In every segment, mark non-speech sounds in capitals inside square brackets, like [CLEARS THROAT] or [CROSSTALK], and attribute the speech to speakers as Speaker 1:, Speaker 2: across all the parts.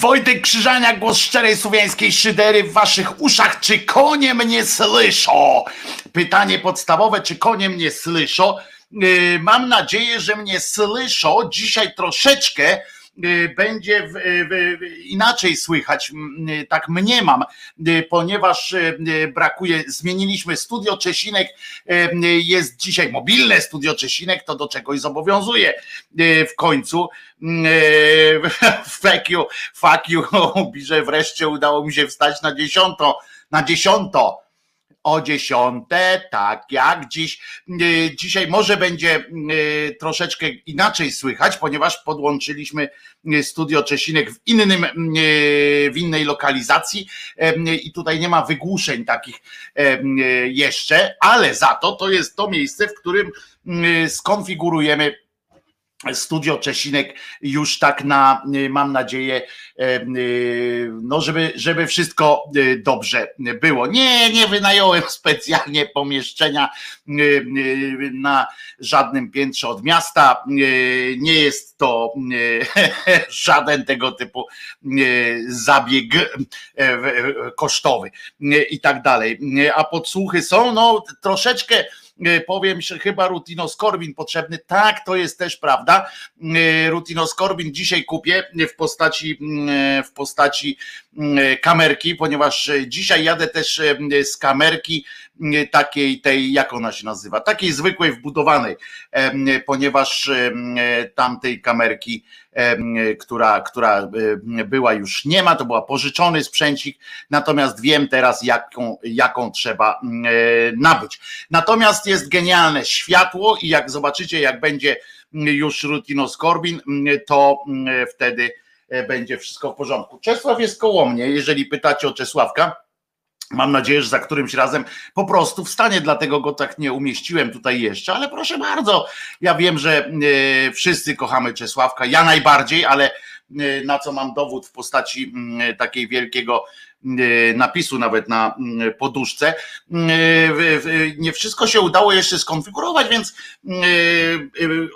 Speaker 1: Wojtek Krzyżania, głos szczerej słowiańskiej szydery w waszych uszach. Czy konie mnie słyszą? Pytanie podstawowe, czy konie mnie słyszą? Yy, Mam nadzieję, że mnie słyszą. Dzisiaj troszeczkę będzie w, w, inaczej słychać, yy, tak mniemam, ponieważ brakuje, zmieniliśmy studio Czesinek, jest dzisiaj mobilne studio Czesinek, to do czegoś zobowiązuje w końcu. [LAUGHS] Fuck you, fuck you, [LAUGHS] że wreszcie udało mi się wstać na dziesiąto, na dziesiąto o dziesiąte, tak jak dziś. Yy, Dzisiaj może będzie yy, troszeczkę inaczej słychać, ponieważ podłączyliśmy yy, studio Czesinek w innym, w innej lokalizacji i tutaj nie ma wygłuszeń takich jeszcze, ale za to to jest to miejsce, w którym skonfigurujemy Studio Czesinek już tak na, mam nadzieję, no żeby, żeby wszystko dobrze było. Nie, nie wynająłem [LAUGHS] specjalnie pomieszczenia na żadnym piętrze od miasta. Nie jest to [LAUGHS] żaden tego typu zabieg kosztowy i tak dalej. A podsłuchy są, no troszeczkę powiem, że chyba rutinoskorbin potrzebny. Tak, to jest też prawda. Rutinoskorbin dzisiaj kupię w postaci, w postaci kamerki, ponieważ dzisiaj jadę też z kamerki takiej tej, jak ona się nazywa, takiej zwykłej wbudowanej, ponieważ tamtej kamerki, która, która była już nie ma, to była pożyczony sprzęcik, natomiast wiem teraz jaką, jaką trzeba nabyć. Natomiast jest genialne światło i jak zobaczycie, jak będzie już rutinoskorbin, to wtedy będzie wszystko w porządku. Czesław jest koło mnie, jeżeli pytacie o Czesławka, Mam nadzieję, że za którymś razem po prostu wstanie, dlatego go tak nie umieściłem tutaj jeszcze, ale proszę bardzo, ja wiem, że e, wszyscy kochamy Czesławka, ja najbardziej, ale e, na co mam dowód w postaci takiej wielkiego e, napisu nawet na poduszce. Nie wszystko się udało jeszcze skonfigurować, więc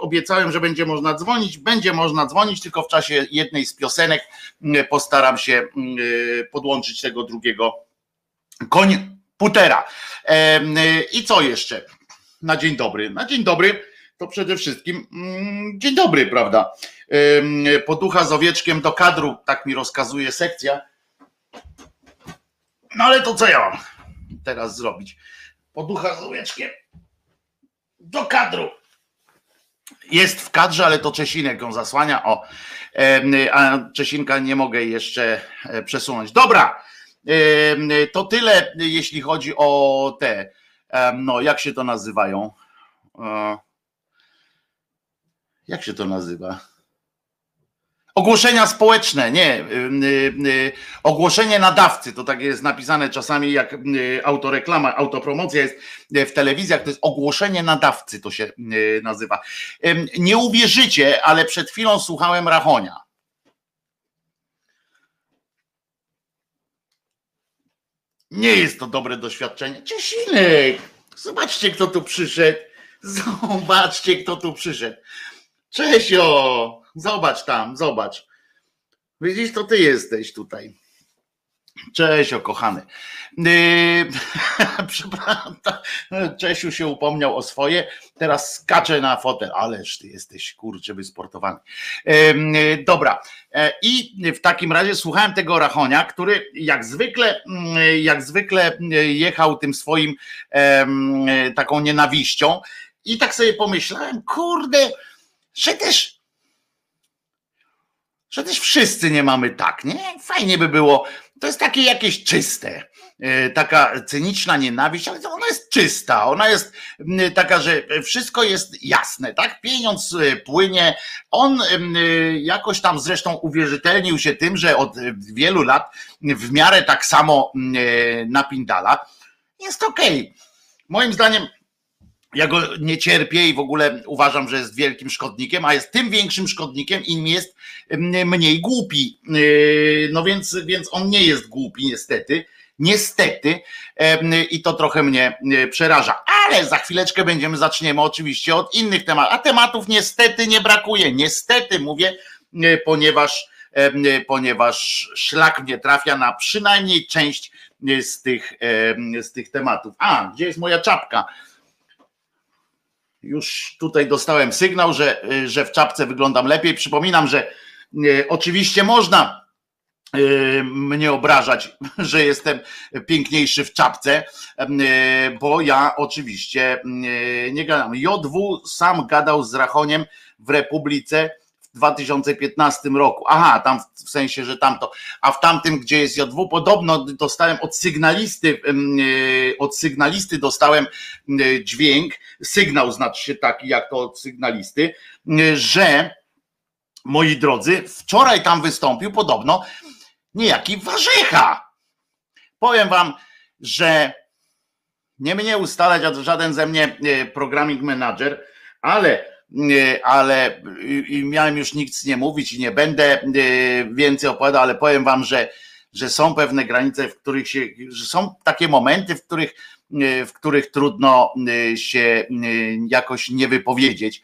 Speaker 1: obiecałem, że będzie można dzwonić. Będzie można dzwonić, tylko w czasie jednej z piosenek postaram się podłączyć tego drugiego koń putera. Y, I co jeszcze? Na dzień dobry. Na dzień dobry to przede wszystkim mm, dzień dobry, prawda? Poducha z owieczkiem do kadru, tak mi rozkazuje sekcja. No ale to co ja mam teraz zrobić? Poducha z owieczkiem do kadru. Jest w kadrze, ale to Czesinek ją zasłania. O, a Czesinka nie mogę jeszcze e, przesunąć. Dobra, to tyle, jeśli chodzi o te, no jak się to nazywają? Jak się to nazywa? Ogłoszenia społeczne, nie. y, Ogłoszenie nadawcy, to tak jest napisane czasami jak y, autoreklama, autopromocja jest y, w telewizjach, to jest ogłoszenie nadawcy, to się nazywa. Nie uwierzycie, ale przed chwilą słuchałem Rachonia. Nie jest to dobre doświadczenie. Czesinek, zobaczcie kto tu przyszedł. Zobaczcie kto tu przyszedł. Czesio, zobacz tam, zobacz. Widzisz, to ty jesteś tutaj. Cześć, okochany. Yy, [LAUGHS] przepraszam, Czesiu się upomniał o swoje, teraz skacze na fotel, ależ ty jesteś kurczę wysportowany. Yy, dobra, e, i w takim razie słuchałem tego Rachonia, który jak zwykle, jak zwykle jechał tym swoim taką nienawiścią i tak sobie pomyślałem, kurde, że też wszyscy nie mamy tak, nie? Fajnie by było. To jest takie jakieś czyste, e, taka cyniczna nienawiść, ale ona jest czysta, ona jest taka, że wszystko jest jasne, tak? Pieniądz e, płynie, on jakoś tam zresztą uwierzytelnił się tym, że od wielu lat w miarę tak samo e, napindala. Jest okej. Okay. Moim zdaniem ja go nie cierpię i w ogóle uważam, że jest wielkim szkodnikiem, a jest tym większym szkodnikiem, im jest mniej głupi. Yy, no więc, więc on nie jest głupi, niestety. Niestety, i to trochę mnie przeraża, ale za chwileczkę będziemy, zaczniemy oczywiście od innych tematów, a tematów niestety nie brakuje. Niestety mówię, ponieważ, ponieważ szlak mnie trafia na przynajmniej część z tych, z tych tematów. A, gdzie jest moja czapka? Już tutaj dostałem sygnał, że, że w czapce wyglądam lepiej. Przypominam, że e, oczywiście można e, mnie obrażać, [LAUGHS] że jestem piękniejszy w czapce, bo ja oczywiście nie gadam. JW sam gadał z Rachoniem w Republice 2015 roku. Aha, tam w sensie, że tamto. A w tamtym, gdzie jest JW, podobno dostałem od sygnalisty, e, od sygnalisty dostałem e, dźwięk, sygnał znaczy się taki, jak to od sygnalisty, e, że moi drodzy, wczoraj tam wystąpił podobno niejaki Warzecha. Powiem wam, że nie mnie ustalać, a żaden ze mnie programming manager, ale ale i miałem już nic nie mówić i nie będę e, więcej opowiadał, ale powiem wam, że, że są pewne granice, w których się, że są takie momenty, w których, e, w których trudno e, się jakoś nie wypowiedzieć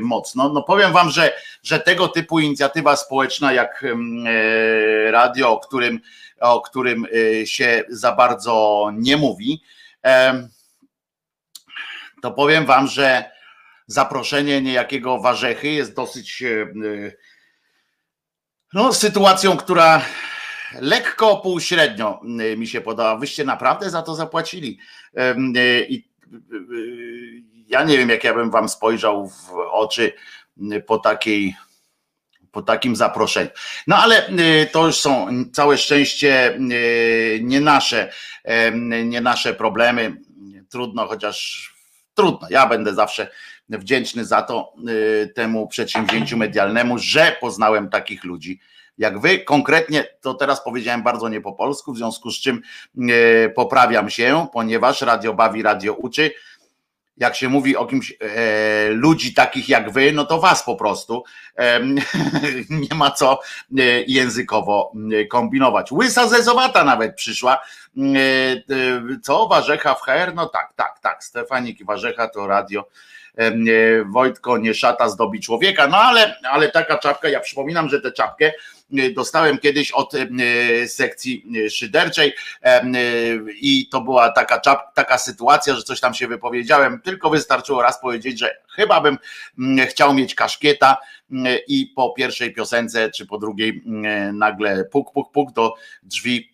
Speaker 1: mocno. No powiem wam, że, że tego typu inicjatywa społeczna jak radio, o którym, o którym się za bardzo nie mówi, to powiem wam, że zaproszenie niejakiego Warzechy jest dosyć e, e, no, sytuacją, która lekko półśrednio e, mi się podoba. Wyście naprawdę za to zapłacili. I ja nie wiem, jak ja bym wam spojrzał w oczy po takiej po takim zaproszeniu. No ale to już są całe szczęście nie nasze, nie nasze problemy. Trudno, chociaż trudno. Ja będę zawsze wdzięczny za to y, temu przedsięwzięciu medialnemu, że poznałem takich ludzi jak wy. Konkretnie to teraz powiedziałem bardzo nie po polsku, w związku z czym y, poprawiam się, ponieważ radio bawi, radio uczy. Jak się mówi o kimś, e, ludzi takich jak wy, no to was po prostu. E, [LAUGHS] nie ma co e, językowo e, kombinować. Łysa zezowata nawet przyszła. E, co? Warzecha w HR? No tak, tak, tak. Stefanik Warzecha to radio E, Wojtko nie szata zdobi człowieka, no ale, ale taka czapka, ja przypominam, że tę czapkę e, dostałem kiedyś od e, sekcji szyderczej. I to była taka, czap, taka sytuacja, że coś tam się wypowiedziałem, tylko wystarczyło raz powiedzieć, że chyba bym chciał mieć kaszkieta i po pierwszej piosence czy po drugiej nagle puk, puk, puk do drzwi E,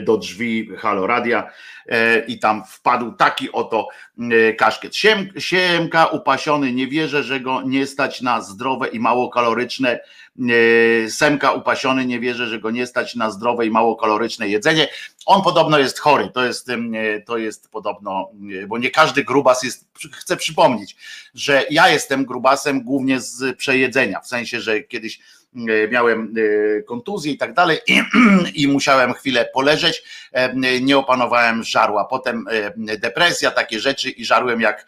Speaker 1: do drzwi Halo Radia e, i tam wpadł taki oto e, kaszkiet. Siem, siemka upasiony, nie wierzę, że go nie stać na zdrowe i mało kaloryczne. Semka upasiony, nie wierzę, że go nie stać na zdrowe i mało kaloryczne jedzenie. On podobno jest chory, to jest, to jest podobno, bo nie każdy grubas jest, chcę przypomnieć, że ja jestem grubasem głównie z przejedzenia, w sensie, że kiedyś E, miałem e, kontuzję i tak dalej i, [CLEARS THROAT] i musiałem chwilę poleżeć, e, nie opanowałem żarła, potem depresja, takie rzeczy i żarłem jak,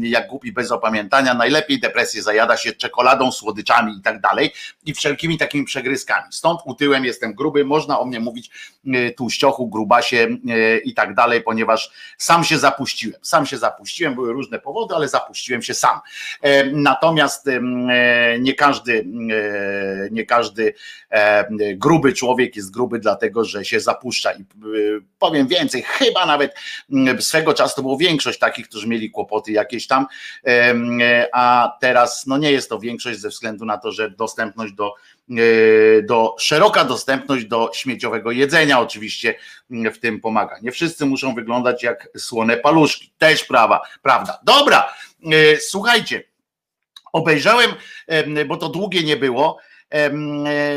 Speaker 1: jak głupi bez opamiętania, najlepiej depresję zajada się czekoladą, słodyczami i tak dalej i wszelkimi takimi przegryzkami, stąd utyłem, jestem gruby, można o mnie mówić tłuściochu, grubasie i tak dalej, ponieważ sam się zapuściłem, sam się zapuściłem, były różne powody, ale zapuściłem się sam, natomiast nie każdy nie każdy gruby człowiek jest gruby dlatego, że się zapuszcza i powiem więcej, chyba nawet swego czasu to było większość takich, którzy mieli kłopoty jakieś tam, a teraz no nie jest to większość ze względu na to, że dostępność do E, do szeroka dostępność do śmieciowego jedzenia oczywiście w tym pomaga. Nie wszyscy muszą wyglądać jak słone paluszki. Też prawa, prawda. Dobra, e, słuchajcie. Obejrzałem, bo to długie nie było. E,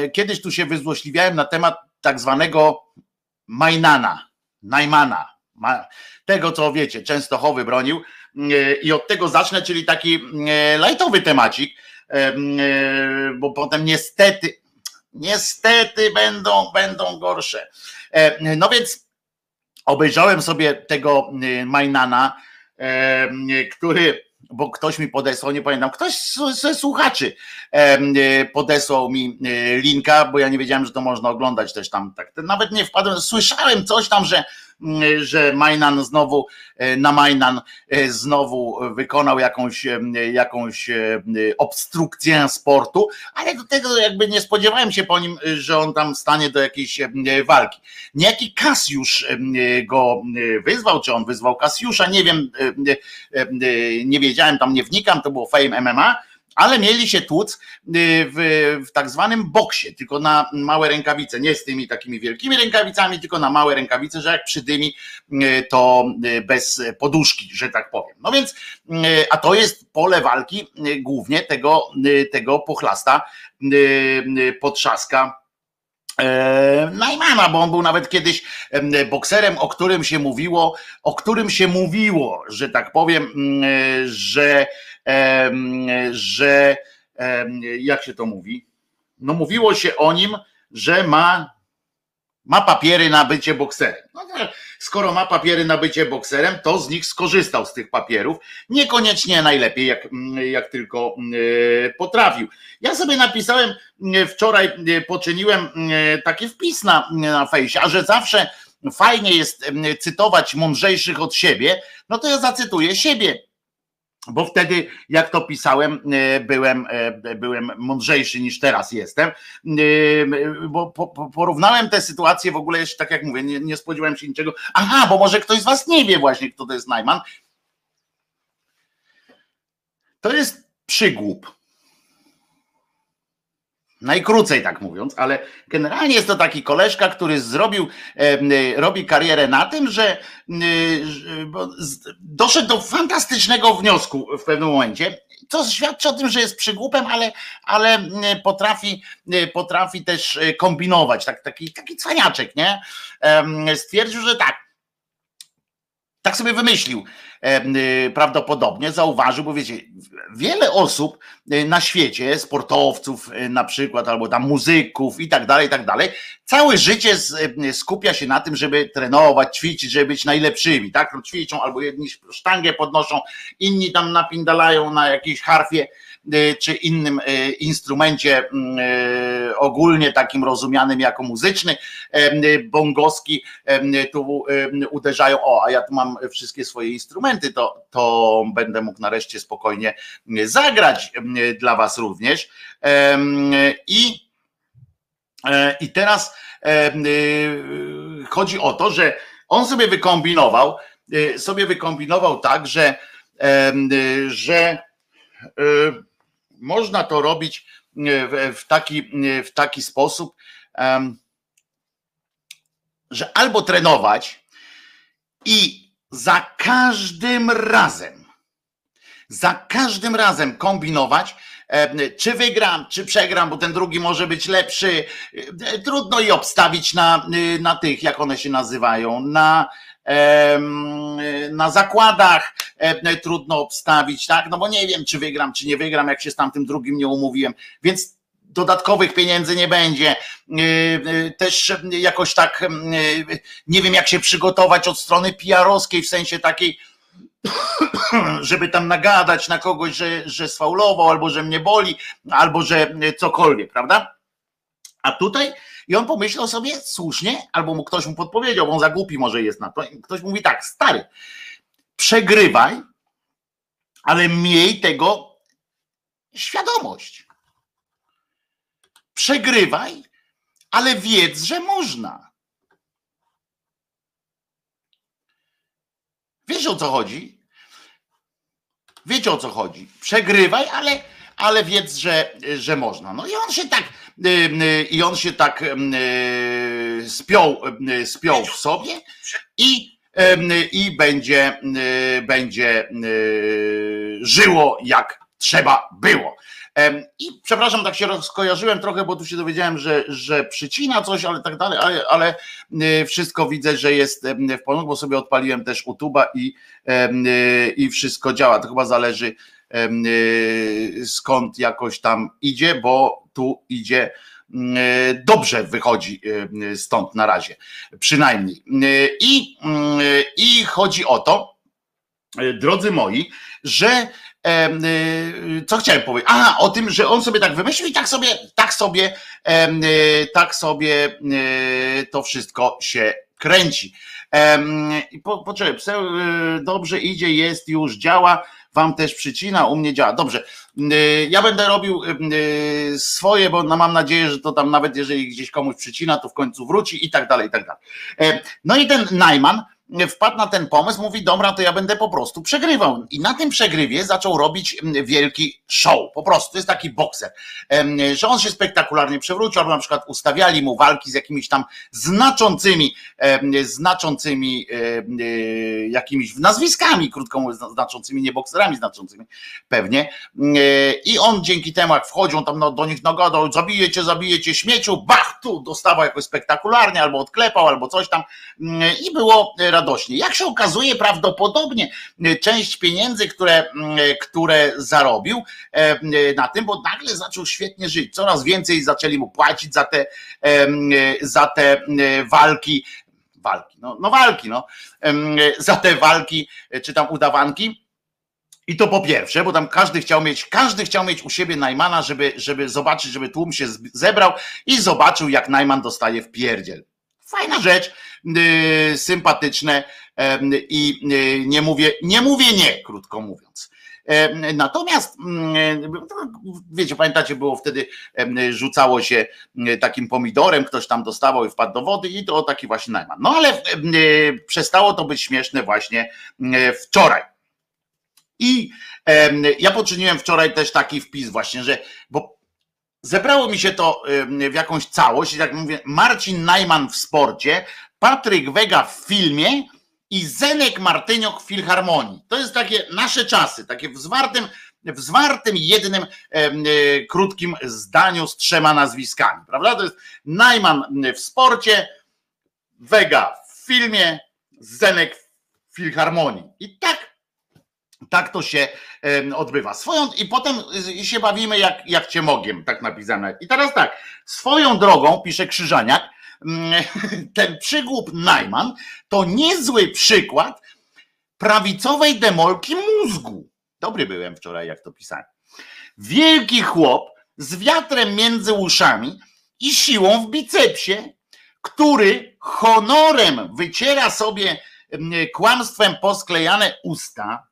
Speaker 1: kiedyś tu się wyzłośliwiałem na temat tak zwanego Majnana, Najmana, tego co wiecie, Częstochowy bronił. I od tego zacznę, czyli taki lajtowy temacik. E, bo potem niestety, niestety będą, będą gorsze. E, no więc obejrzałem sobie tego e, Majnana, który, bo ktoś mi podesłał, nie pamiętam, ktoś ze słuchaczy podesłał mi linka, bo ja nie wiedziałem, że to można oglądać też tam. Tak, nawet nie wpadłem, słyszałem coś tam, że że Majnan znowu e, na Majnan e, znowu wykonał jakąś, jakąś obstrukcję sportu, ale do tego jakby nie spodziewałem się po nim, że on tam stanie do jakiejś walki. Niejaki Kasjusz go wyzwał, czy on wyzwał Kasjusza, nie wiem, nie wiedziałem, tam nie wnikam, to było Fame MMA, ale mieli się tłuc y, w, w tak zwanym boksie, tylko na małe rękawice, nie z tymi takimi wielkimi rękawicami, tylko na małe rękawice, że jak przydymi y, to y, bez poduszki, że tak powiem. No więc, a to jest pole walki głównie tego, tego pochlasta potrzaska Najmana, bo on był nawet kiedyś bokserem, o którym się mówiło, o którym się mówiło, że tak powiem, że że jak się to mówi? No mówiło się o nim, że ma, ma papiery na bycie bokserem. No, skoro ma papiery na bycie bokserem, to z nich skorzystał z tych papierów. Niekoniecznie najlepiej, jak, jak tylko e, potrafił. Ja sobie napisałem e, wczoraj, e, poczyniłem taki wpis na, na fejsie, a że zawsze fajnie jest cytować mądrzejszych od siebie, no to ja zacytuję siebie bo wtedy, jak to pisałem, e, byłem, e, byłem mądrzejszy niż teraz jestem, e, bo porównałem tę sytuację w ogóle, jeszcze tak jak mówię, nie, nie spodziewałem się niczego. Aha, bo może ktoś z Was nie wie właśnie, kto to jest Najman. To jest przygłup. Najkrócej tak mówiąc, ale generalnie jest to taki koleżka, który zrobił, robi karierę na tym, że doszedł do fantastycznego wniosku w pewnym momencie, co świadczy o tym, że jest przygłupem, ale, ale potrafi, potrafi też kombinować, tak, taki, taki cwaniaczek, nie? Stwierdził, że tak, tak sobie wymyślił y, prawdopodobnie, zauważył, bo wiecie, wiele osób y, na świecie, sportowców y, na przykład, albo tam muzyków i tak dalej, i tak dalej, całe życie skupia się na tym, żeby trenować, ćwiczyć, żeby być najlepszymi, tak? No, ćwiczą albo jedni sztangę podnoszą, inni tam napindalają na jakiejś harfie, czy innym y, instrumencie mm, y, ogólnie takim rozumianym jako muzyczny, bongowski tu uderzają, o, a ja tu mam wszystkie swoje instrumenty, to, to będę mógł nareszcie spokojnie zagrać dla was również. I, e, i teraz chodzi o to, że on sobie wykombinował, sobie wykombinował tak, że, że można to robić e, w taki, e, w taki sposób, że albo trenować i za każdym razem, za każdym razem kombinować, czy wygram, czy przegram, bo ten drugi może być lepszy. E, trudno i obstawić na, na tych, jak one się nazywają, na na zakładach trudno obstawić, tak? No bo nie wiem, czy wygram, czy nie wygram, jak się z tamtym drugim nie umówiłem, więc dodatkowych pieniędzy nie będzie. E, e, też jakoś tak e, nie wiem, jak się przygotować od strony PR-owskiej, w sensie takiej, [COUGHS] żeby tam nagadać na kogoś, że, że sfaulował, albo że mnie boli, albo że cokolwiek, prawda? A tutaj i on pomyślał sobie słusznie, albo mu ktoś mu podpowiedział, bo on za głupi może jest na to. I ktoś mówi tak, stary, przegrywaj, ale miej tego świadomość. Przegrywaj, ale wiedz, że można. Wiesz o co chodzi? Wiecie o co chodzi? Przegrywaj, ale, ale wiedz, że, że można. No i on się tak i on się tak spiął, spiął w sobie i, i będzie, będzie żyło jak trzeba było. I przepraszam, tak się rozkojarzyłem trochę, bo tu się dowiedziałem, że, że przycina coś, ale tak dalej, ale, ale wszystko widzę, że jest w porządku, bo sobie odpaliłem też YouTube'a i, i wszystko działa. To chyba zależy skąd jakoś tam idzie, bo tu idzie dobrze wychodzi stąd na razie, przynajmniej. I, i chodzi o to, drodzy moi, że Y, co chciałem powiedzieć? A, o tym, że on sobie tak wymyślił i tak sobie, tak sobie, y, tak sobie y, to wszystko się kręci. I po, poczekaj, dobrze idzie, jest, już działa, wam też przycina, u mnie działa. Dobrze, ja będę robił swoje, bo mam nadzieję, że to tam nawet jeżeli gdzieś komuś przycina, to w końcu wróci i tak dalej, i tak dalej. No i ten Najman, wpadł na ten pomysł, mówi, dobra, to ja będę po prostu przegrywał. I na tym przegrywie zaczął robić mm, wielki show. Po prostu, to jest taki bokser, że on się spektakularnie przewrócił, albo na przykład ustawiali mu walki z jakimiś tam znaczącymi, znaczącymi jakimiś nazwiskami, krótko mówiąc, znaczącymi, nie bokserami znaczącymi, pewnie. I on dzięki temu, jak wchodził tam no, do nich nagadał, zabijecie, zabijecie śmieciu, bach, tu dostawał jakoś spektakularnie, albo odklepał, albo coś tam. I było radośnie. Jak się okazuje, prawdopodobnie e, część pieniędzy, które, e, które zarobił e, na tym, bo nagle zaczął świetnie żyć. Coraz więcej zaczęli mu płacić za te, za te walki. Walki, no, no walki, no, za te walki, czy tam udawanki. I to po pierwsze, bo tam każdy chciał mieć, każdy chciał mieć u siebie Najmana, żeby, żeby zobaczyć, żeby tłum się zebrał i zobaczył, jak Najman dostaje w pierdziel. Fajna rzecz, Y, sympatyczne i y, nie mówię, nie mówię nie, krótko mówiąc. Natomiast, mm, wiecie, pamiętacie, było wtedy, rzucało się y, takim pomidorem, ktoś tam dostawał i wpadł do wody i to taki właśnie najman. No ale przestało to być śmieszne właśnie wczoraj. I ja poczyniłem wczoraj też taki wpis właśnie, że, bo zebrało mi się to w jakąś całość, jak mówię, Marcin Najman w sporcie, Patryk Wega w filmie i Zenek Martyniok w Filharmonii. To jest takie nasze czasy, takie w zwartym, w zwartym jednym e, krótkim zdaniu z trzema nazwiskami, prawda? To jest Najman w sporcie, Wega w filmie, Zenek w Filharmonii. I tak tak to się odbywa. Swoją, I potem się bawimy jak, jak cię mogiem, tak napisane. I teraz tak, swoją drogą, pisze Krzyżaniak, Mm, [LAUGHS] ten przygłup Najman to niezły przykład prawicowej demolki mózgu. Dobry byłem wczoraj, jak to pisałem. Wielki chłop z wiatrem między uszami i siłą w bicepsie, który honorem wyciera sobie mm, kłamstwem posklejane usta,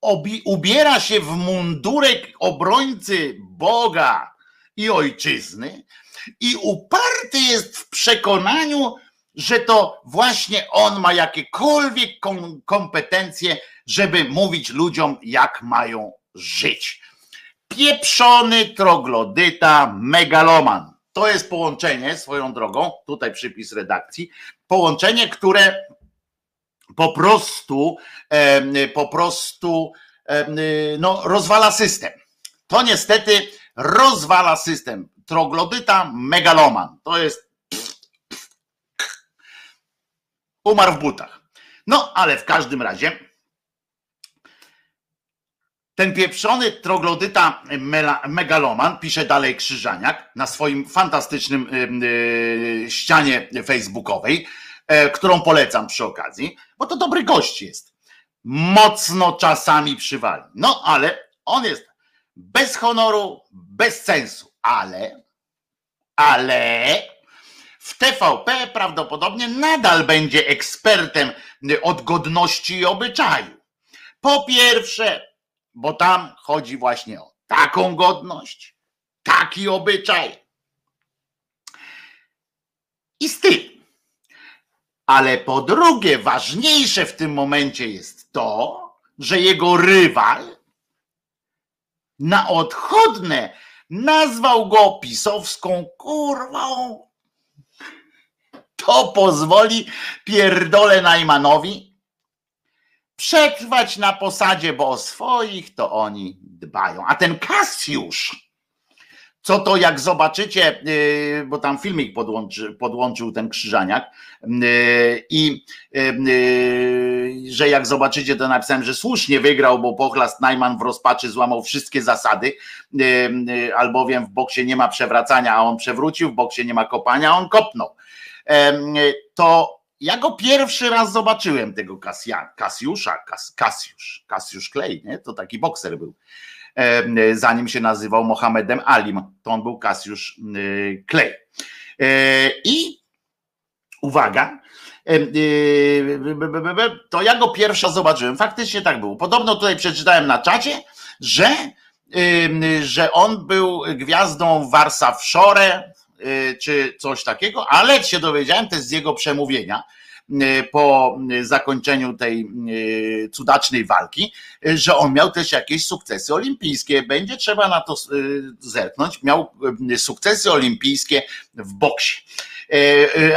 Speaker 1: obi, ubiera się w mundurek obrońcy Boga i ojczyzny, i uparty jest w przekonaniu, że to właśnie on ma jakiekolwiek kompetencje, żeby mówić ludziom, jak mają żyć. Pieprzony troglodyta megaloman. To jest połączenie swoją drogą, tutaj przypis redakcji, połączenie, które po prostu, po prostu no, rozwala system. To niestety rozwala system troglodyta megaloman. To jest umarł w butach. No, ale w każdym razie ten pieprzony troglodyta megaloman, pisze dalej Krzyżaniak na swoim fantastycznym yy, ścianie facebookowej, którą polecam przy okazji, bo to dobry gość jest. Mocno czasami przywali. No, ale on jest bez honoru, bez sensu ale, ale w TVP prawdopodobnie nadal będzie ekspertem od godności i obyczaju. Po pierwsze, bo tam chodzi właśnie o taką godność, taki obyczaj. I styl. Ale po drugie, ważniejsze w tym momencie jest to, że jego rywal na odchodne nazwał go pisowską kurwą. To pozwoli pierdole Najmanowi przetrwać na posadzie, bo o swoich to oni dbają. A ten Kasiusz, co to jak zobaczycie, yy, bo tam filmik podłączy, podłączył ten krzyżaniak yy, i yy, że jak zobaczycie, to napisałem, że słusznie wygrał, bo Pochlast Najman w rozpaczy złamał wszystkie zasady, albowiem w boksie nie ma przewracania, a on przewrócił, w boksie nie ma kopania, a on kopnął. To ja go pierwszy raz zobaczyłem, tego Kasjusza, Kas, Kasjusz, Kasjusz Klej, nie? to taki bokser był zanim się nazywał Mohamedem Alim. To on był Kasjusz Klej. E, I uwaga, y, to ja go pierwsza zobaczyłem. Faktycznie tak było. Podobno tutaj przeczytałem na czacie, że, że on był gwiazdą Warsaw Shore, czy coś takiego, ale się dowiedziałem też z jego przemówienia, E, po zakończeniu tej e, cudacznej walki, e, że on miał też jakieś sukcesy olimpijskie. Będzie trzeba na to zerknąć. Miał sukcesy olimpijskie w boksie.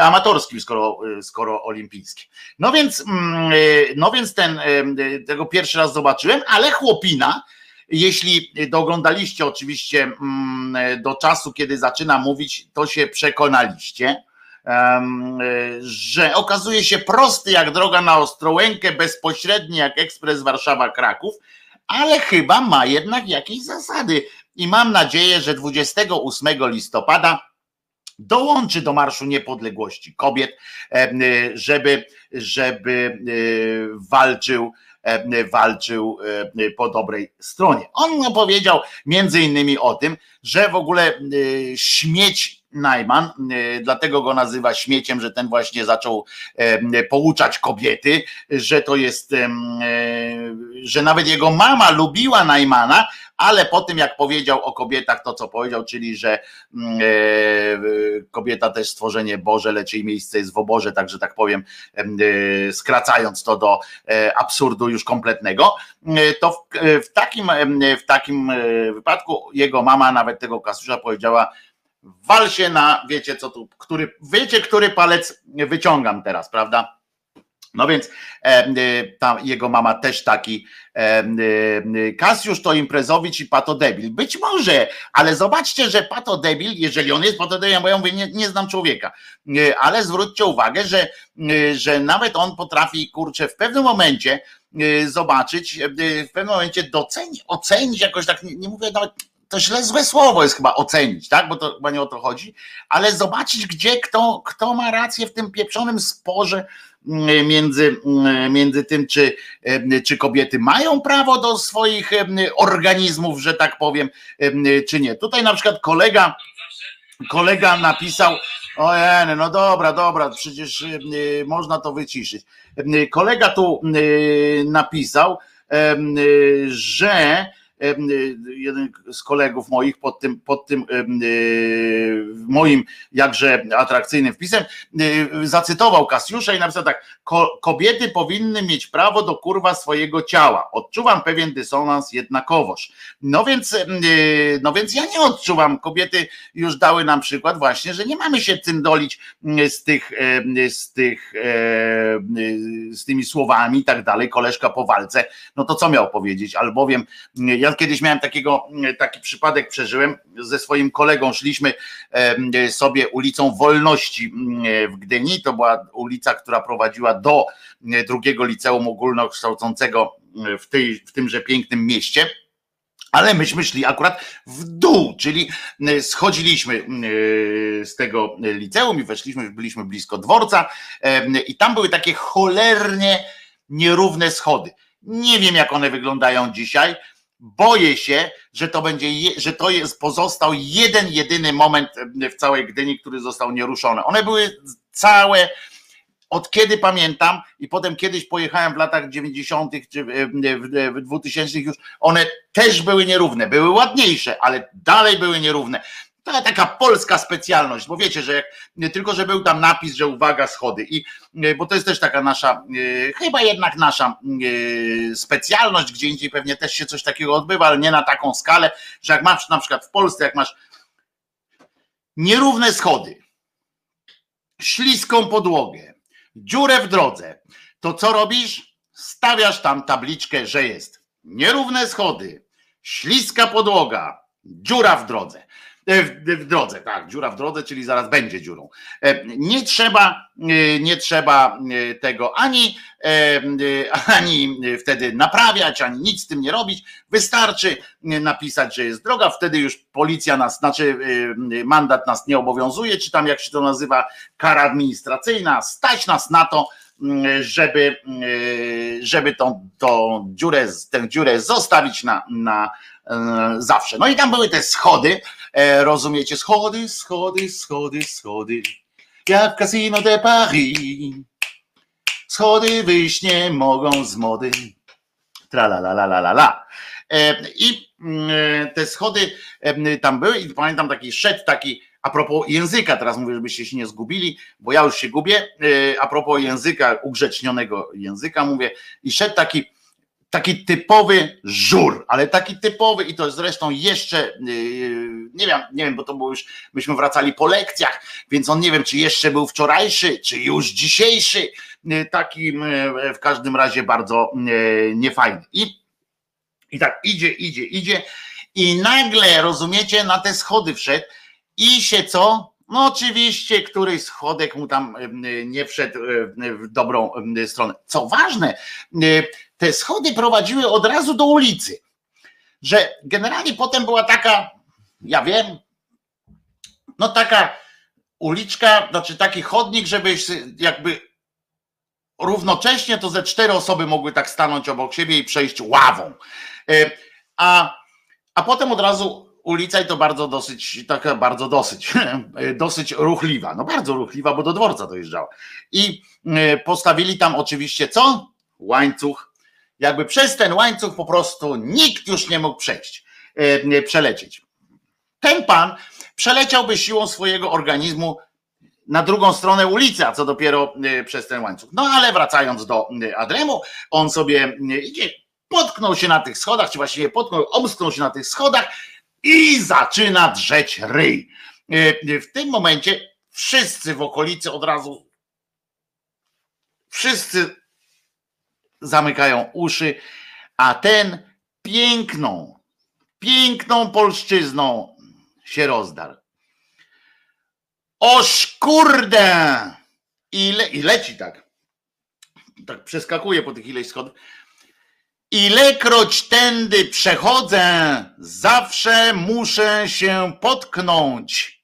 Speaker 1: Amatorskim, skoro, skoro olimpijskie. No więc, mm, no więc ten, tego pierwszy raz zobaczyłem, ale chłopina, jeśli doglądaliście oczywiście mm, do czasu, kiedy zaczyna mówić, to się przekonaliście że okazuje się prosty jak droga na Ostrołękę, bezpośredni jak ekspres Warszawa-Kraków, ale chyba ma jednak jakieś zasady. I mam nadzieję, że 28 listopada dołączy do Marszu Niepodległości Kobiet, żeby, żeby e, walczył walczył po dobrej stronie. On powiedział między innymi o tym, że w ogóle śmieć Najman, e, dlatego go nazywa śmieciem, że ten właśnie zaczął e, pouczać kobiety, że to jest, e, że nawet jego mama lubiła Najmana, ale po tym jak powiedział o kobietach to, co powiedział, czyli że mm, kobieta też stworzenie Boże, lecz jej miejsce jest w oborze, także tak powiem, skracając to do absurdu już kompletnego, to w takim, w takim wypadku jego mama nawet tego Kasusza powiedziała, wal się na, wiecie co tu, który, wiecie, który palec wyciągam teraz, prawda? No więc e, ta jego mama też taki e, Kasiusz to imprezowicz i patodebil. Być może, ale zobaczcie, że patodebil, jeżeli on jest patodebil, bo ja mówię, nie, nie znam człowieka, e, ale zwróćcie uwagę, że, że nawet on potrafi, kurczę, w pewnym momencie zobaczyć, w pewnym momencie docenić, ocenić jakoś tak, nie, nie mówię nawet to źle złe słowo jest chyba ocenić, tak? Bo to chyba nie o to chodzi, ale zobaczyć, gdzie kto, kto ma rację w tym pieprzonym sporze mm, między, mm, między tym, czy, czy kobiety mają prawo do swoich organizmów, że tak powiem, czy nie. Tutaj na przykład kolega, kolega napisał, ojej, no dobra, dobra, przecież można to wyciszyć. Kolega tu napisał, że jeden z kolegów moich pod tym, pod tym y, moim jakże atrakcyjnym wpisem y, zacytował Kasiusza i napisał tak, kobiety powinny mieć prawo do kurwa swojego ciała. Odczuwam pewien dysonans jednakowoż. No więc, no więc ja nie odczuwam. Kobiety już dały nam przykład właśnie, że nie mamy się tym dolić z tych, z tych, z tymi słowami i tak dalej. Koleżka po walce, no to co miał powiedzieć? Albowiem ja kiedyś miałem takiego, taki przypadek przeżyłem, ze swoim kolegą szliśmy sobie ulicą Wolności w Gdyni, to była ulica, która prowadziła do drugiego liceum ogólnokształcącego w, tej, w tymże pięknym mieście. Ale myśmy szli akurat w dół, czyli schodziliśmy z tego liceum i weszliśmy, byliśmy blisko dworca i tam były takie cholernie nierówne schody. Nie wiem, jak one wyglądają dzisiaj boję się, że to będzie, że to jest, pozostał jeden, jedyny moment w całej Gdyni, który został nieruszony. One były całe od kiedy pamiętam i potem kiedyś pojechałem w latach 90. czy w 2000 już, one też były nierówne, były ładniejsze, ale dalej były nierówne. To taka polska specjalność, bo wiecie, że jak, tylko, że był tam napis, że uwaga, schody. I bo to jest też taka nasza, chyba jednak nasza specjalność, gdzie indziej pewnie też się coś takiego odbywa, ale nie na taką skalę, że jak masz na przykład w Polsce, jak masz nierówne schody, śliską podłogę, dziurę w drodze, to co robisz? Stawiasz tam tabliczkę, że jest nierówne schody, śliska podłoga, dziura w drodze. E, w, drodze, tak, dziura w drodze, czyli zaraz będzie dziurą. E, nie trzeba, e, nie trzeba tego ani, ani wtedy naprawiać, ani nic z tym nie robić. Wystarczy napisać, że jest droga, wtedy już policja nas, znaczy mandat nas nie obowiązuje, czy tam jak się to nazywa, kara administracyjna, stać nas na to, żeby, żeby tą, tą dziurę, tę dziurę zostawić na, na zawsze. No i tam były te schody, E, rozumiecie? Schody, schody, schody, schody. Jak w Casino de Paris. Schody wyjść nie mogą z mody. Tra la la la la la la. E, I mm, te schody tam były i pamiętam taki szedł taki a propos języka, teraz mówię, żebyście się nie zgubili, bo ja już się gubię. E, a propos języka, ugrzecznionego języka mówię, i szedł taki taki typowy żur, ale taki typowy i to zresztą jeszcze, yy, nie wiem, nie wiem, bo to było już, myśmy wracali po lekcjach, więc on nie wiem, czy jeszcze był wczorajszy, czy już dzisiejszy, yy, taki yy, w każdym razie bardzo niefajny. I, I tak idzie, idzie, idzie i nagle, rozumiecie, na te schody wszedł i się co? No oczywiście, któryś schodek mu tam nie wszedł w dobrą stronę. Co ważne, te schody prowadziły od razu do ulicy. Że generalnie potem była taka, ja wiem, no taka uliczka, znaczy taki chodnik, żeby jakby równocześnie to ze cztery osoby mogły tak stanąć obok siebie i przejść ławą. E, a, a potem od razu ulica i to bardzo dosyć, taka bardzo dosyć, [LAUGHS] dosyć ruchliwa, no bardzo ruchliwa, bo do dworca dojeżdżała. I e, postawili tam oczywiście co? Łańcuch jakby przez ten łańcuch po prostu nikt już nie mógł przejść, e, przelecieć. Ten pan przeleciałby siłą swojego organizmu na drugą stronę ulicy, a co dopiero e, przez ten łańcuch. No ale wracając do Adremu, on sobie idzie, potknął się na tych schodach, czy właściwie potknął, omsknął się na tych schodach i zaczyna drzeć ryj. W tym momencie wszyscy w okolicy od razu, wszyscy zamykają uszy, a ten piękną, piękną polszczyzną się rozdarł. Oż kurde! I, le, I leci tak. Tak przeskakuje po tych ileś schodów. Ilekroć tędy przechodzę, zawsze muszę się potknąć.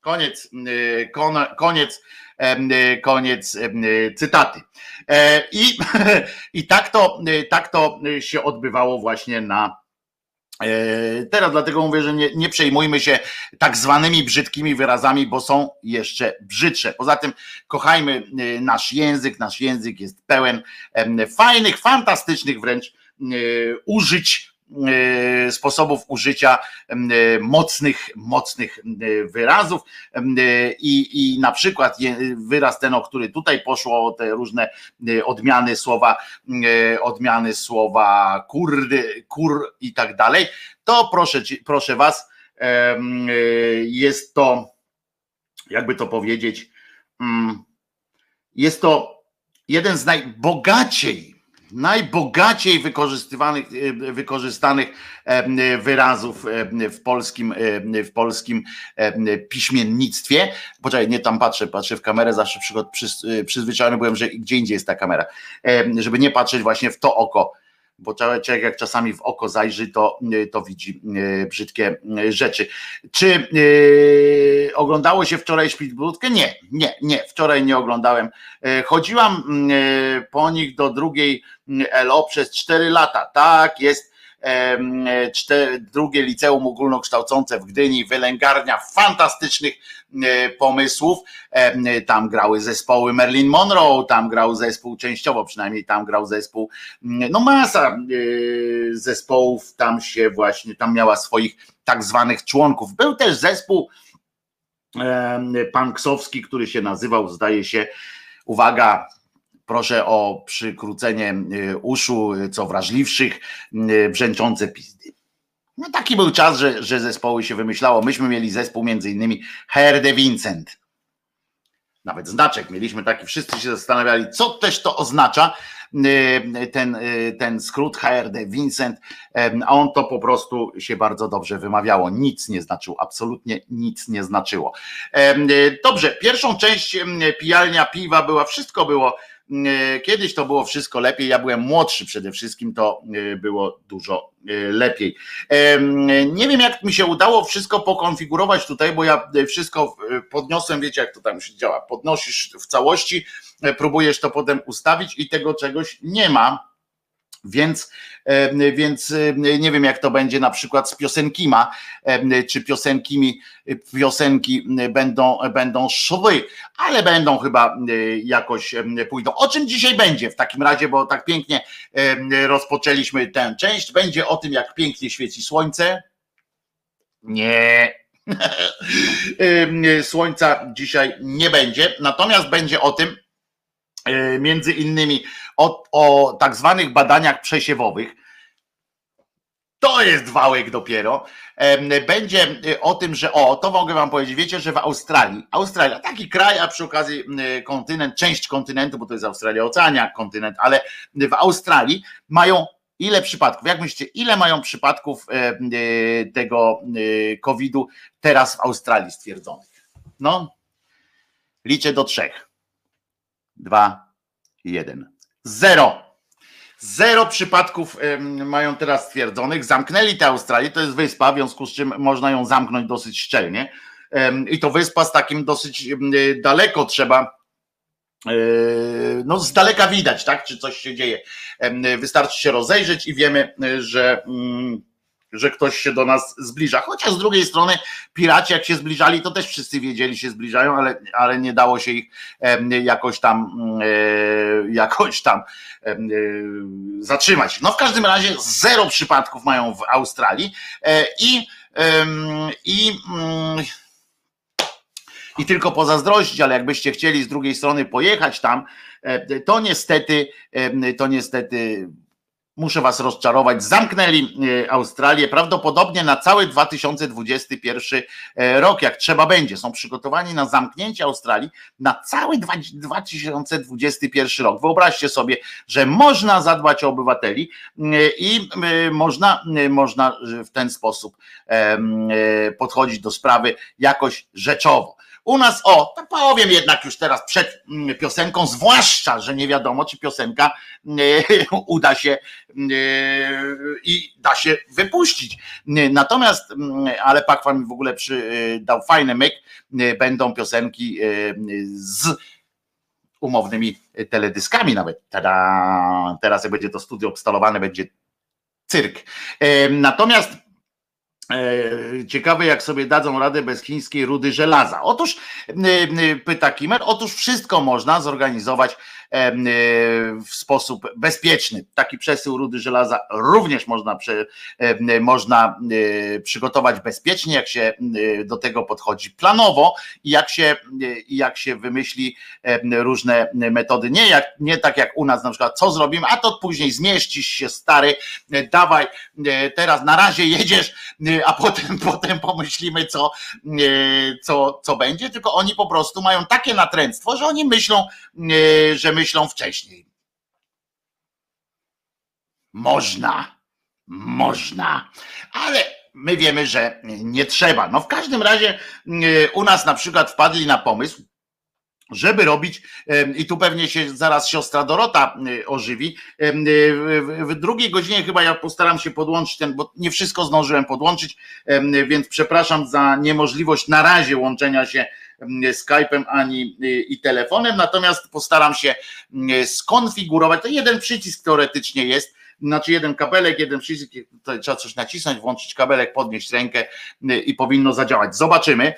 Speaker 1: Koniec, y, koniec Y, koniec y, cytaty. E, I, [LAUGHS] i tak, to, tak to się odbywało właśnie na Teraz dlatego mówię, że nie, nie, przejmujmy się tak zwanymi brzydkimi wyrazami, bo są jeszcze brzydsze. Poza tym kochajmy nasz język. Nasz język jest pełen fajnych, fantastycznych wręcz użyć E, sposobów użycia e, mocnych, mocnych e, wyrazów. I, i na przykład wyraz ten, o który tutaj poszło, te różne odmiany słowa, odmiany słowa kurdy, kur i tak dalej, to proszę, proszę was, jest to, jakby to powiedzieć, mm, jest to jeden z najbogaciej najbogaciej wykorzystywanych, e, wykorzystanych e, wyrazów e, w polskim, w polskim piśmiennictwie. Poczekaj, nie tam patrzę, patrzę w kamerę, zawsze przyzwyczajony byłem, że gdzie indziej jest ta kamera, żeby nie patrzeć właśnie w to oko bo człowiek jak czasami w oko zajrzy, to, to widzi e, brzydkie e, rzeczy. Czy yy, oglądało się wczoraj Szpitbrudkę? Nie, nie, nie, wczoraj nie oglądałem. Chodziłam po nich do drugiej LO przez 4 lata. Tak, jest drugie liceum ogólnokształcące w Gdyni, wylęgarnia fantastycznych pomysłów. Tam grały zespoły Merlin Monroe, tam grał zespół, częściowo przynajmniej tam grał zespół, no masa zespołów tam się właśnie, tam miała swoich tak zwanych członków. Był też zespół panksowski, który się nazywał, zdaje się, uwaga, proszę o przykrócenie e, uszu, co wrażliwszych, e, brzęczące pizdy. No taki był czas, że, że zespoły się wymyślało. Myśmy mieli zespół między innymi Herde Vincent. Nawet znaczek mieliśmy taki, wszyscy się zastanawiali, co też to oznacza, ten, ten skrót HRD Vincent, a on to po prostu się bardzo dobrze wymawiało. Nic nie znaczyło, absolutnie nic nie znaczyło. Dobrze, pierwszą część pijalnia piwa była, wszystko było kiedyś to było wszystko lepiej. Ja byłem młodszy przede wszystkim, to e, było dużo e, lepiej. Nie wiem, jak mi się udało wszystko pokonfigurować tutaj, bo ja wszystko podniosłem, wiecie, jak to tam się działa. Podnosisz w całości, próbujesz to potem ustawić i tego czegoś nie ma. Więc, więc nie wiem, jak to będzie na przykład z piosenkima, czy piosenkimi, piosenki będą, będą szły, ale będą chyba jakoś pójdą. O czym dzisiaj będzie w takim razie, bo tak pięknie rozpoczęliśmy tę część. Będzie o tym, jak pięknie świeci słońce. [LAUGHS] Nie, Słońca dzisiaj nie będzie, natomiast będzie o tym, E, między innymi o, o tak zwanych badaniach przesiewowych. To jest wałek dopiero. Będzie e, o tym, że o, to mogę wam powiedzieć, wiecie, że w Australii, Australia, taki kraj, a przy okazji kontynent, część kontynentu, bo to jest Australia, Oceania, kontynent, ale w Australii mają ile przypadków, jak myślicie, ile mają przypadków e, tego COVID-u teraz w Australii stwierdzonych? No, liczę do trzech dwa, jeden. Zero. Zero przypadków mają teraz stwierdzonych. Zamknęli tę Australię, to jest wyspa, w związku z czym można ją zamknąć dosyć szczelnie. I to wyspa z takim dosyć daleko trzeba. E, no, z daleka widać, tak, czy coś się dzieje. Wystarczy się rozejrzeć i wiemy, że mm, że ktoś się do nas zbliża. Chociaż z drugiej strony piraci jak się zbliżali, to też wszyscy wiedzieli, się zbliżają, ale, ale nie dało się ich jakoś tam mm, e, jakoś tam e, zatrzymać. No w każdym razie zero przypadków mają w Australii e, i i mm, i tylko pozazdrościć, ale jakbyście chcieli z drugiej strony pojechać tam, to niestety, to niestety muszę was rozczarować, zamknęli e, Australię prawdopodobnie na cały 2021 e, rok, jak trzeba będzie. Są przygotowani na zamknięcie Australii na cały 2021 rok. Wyobraźcie sobie, że można zadbać o obywateli e, i można, można w ten sposób podchodzić do sprawy jakoś rzeczowo. U nas, o, to powiem jednak już teraz przed mm, piosenką, zwłaszcza, że nie wiadomo, czy piosenka [LAUGHS] uda się i da się wypuścić. Natomiast, mm, ale Pakwan mi w ogóle przy, dał fajny myk, będą piosenki z umownymi teledyskami nawet. Tada! Teraz jak będzie to studio obstalowane, będzie cyrk. Natomiast E, ciekawe, jak sobie dadzą radę bez chińskiej rudy żelaza. Otóż, pyta Kimer, otóż wszystko można zorganizować E, w sposób bezpieczny. Taki przesył rudy żelaza również można, e, można e, przygotować bezpiecznie, jak się do tego podchodzi planowo i jak się, jak się wymyśli różne metody. Nie, jak, nie tak jak u nas na przykład, co zrobimy, a to później zmieścisz się stary, dawaj, teraz na razie jedziesz, a potem, [LAUGHS] potem pomyślimy, co, co, co będzie, tylko oni po prostu mają takie natręctwo, że oni myślą, że myślą wcześniej. Można, można, ale my wiemy, że nie trzeba. No w każdym razie y, u nas na przykład wpadli na pomysł, żeby robić, i tu pewnie się zaraz siostra Dorota y, ożywi, y, w drugiej godzinie chyba ja postaram się podłączyć ten, bo nie wszystko zdążyłem podłączyć, więc przepraszam za niemożliwość na razie łączenia się Skype'em ani i telefonem, natomiast postaram się skonfigurować. To jeden przycisk teoretycznie jest znaczy jeden kabelek, jeden przycisk, trzeba coś nacisnąć, włączyć kabelek, podnieść rękę i powinno zadziałać. Zobaczymy.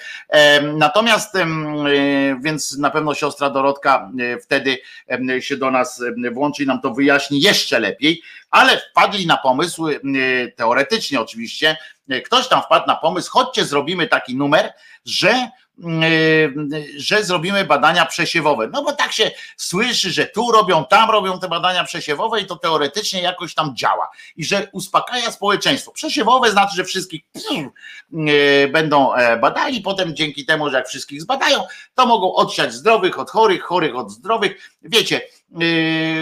Speaker 1: Natomiast, więc na pewno siostra Dorotka wtedy się do nas włączy i nam to wyjaśni jeszcze lepiej, ale wpadli na pomysł, teoretycznie oczywiście, ktoś tam wpadł na pomysł, chodźcie zrobimy taki numer, że że zrobimy badania przesiewowe. No bo tak się słyszy, że tu robią, tam robią te badania przesiewowe i to teoretycznie jakoś tam działa i że uspokaja społeczeństwo. Przesiewowe znaczy, że wszystkich będą e, badali, potem dzięki temu, że jak wszystkich zbadają, to mogą odsiać zdrowych od chorych, chorych od zdrowych. Wiecie,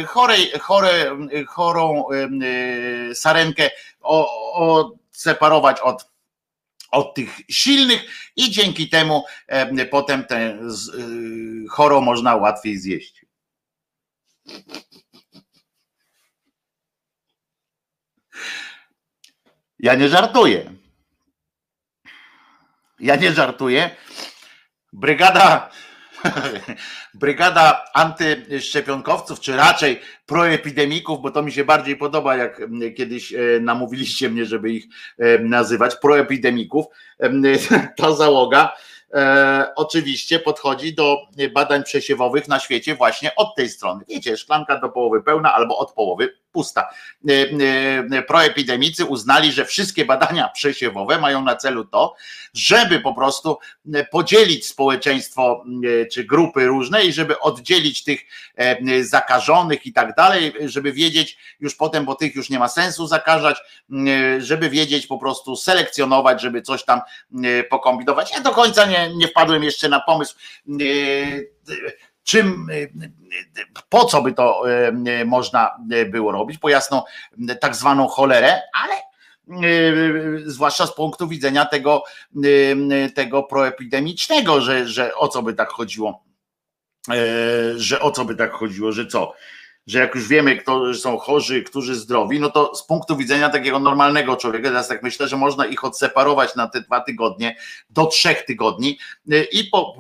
Speaker 1: chorej, chore, chorą sarenkę odseparować od od tych silnych i dzięki temu potem tę e, chorą można łatwiej zjeść. Ja nie żartuję. Ja nie żartuję. Brygada [LAUGHS] brygada antyszczepionkowców, czy raczej proepidemików, bo to mi się bardziej podoba, jak kiedyś e, namówiliście mnie, żeby ich e, nazywać, proepidemików, [LAUGHS] ta załoga e, oczywiście podchodzi do badań przesiewowych na świecie właśnie od tej strony. Wiecie, szklanka do połowy pełna albo od połowy pusta. Proepidemicy uznali, że wszystkie badania przesiewowe mają na celu to, żeby po prostu podzielić społeczeństwo czy grupy różne i żeby oddzielić tych zakażonych i tak dalej, żeby wiedzieć już potem, bo tych już nie ma sensu zakażać, żeby wiedzieć po prostu selekcjonować, żeby coś tam pokombinować. Ja do końca nie, nie wpadłem jeszcze na pomysł czym, po co by to można było robić, po jasno tak zwaną cholerę, ale zwłaszcza z punktu widzenia tego, tego proepidemicznego, że, że o co by tak chodziło, że o co by tak chodziło, że co, że jak już wiemy, kto są chorzy, którzy zdrowi, no to z punktu widzenia takiego normalnego człowieka, teraz tak myślę, że można ich odseparować na te dwa tygodnie do trzech tygodni i po,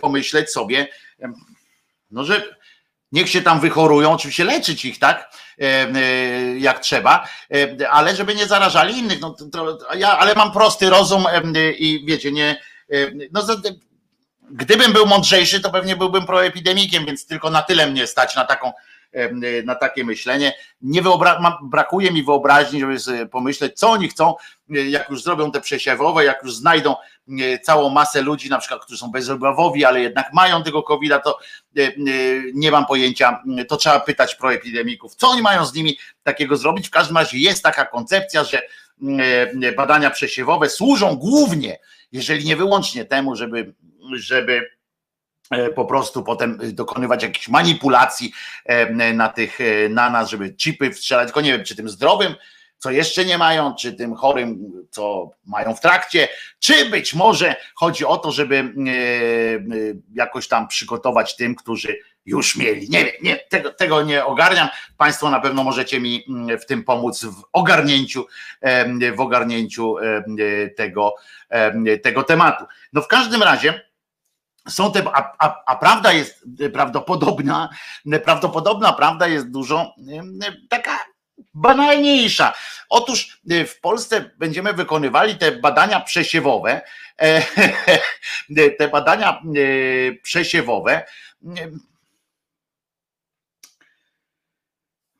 Speaker 1: pomyśleć sobie, no że niech się tam wychorują, oczywiście leczyć ich, tak, e, e, jak trzeba, e, ale żeby nie zarażali innych. No, to, ja, ale mam prosty rozum i wiecie, nie, no gdybym był mądrzejszy, to pewnie byłbym proepidemikiem, więc tylko na tyle mnie stać na taką na takie myślenie. Nie brakuje mi wyobraźni, żeby pomyśleć, co oni chcą, jak już zrobią te przesiewowe, jak już znajdą całą masę ludzi, na przykład, którzy są bezobjawowi, ale jednak mają tego COVID-a, to e, e, nie mam pojęcia, to trzeba pytać proepidemików, co oni mają z nimi takiego zrobić. W każdym razie jest taka koncepcja, że e, badania przesiewowe służą głównie, jeżeli nie wyłącznie temu, żeby, żeby po prostu potem dokonywać jakichś manipulacji na tych, na nas, żeby chipy wstrzelać, tylko nie wiem, czy tym zdrowym, co jeszcze nie mają, czy tym chorym, co mają w trakcie, czy być może chodzi o to, żeby e, e, jakoś tam przygotować tym, którzy już mieli. Nie wiem, nie, tego, tego nie ogarniam. Państwo na pewno możecie mi mm, w tym pomóc w ogarnięciu, w ogarnięciu tego, tego tematu. No w każdym razie są te, a, a, a, prawda jest prawdopodobna, prawdopodobna prawda jest dużo taka banalniejsza. Otóż e, w Polsce będziemy wykonywali te badania przesiewowe, e, [LAUGHS] te badania e, przesiewowe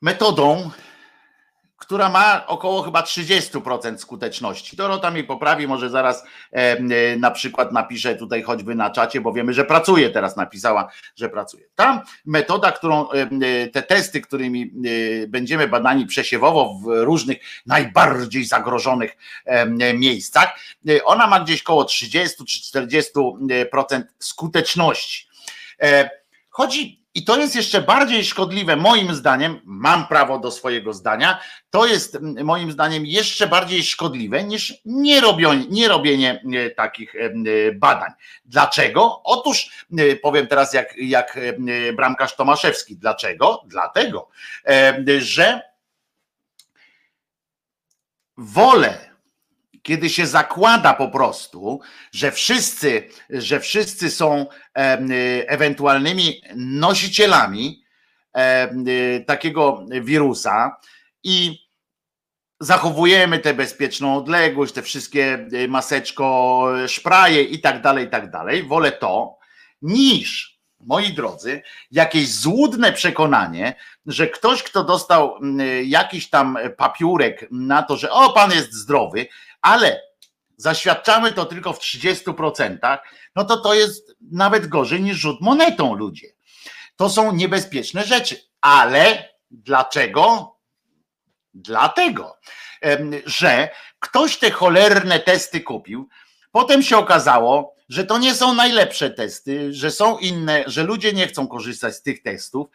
Speaker 1: metodą która ma około chyba 30% skuteczności. Dorota mi poprawi, może zaraz e, na przykład napisze tutaj choćby na czacie, bo wiemy, że pracuje teraz, napisała, że pracuje. Ta metoda, którą e, te testy, którymi e, będziemy badani przesiewowo w różnych najbardziej zagrożonych e, miejscach, e, ona ma gdzieś około 30 czy 40% skuteczności. E, chodzi i to jest jeszcze bardziej szkodliwe, moim zdaniem, mam prawo do swojego zdania, to jest moim zdaniem jeszcze bardziej szkodliwe niż nie robienie, nie robienie takich badań. Dlaczego? Otóż powiem teraz jak, jak bramkarz Tomaszewski. Dlaczego? Dlatego, że wolę kiedy się zakłada po prostu, że wszyscy, że wszyscy są ewentualnymi nosicielami takiego wirusa i zachowujemy tę bezpieczną odległość, te wszystkie y, maseczko, szpraje i tak dalej, i tak dalej. Wolę to niż, moi drodzy, jakieś złudne przekonanie, że ktoś, kto dostał y, jakiś tam papiurek na to, że o, pan jest zdrowy, ale zaświadczamy to tylko w 30%, no to to jest nawet gorzej niż rzut monetą ludzie. To są niebezpieczne rzeczy, ale dlaczego? Dlatego, że ktoś te cholerne testy kupił, potem się okazało, że to nie są najlepsze testy, że są inne, że ludzie nie chcą korzystać z tych testów,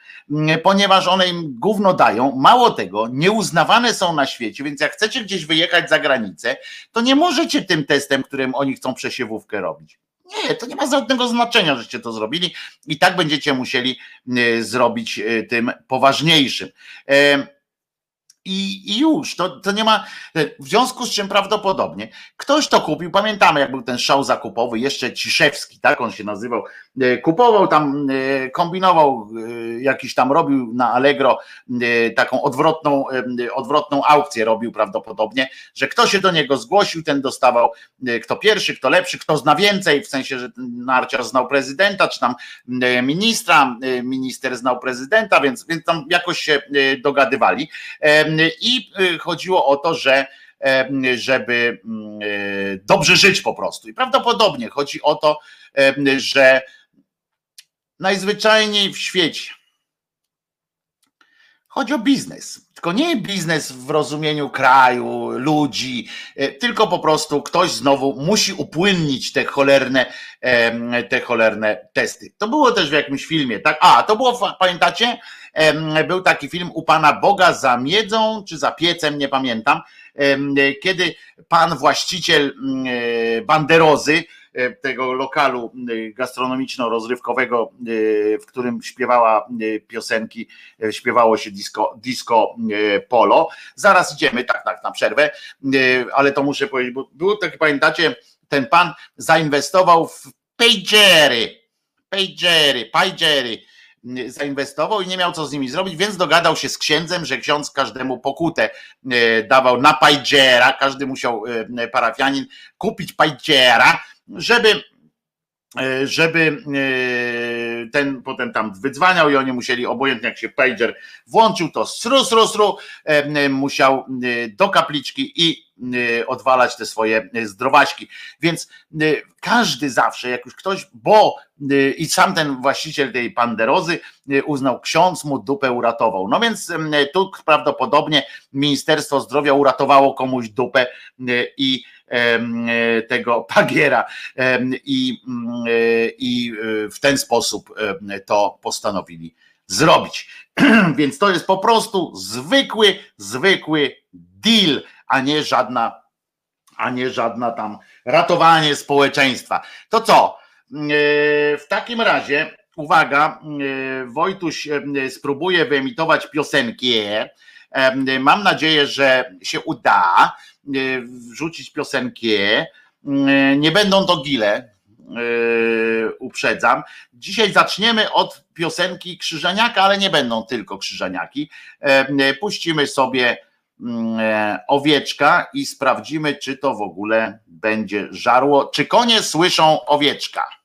Speaker 1: ponieważ one im gówno dają. Mało tego, nieuznawane są na świecie, więc jak chcecie gdzieś wyjechać za granicę, to nie możecie tym testem, którym oni chcą przesiewówkę robić. Nie, to nie ma żadnego znaczenia, żeście to zrobili i tak będziecie musieli zrobić e, tym poważniejszym i, i już. To, to nie ma. W związku z czym prawdopodobnie ktoś to kupił. Pamiętamy, jak był ten szał zakupowy, jeszcze Ciszewski, tak on się nazywał. E, kupował tam, e, kombinował, e, jakiś tam robił na Allegro taką odwrotną, odwrotną aukcję robił prawdopodobnie, że kto się do niego zgłosił, ten dostawał kto pierwszy, kto lepszy, kto zna więcej, w sensie, że narciarz znał prezydenta, czy tam ministra, minister znał prezydenta, więc, więc tam jakoś się dogadywali i y, chodziło o to, że żeby mm, y, dobrze żyć po prostu. I prawdopodobnie chodzi o to, że najzwyczajniej w świecie chodzi o biznes. Tylko nie biznes w rozumieniu kraju, ludzi, e, tylko po prostu ktoś znowu musi upłynnić te cholerne, te cholerne testy. To było też w jakimś filmie, tak? A, to było, pamiętacie? Był taki film u Pana Boga za miedzą, czy za piecem, nie pamiętam, kiedy pan właściciel mm, e, banderozy, e, tego lokalu gastronomiczno-rozrywkowego, w którym śpiewała piosenki, śpiewało się disco, disco polo. Zaraz idziemy, tak, tak, na przerwę, ale to muszę powiedzieć, bo było tak, pamiętacie, ten pan zainwestował w pagery, pagery, pagery, zainwestował i nie miał co z nimi zrobić, więc dogadał się z księdzem, że ksiądz każdemu pokutę e, dawał na pajdziera, każdy musiał, e, parafianin, kupić pajdziera, żeby żeby ten potem tam wydzwaniał i oni musieli, obojętnie jak się pager włączył, to sru, sru, sru, musiał do kapliczki i odwalać te swoje zdrowaśki. Więc każdy zawsze, jak już ktoś, bo i sam ten właściciel tej panderozy uznał, ksiądz mu dupę uratował. No więc tu prawdopodobnie Ministerstwo Zdrowia uratowało komuś dupę i tego pagiera i, i w ten sposób to postanowili zrobić. [CLEARS THROAT] Więc to jest po prostu zwykły, zwykły deal, a nie żadna, a nie żadna tam ratowanie społeczeństwa. To co? W takim razie, uwaga, Wojtuś spróbuje wyemitować piosenkę. Mam nadzieję, że się uda wrzucić piosenkę. Nie będą to gile, uprzedzam. Dzisiaj zaczniemy od piosenki Krzyżaniaka, ale nie będą tylko Krzyżaniaki. Puścimy sobie owieczka i sprawdzimy, czy to w ogóle będzie żarło. Czy konie słyszą owieczka?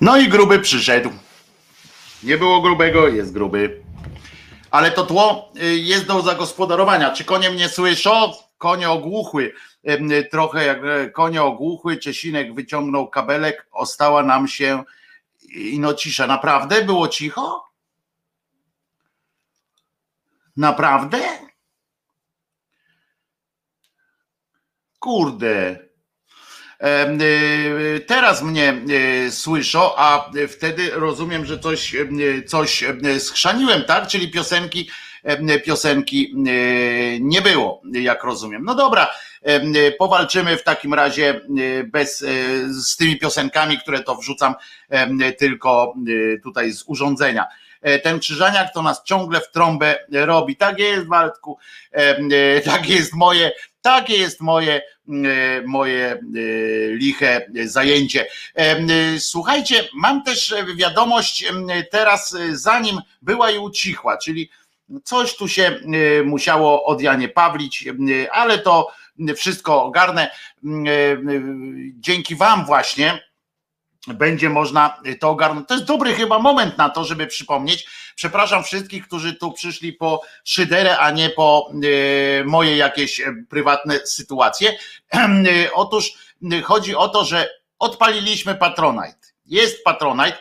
Speaker 1: No i gruby przyszedł. Nie było grubego, jest gruby. Ale to tło y, jest do zagospodarowania. Czy konie mnie słyszą? Konie ogłuchły. Trochę jak e, konie ogłuchły. Czesinek wyciągnął kabelek. Ostała nam się i no cisza. Naprawdę było cicho? Naprawdę? Kurde. Y, teraz mnie y, słyszą, a wtedy rozumiem, że coś, y, coś schrzaniłem, tak? Czyli piosenki, piosenki nie było, jak rozumiem. No dobra, powalczymy w takim razie bez, z tymi piosenkami, które to wrzucam tylko tutaj z urządzenia. E, ten Krzyżaniak to nas ciągle w trąbę robi. Tak jest, Waldku, [LAUGHS] tak jest moje, takie jest moje, moje liche zajęcie. Słuchajcie, mam też wiadomość teraz, zanim była i ucichła, czyli coś tu się musiało od Janie Pawlić, ale to wszystko ogarnę. Dzięki Wam właśnie będzie można to ogarnąć. To jest dobry chyba moment na to, żeby przypomnieć. Przepraszam wszystkich, którzy tu przyszli po szyderę, a nie po e, moje jakieś e, prywatne sytuacje. [CLEARS THROAT] E, otóż chodzi o to, że odpaliliśmy Patronite. Jest Patronite.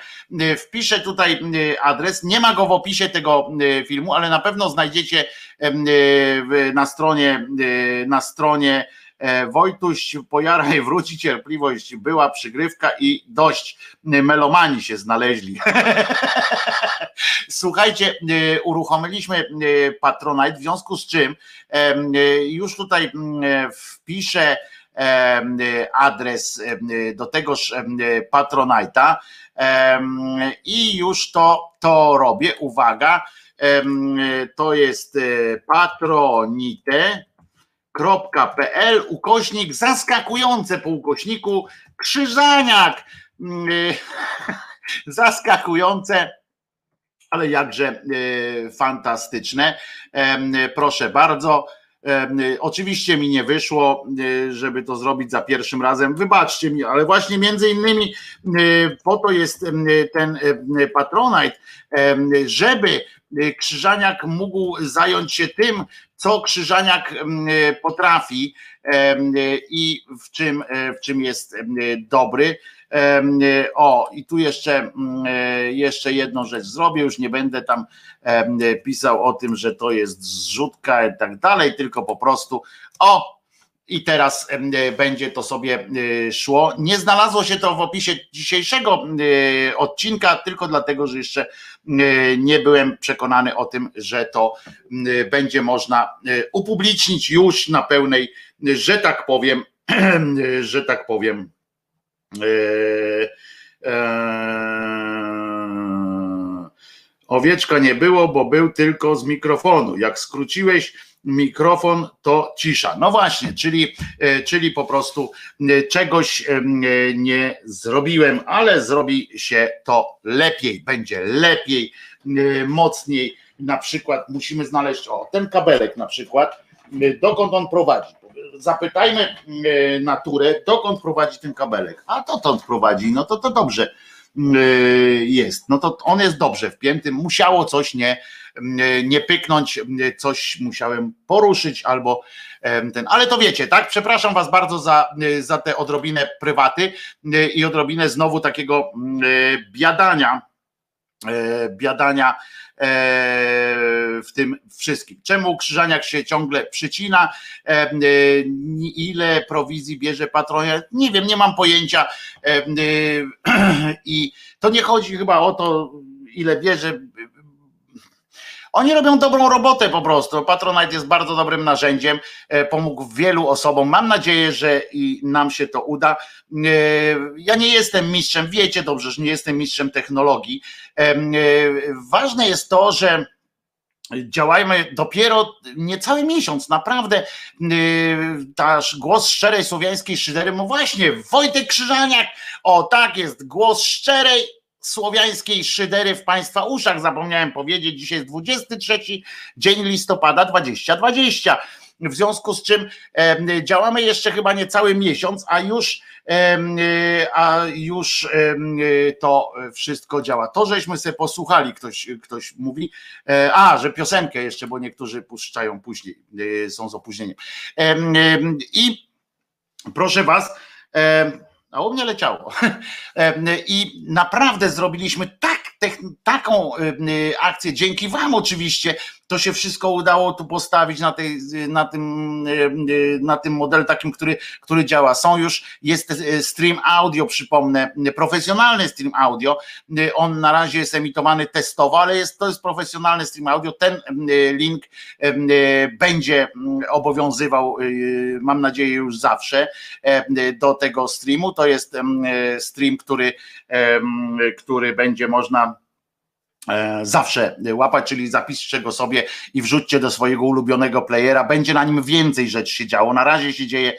Speaker 1: Wpiszę tutaj adres. Nie ma go w opisie tego filmu, ale na pewno znajdziecie na stronie na stronie Wojtuś, pojaraj, wróci cierpliwość, była przygrywka i dość. Melomani się znaleźli. [LAUGHS] Słuchajcie, e, uruchomiliśmy e, Patronite, w związku z czym już tutaj wpiszę adres do tegoż Patronite'a i już to, to robię. Uwaga, to jest patronite pl ukośnik zaskakujące po ukośniku krzyżaniak mm, [LAUGHS] zaskakujące ale jakże e, fantastyczne proszę bardzo Oczywiście mi nie wyszło, e, żeby to zrobić za pierwszym razem. Wybaczcie mi, ale właśnie między innymi e, po to jest ten Patronite, żeby Krzyżaniak mógł zająć się tym, co Krzyżaniak potrafi i w czym, w czym jest dobry. O, i tu jeszcze, jeszcze jedną rzecz zrobię, już nie będę tam pisał o tym, że to jest zrzutka i tak dalej, tylko po prostu o, i teraz będzie to sobie szło. Nie znalazło się to w opisie dzisiejszego odcinka, tylko dlatego, że jeszcze nie byłem przekonany o tym, że to będzie można upublicznić już na pełnej, że tak powiem, [CLEARS THROAT] że tak powiem. Owieczka nie było, bo był tylko z mikrofonu. Jak skróciłeś mikrofon, to cisza. No właśnie, czyli, e, czyli po prostu e, czegoś e, nie zrobiłem, ale zrobi się to lepiej, będzie lepiej, mocniej. Na przykład musimy znaleźć, o, ten kabelek na przykład, dokąd on prowadzi. Zapytajmy naturę, dokąd prowadzi ten kabelek. A to stąd prowadzi, no to to dobrze jest. No to on jest dobrze wpięty, musiało coś nie nie pyknąć, coś musiałem poruszyć albo ten, ale to wiecie, tak? Przepraszam Was bardzo za, za te odrobinę prywaty i odrobinę znowu takiego biadania, biadania w tym wszystkim. Czemu Krzyżaniak się ciągle przycina? Ile prowizji bierze patronia? Nie wiem, nie mam pojęcia [CLEARS THROAT] i to nie chodzi chyba o to, ile bierze oni robią dobrą robotę po prostu. Patronite jest bardzo dobrym narzędziem, e, pomógł wielu osobom. Mam nadzieję, że i nam się to uda. E, ja nie jestem mistrzem, wiecie dobrze, że nie jestem mistrzem technologii. E, ważne jest to, że działajmy dopiero niecały miesiąc, naprawdę ta głos szczerej słowiańskiej szydery, no właśnie Wojtek Krzyżaniak, o tak jest, głos szczerej słowiańskiej szydery w Państwa uszach. Zapomniałem powiedzieć, dzisiaj jest 23 dzień listopada 2020. w związku z czym działamy jeszcze chyba nie cały miesiąc, a już a już to wszystko działa. To, żeśmy sobie posłuchali, ktoś, ktoś mówi, a, że piosenkę jeszcze, bo niektórzy puszczają później, są z opóźnieniem. I proszę was, a u mnie leciało. [LAUGHS] I naprawdę zrobiliśmy tak, taką akcję, dzięki Wam oczywiście, to się wszystko udało tu postawić na, tej, na, tym, na tym modelu takim, który, który działa. Są już, jest stream audio, przypomnę, profesjonalny stream audio. On na razie jest emitowany testowo, ale jest, to jest profesjonalny stream audio. Ten link będzie obowiązywał, mam nadzieję, już zawsze do tego streamu. To jest stream, który, który będzie można E, zawsze łapać, czyli zapiszcie go sobie i wrzućcie do swojego ulubionego playera. Będzie na nim więcej rzeczy się działo. Na razie się dzieje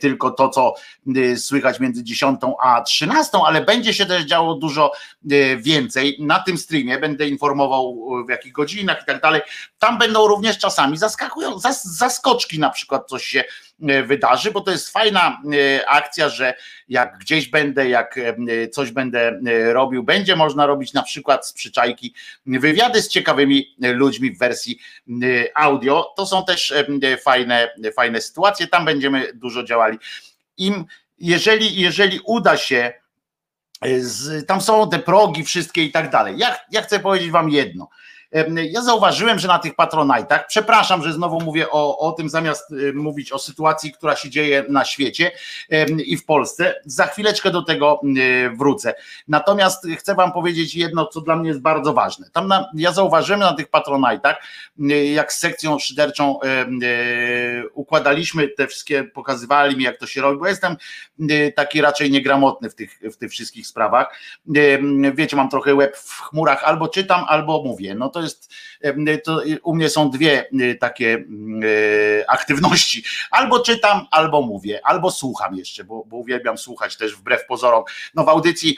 Speaker 1: tylko to, co słychać między 10 a 13, ale będzie się też działo dużo e, więcej. Na tym streamie będę informował w jakich godzinach i tak dalej. Tam będą również czasami zaskakują, zaskoczki na przykład coś się E, wydarzy, bo to jest fajna e, akcja, że jak gdzieś będę, jak e, coś będę robił, będzie można robić na przykład z przyczajki wywiady z ciekawymi ludźmi w wersji audio. To są też fajne, fajne sytuacje, tam będziemy dużo działali. Im, jeżeli, jeżeli uda się, z, tam są te progi wszystkie i tak dalej. Ja, ja chcę powiedzieć wam jedno ja zauważyłem, że na tych patronajtach, przepraszam, że znowu mówię o, o tym, zamiast y, mówić o sytuacji, która się dzieje na świecie i w Polsce, za chwileczkę do tego y, wrócę. Natomiast chcę Wam powiedzieć jedno, co dla mnie jest bardzo ważne. Tam na, ja zauważyłem na tych patronajtach, y, jak z sekcją szyderczą układaliśmy te wszystkie, pokazywali mi, jak to się robi, bo jestem taki raczej niegramotny w tych, w tych wszystkich sprawach. Wiecie, mam trochę łeb w chmurach, albo czytam, albo mówię. No to jest, to u mnie są dwie takie aktywności. Albo czytam, albo mówię, albo słucham jeszcze, bo, bo uwielbiam słuchać też wbrew pozorom. No w audycji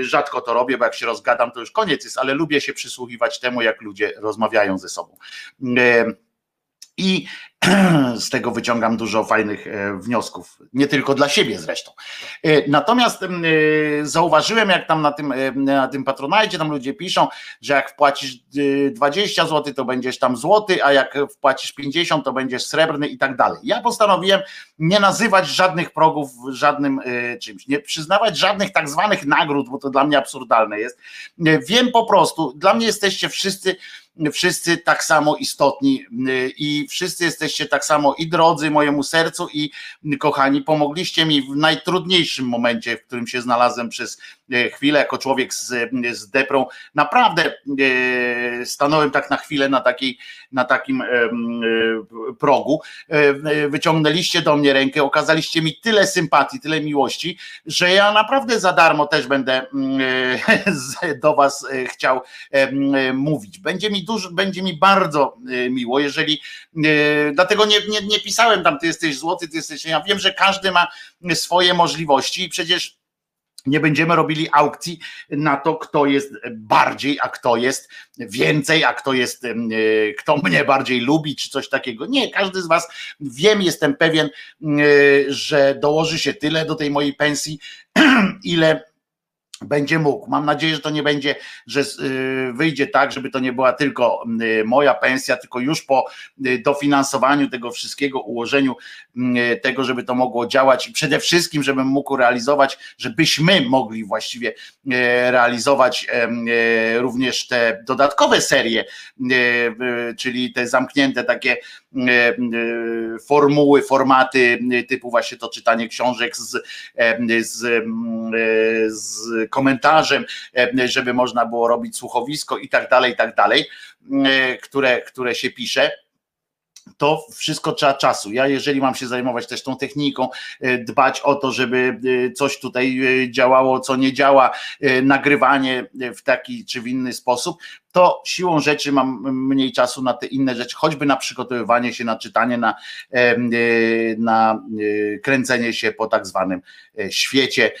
Speaker 1: rzadko to robię, bo jak się rozgadam, to już koniec jest, ale lubię się przysłuchiwać temu, jak ludzie rozmawiają ze sobą. I [CLEARS THROAT] z tego wyciągam dużo fajnych e, wniosków, nie tylko dla siebie zresztą. E, natomiast e, zauważyłem, jak tam na tym, na tym patronajcie, tam ludzie piszą, że jak wpłacisz 20 zł, to będziesz tam złoty, a jak wpłacisz 50, to będziesz srebrny i tak dalej. Ja postanowiłem nie nazywać żadnych progów żadnym czymś, nie przyznawać żadnych tak zwanych nagród, bo to dla mnie absurdalne jest. Wiem po prostu, dla mnie jesteście wszyscy wszyscy tak samo istotni i wszyscy jesteście tak samo i drodzy mojemu sercu i kochani, pomogliście mi w najtrudniejszym momencie, w którym się znalazłem przez chwilę jako człowiek z, z deprą. Naprawdę e, stanąłem tak na chwilę na, takiej, na takim e, progu. Wyciągnęliście do mnie rękę, okazaliście mi tyle sympatii, tyle miłości, że ja naprawdę za darmo też będę [LAUGHS] do Was chciał mówić. Będzie mi dużo, będzie mi bardzo e, miło, jeżeli e, dlatego nie, nie, nie pisałem tam, ty jesteś złoty, ty jesteś. Ja wiem, że każdy ma swoje możliwości i przecież nie będziemy robili aukcji na to, kto jest bardziej, a kto jest więcej, a kto jest, e, kto mnie bardziej lubi, czy coś takiego. Nie, każdy z Was wiem, jestem pewien, że dołoży się tyle do tej mojej pensji, [CLEARS THROAT] ile będzie mógł. Mam nadzieję, że to nie będzie, że y, wyjdzie tak, żeby to nie była tylko y, moja pensja, tylko już po y, dofinansowaniu tego wszystkiego, ułożeniu tego, żeby to mogło działać i przede wszystkim, żebym mógł realizować, żebyśmy mogli właściwie realizować również te dodatkowe serie, czyli te zamknięte takie formuły, formaty typu właśnie to czytanie książek z, z, z komentarzem, e, żeby można było robić słuchowisko i tak dalej, i tak dalej, e, które, które się pisze to wszystko trzeba czasu. Ja, jeżeli mam się zajmować też tą techniką, e, dbać o to, żeby coś tutaj działało, co nie działa, nagrywanie w taki czy w inny sposób, to siłą rzeczy mam mniej czasu na te inne rzeczy, choćby na przygotowywanie się, na czytanie, na, na kręcenie się po tak zwanym świecie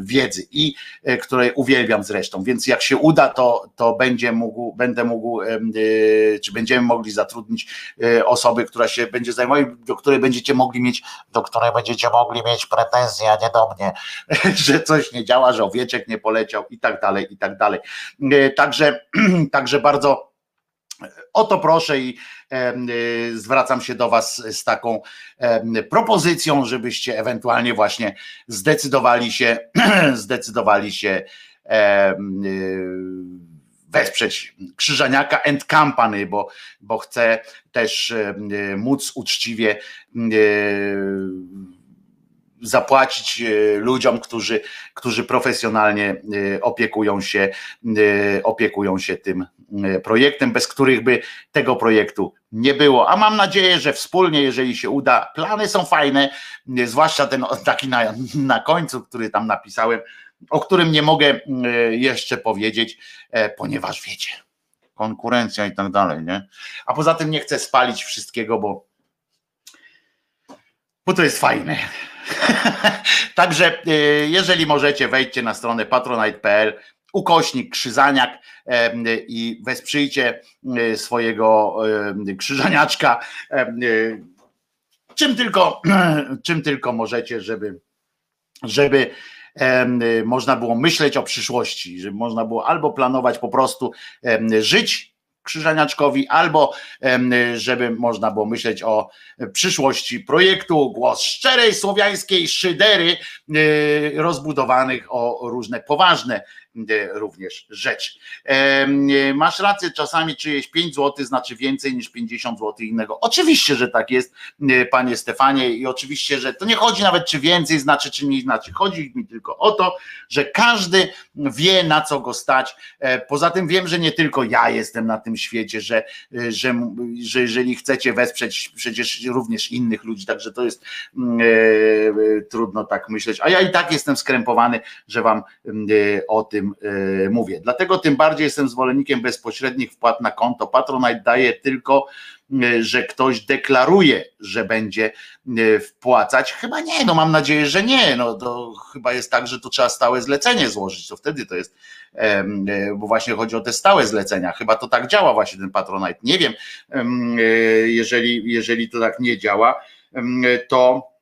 Speaker 1: wiedzy i której uwielbiam zresztą, więc jak się uda, to, to będzie mógł, będę mógł, czy będziemy mogli zatrudnić osoby, która się będzie zajmować, do której będziecie mogli mieć, do której będziecie mogli mieć pretensje, a nie do mnie, [LAUGHS] że coś nie działa, że owieczek nie poleciał i tak dalej, i tak dalej. Także, [CLEARS THROAT] także bardzo o to proszę i zwracam się do Was z taką propozycją, żebyście ewentualnie właśnie zdecydowali się, [CLEARS THROAT] zdecydowali się wesprzeć Krzyżaniaka and Company, bo, bo chcę też móc uczciwie zapłacić e, ludziom, którzy, którzy profesjonalnie e, opiekują się, e, opiekują się tym projektem, bez których by tego projektu nie było. A mam nadzieję, że wspólnie, jeżeli się uda, plany są fajne, zwłaszcza ten taki na, na końcu, który tam napisałem, o którym nie mogę jeszcze powiedzieć, ponieważ wiecie, konkurencja i tak dalej, nie? A poza tym nie chcę spalić wszystkiego, bo, bo to jest fajne. [LAUGHS] Także e, jeżeli możecie, wejdźcie na stronę patronite.pl ukośnik Krzyżaniak i wesprzyjcie e, swojego krzyżaniaczka e, czym tylko, [CLEARS THROAT] czym tylko możecie, żeby, żeby można było myśleć o przyszłości, żeby można było albo planować po prostu żyć Krzyżaniaczkowi, albo żeby można było myśleć o przyszłości projektu Głos Szczerej Słowiańskiej Szydery e, rozbudowanych o różne poważne również rzecz. E, masz rację, czasami czyjeś 5 zł znaczy więcej niż 50 zł innego. Oczywiście, że tak jest, e, panie Stefanie, i oczywiście, że to nie chodzi nawet, czy więcej znaczy, czy mniej znaczy. Chodzi mi tylko o to, że każdy wie, na co go stać. Poza tym wiem, że nie tylko ja jestem na tym świecie, że, że, że jeżeli chcecie wesprzeć przecież również innych ludzi, także to jest e, trudno tak myśleć. A ja i tak jestem skrępowany, że wam e, o tym tym e, mówię. Dlatego tym bardziej jestem zwolennikiem bezpośrednich wpłat na konto. Patronite daje tylko, e, że ktoś deklaruje, że będzie e, wpłacać. Chyba nie, no mam nadzieję, że nie. No to chyba jest tak, że to trzeba stałe zlecenie złożyć, to wtedy to jest, bo właśnie chodzi o te stałe zlecenia. Chyba to tak działa właśnie ten Patronite. Nie wiem, jeżeli, jeżeli to tak nie działa, to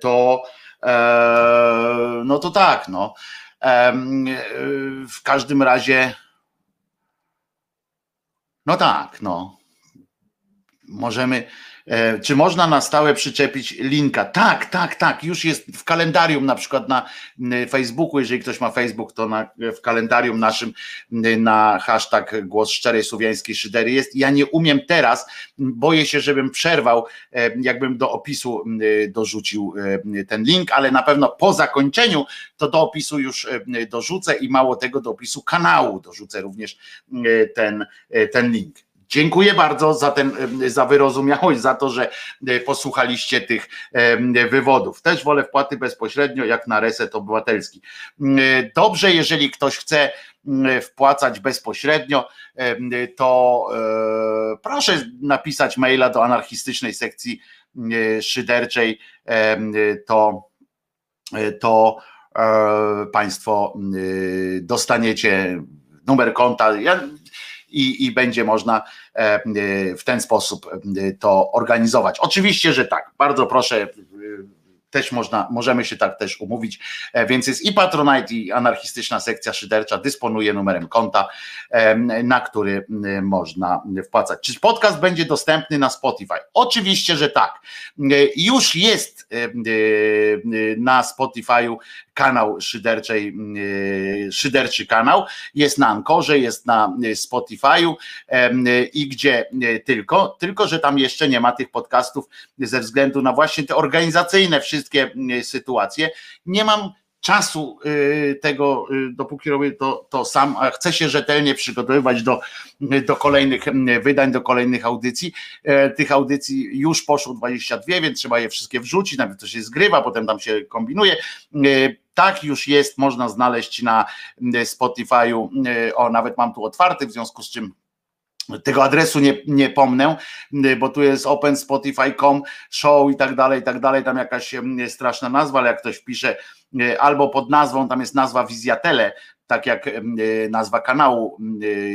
Speaker 1: to no to tak, no. W każdym razie, no tak, no. Możemy, czy można na stałe przyczepić linka? Tak, tak, tak. Już jest w kalendarium, na przykład na Facebooku. Jeżeli ktoś ma Facebook, to na, w kalendarium naszym na hashtag głos szczerej słowiańskiej szydery jest. Ja nie umiem teraz, boję się, żebym przerwał, e, jakbym do opisu dorzucił e, ten link, ale na pewno po zakończeniu to do opisu już dorzucę i mało tego do opisu kanału dorzucę również ten, ten link. Dziękuję bardzo za ten, za wyrozumiałość, za to, że e, posłuchaliście tych wywodów. Też wolę wpłaty bezpośrednio, jak na reset obywatelski. Mm, e, dobrze, jeżeli ktoś chce mm, wpłacać bezpośrednio, to e, proszę napisać maila do anarchistycznej sekcji szyderczej, to, to Państwo dostaniecie numer konta. Ja i, i będzie można e, e, w ten sposób e, to organizować. Oczywiście, że tak. Bardzo proszę też można, możemy się tak też umówić, więc jest i Patronite i anarchistyczna sekcja szydercza dysponuje numerem konta, na który można wpłacać. Czy podcast będzie dostępny na Spotify? Oczywiście, że tak. Już jest na Spotify'u kanał szyderczej, e, szyderczy kanał, jest na Ankorze, jest na e, Spotify'u i gdzie e, tylko, tylko że tam jeszcze nie ma tych podcastów ze względu na właśnie te organizacyjne wszystkie sytuacje. Nie mam czasu tego, dopóki robię to, to sam, a chcę się rzetelnie przygotowywać do, do kolejnych wydań, do kolejnych audycji. Tych audycji już poszło 22, więc trzeba je wszystkie wrzucić, nawet to się zgrywa, potem tam się kombinuje Tak już jest, można znaleźć na Spotify'u. O, nawet mam tu otwarty, w związku z czym tego adresu nie, nie pomnę, bo tu jest open spotify.com show i tak dalej, i tak dalej, tam jakaś straszna nazwa, ale jak ktoś wpisze albo pod nazwą, tam jest nazwa Wizjatele, tak jak nazwa kanału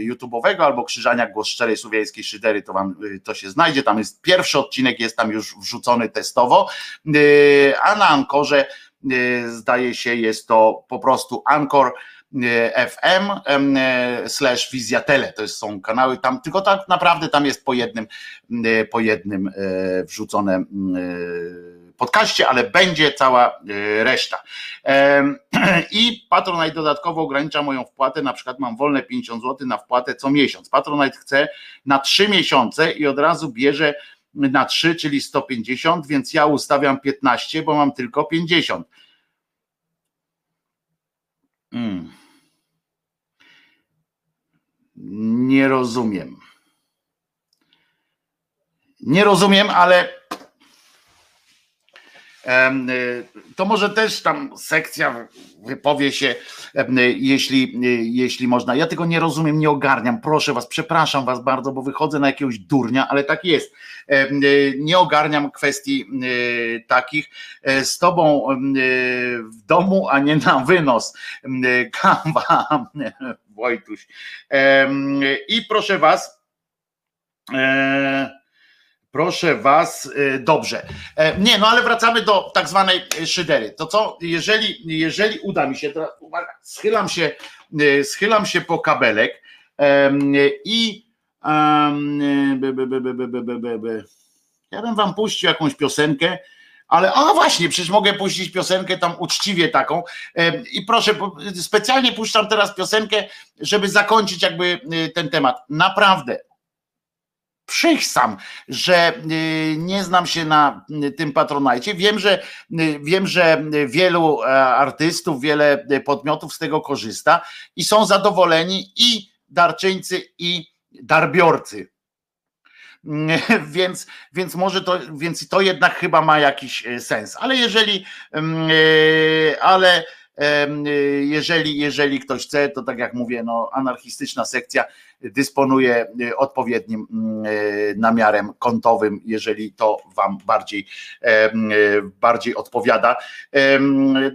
Speaker 1: YouTube'owego albo Krzyżania Głos Szczerej Słowiańskiej Szydery, to wam to się znajdzie, tam jest pierwszy odcinek, jest tam już wrzucony testowo, a na Ankorze zdaje się jest to po prostu Ankor FM slash Wizjatele, to są kanały tam, tylko tak naprawdę tam jest po jednym, po jednym wrzucone podcaście, ale będzie cała reszta. [CLEARS THROAT] I Patronite dodatkowo ogranicza moją wpłatę, na przykład mam wolne 50 zł na wpłatę co miesiąc. Patronite chce na 3 miesiące i od razu bierze na 3, czyli 150, więc ja ustawiam 15, bo mam tylko 50. Hmm. Nie rozumiem. Nie rozumiem, ale to może też tam sekcja wypowie się, jeśli, jeśli można. Ja tego nie rozumiem, nie ogarniam. Proszę was, przepraszam was bardzo, bo wychodzę na jakiegoś durnia, ale tak jest. Y, nie ogarniam kwestii y, takich z tobą w domu, a nie na wynos. Kawa [LAUGHS] Wojtuś. I proszę Was, e, proszę Was, e, dobrze. E, nie, no ale wracamy do tak zwanej szydery. To co, jeżeli, jeżeli uda mi się, teraz uwaga, schylam się, schylam się po kabelek i ja bym Wam puścił jakąś piosenkę, ale a właśnie, przecież mogę puścić piosenkę tam uczciwie taką i proszę, specjalnie puszczam teraz piosenkę, żeby zakończyć jakby y, ten temat. Naprawdę, przychsam, że y, nie znam się na y, tym patronajcie. Wiem, że wiem, że wielu e, artystów, wiele podmiotów z tego korzysta i są zadowoleni i darczyńcy, i darbiorcy. [LAUGHS] więc, więc może to, więc to jednak chyba ma jakiś e, sens. Ale jeżeli, mm, e, ale jeżeli, jeżeli ktoś chce, to tak jak mówię, no, anarchistyczna sekcja dysponuje e, odpowiednim mm, namiarem kątowym, jeżeli to Wam bardziej, bardziej odpowiada.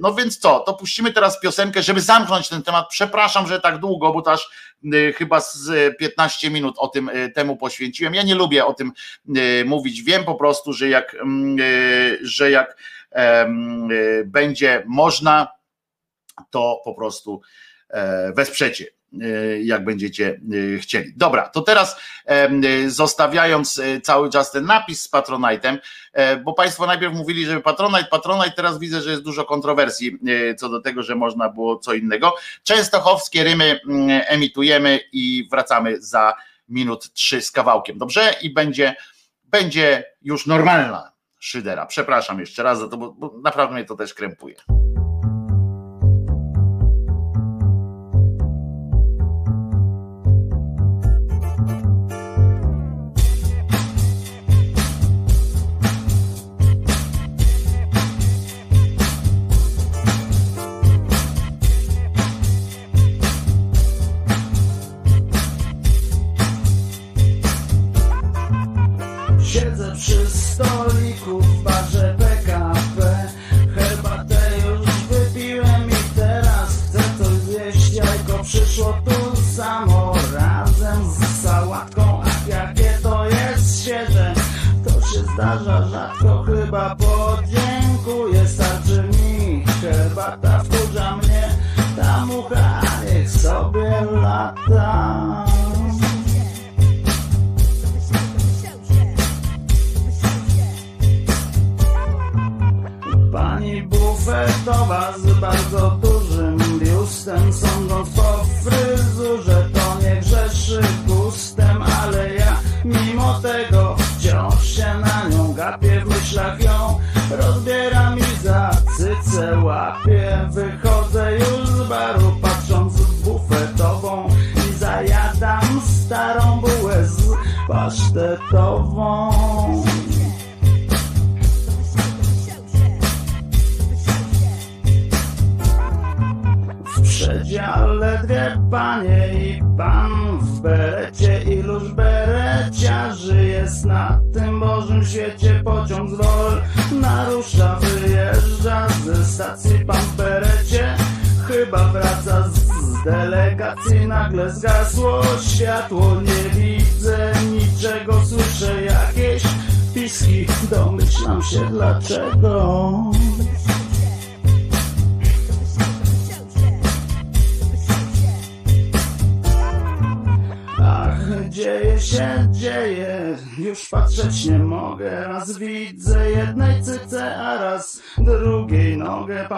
Speaker 1: No więc co, to puścimy teraz piosenkę, żeby zamknąć ten temat. Przepraszam, że tak długo, bo to aż Y, chyba z 15 minut o tym y, temu poświęciłem. Ja nie lubię o tym y, mówić. Wiem po prostu, że jak, mm, że jak będzie można, to po prostu e, wesprzecie jak będziecie chcieli. Dobra, to teraz zostawiając cały czas ten napis z Patronite'em, e, bo Państwo najpierw mówili, że Patronite, Patronite, teraz widzę, że jest dużo kontrowersji co do tego, że można było co innego. Częstochowskie rymy mm, emitujemy i wracamy za minut trzy z kawałkiem, dobrze? I będzie, będzie już normalna szydera. Przepraszam jeszcze raz za to, bo, bo naprawdę mnie to też krępuje.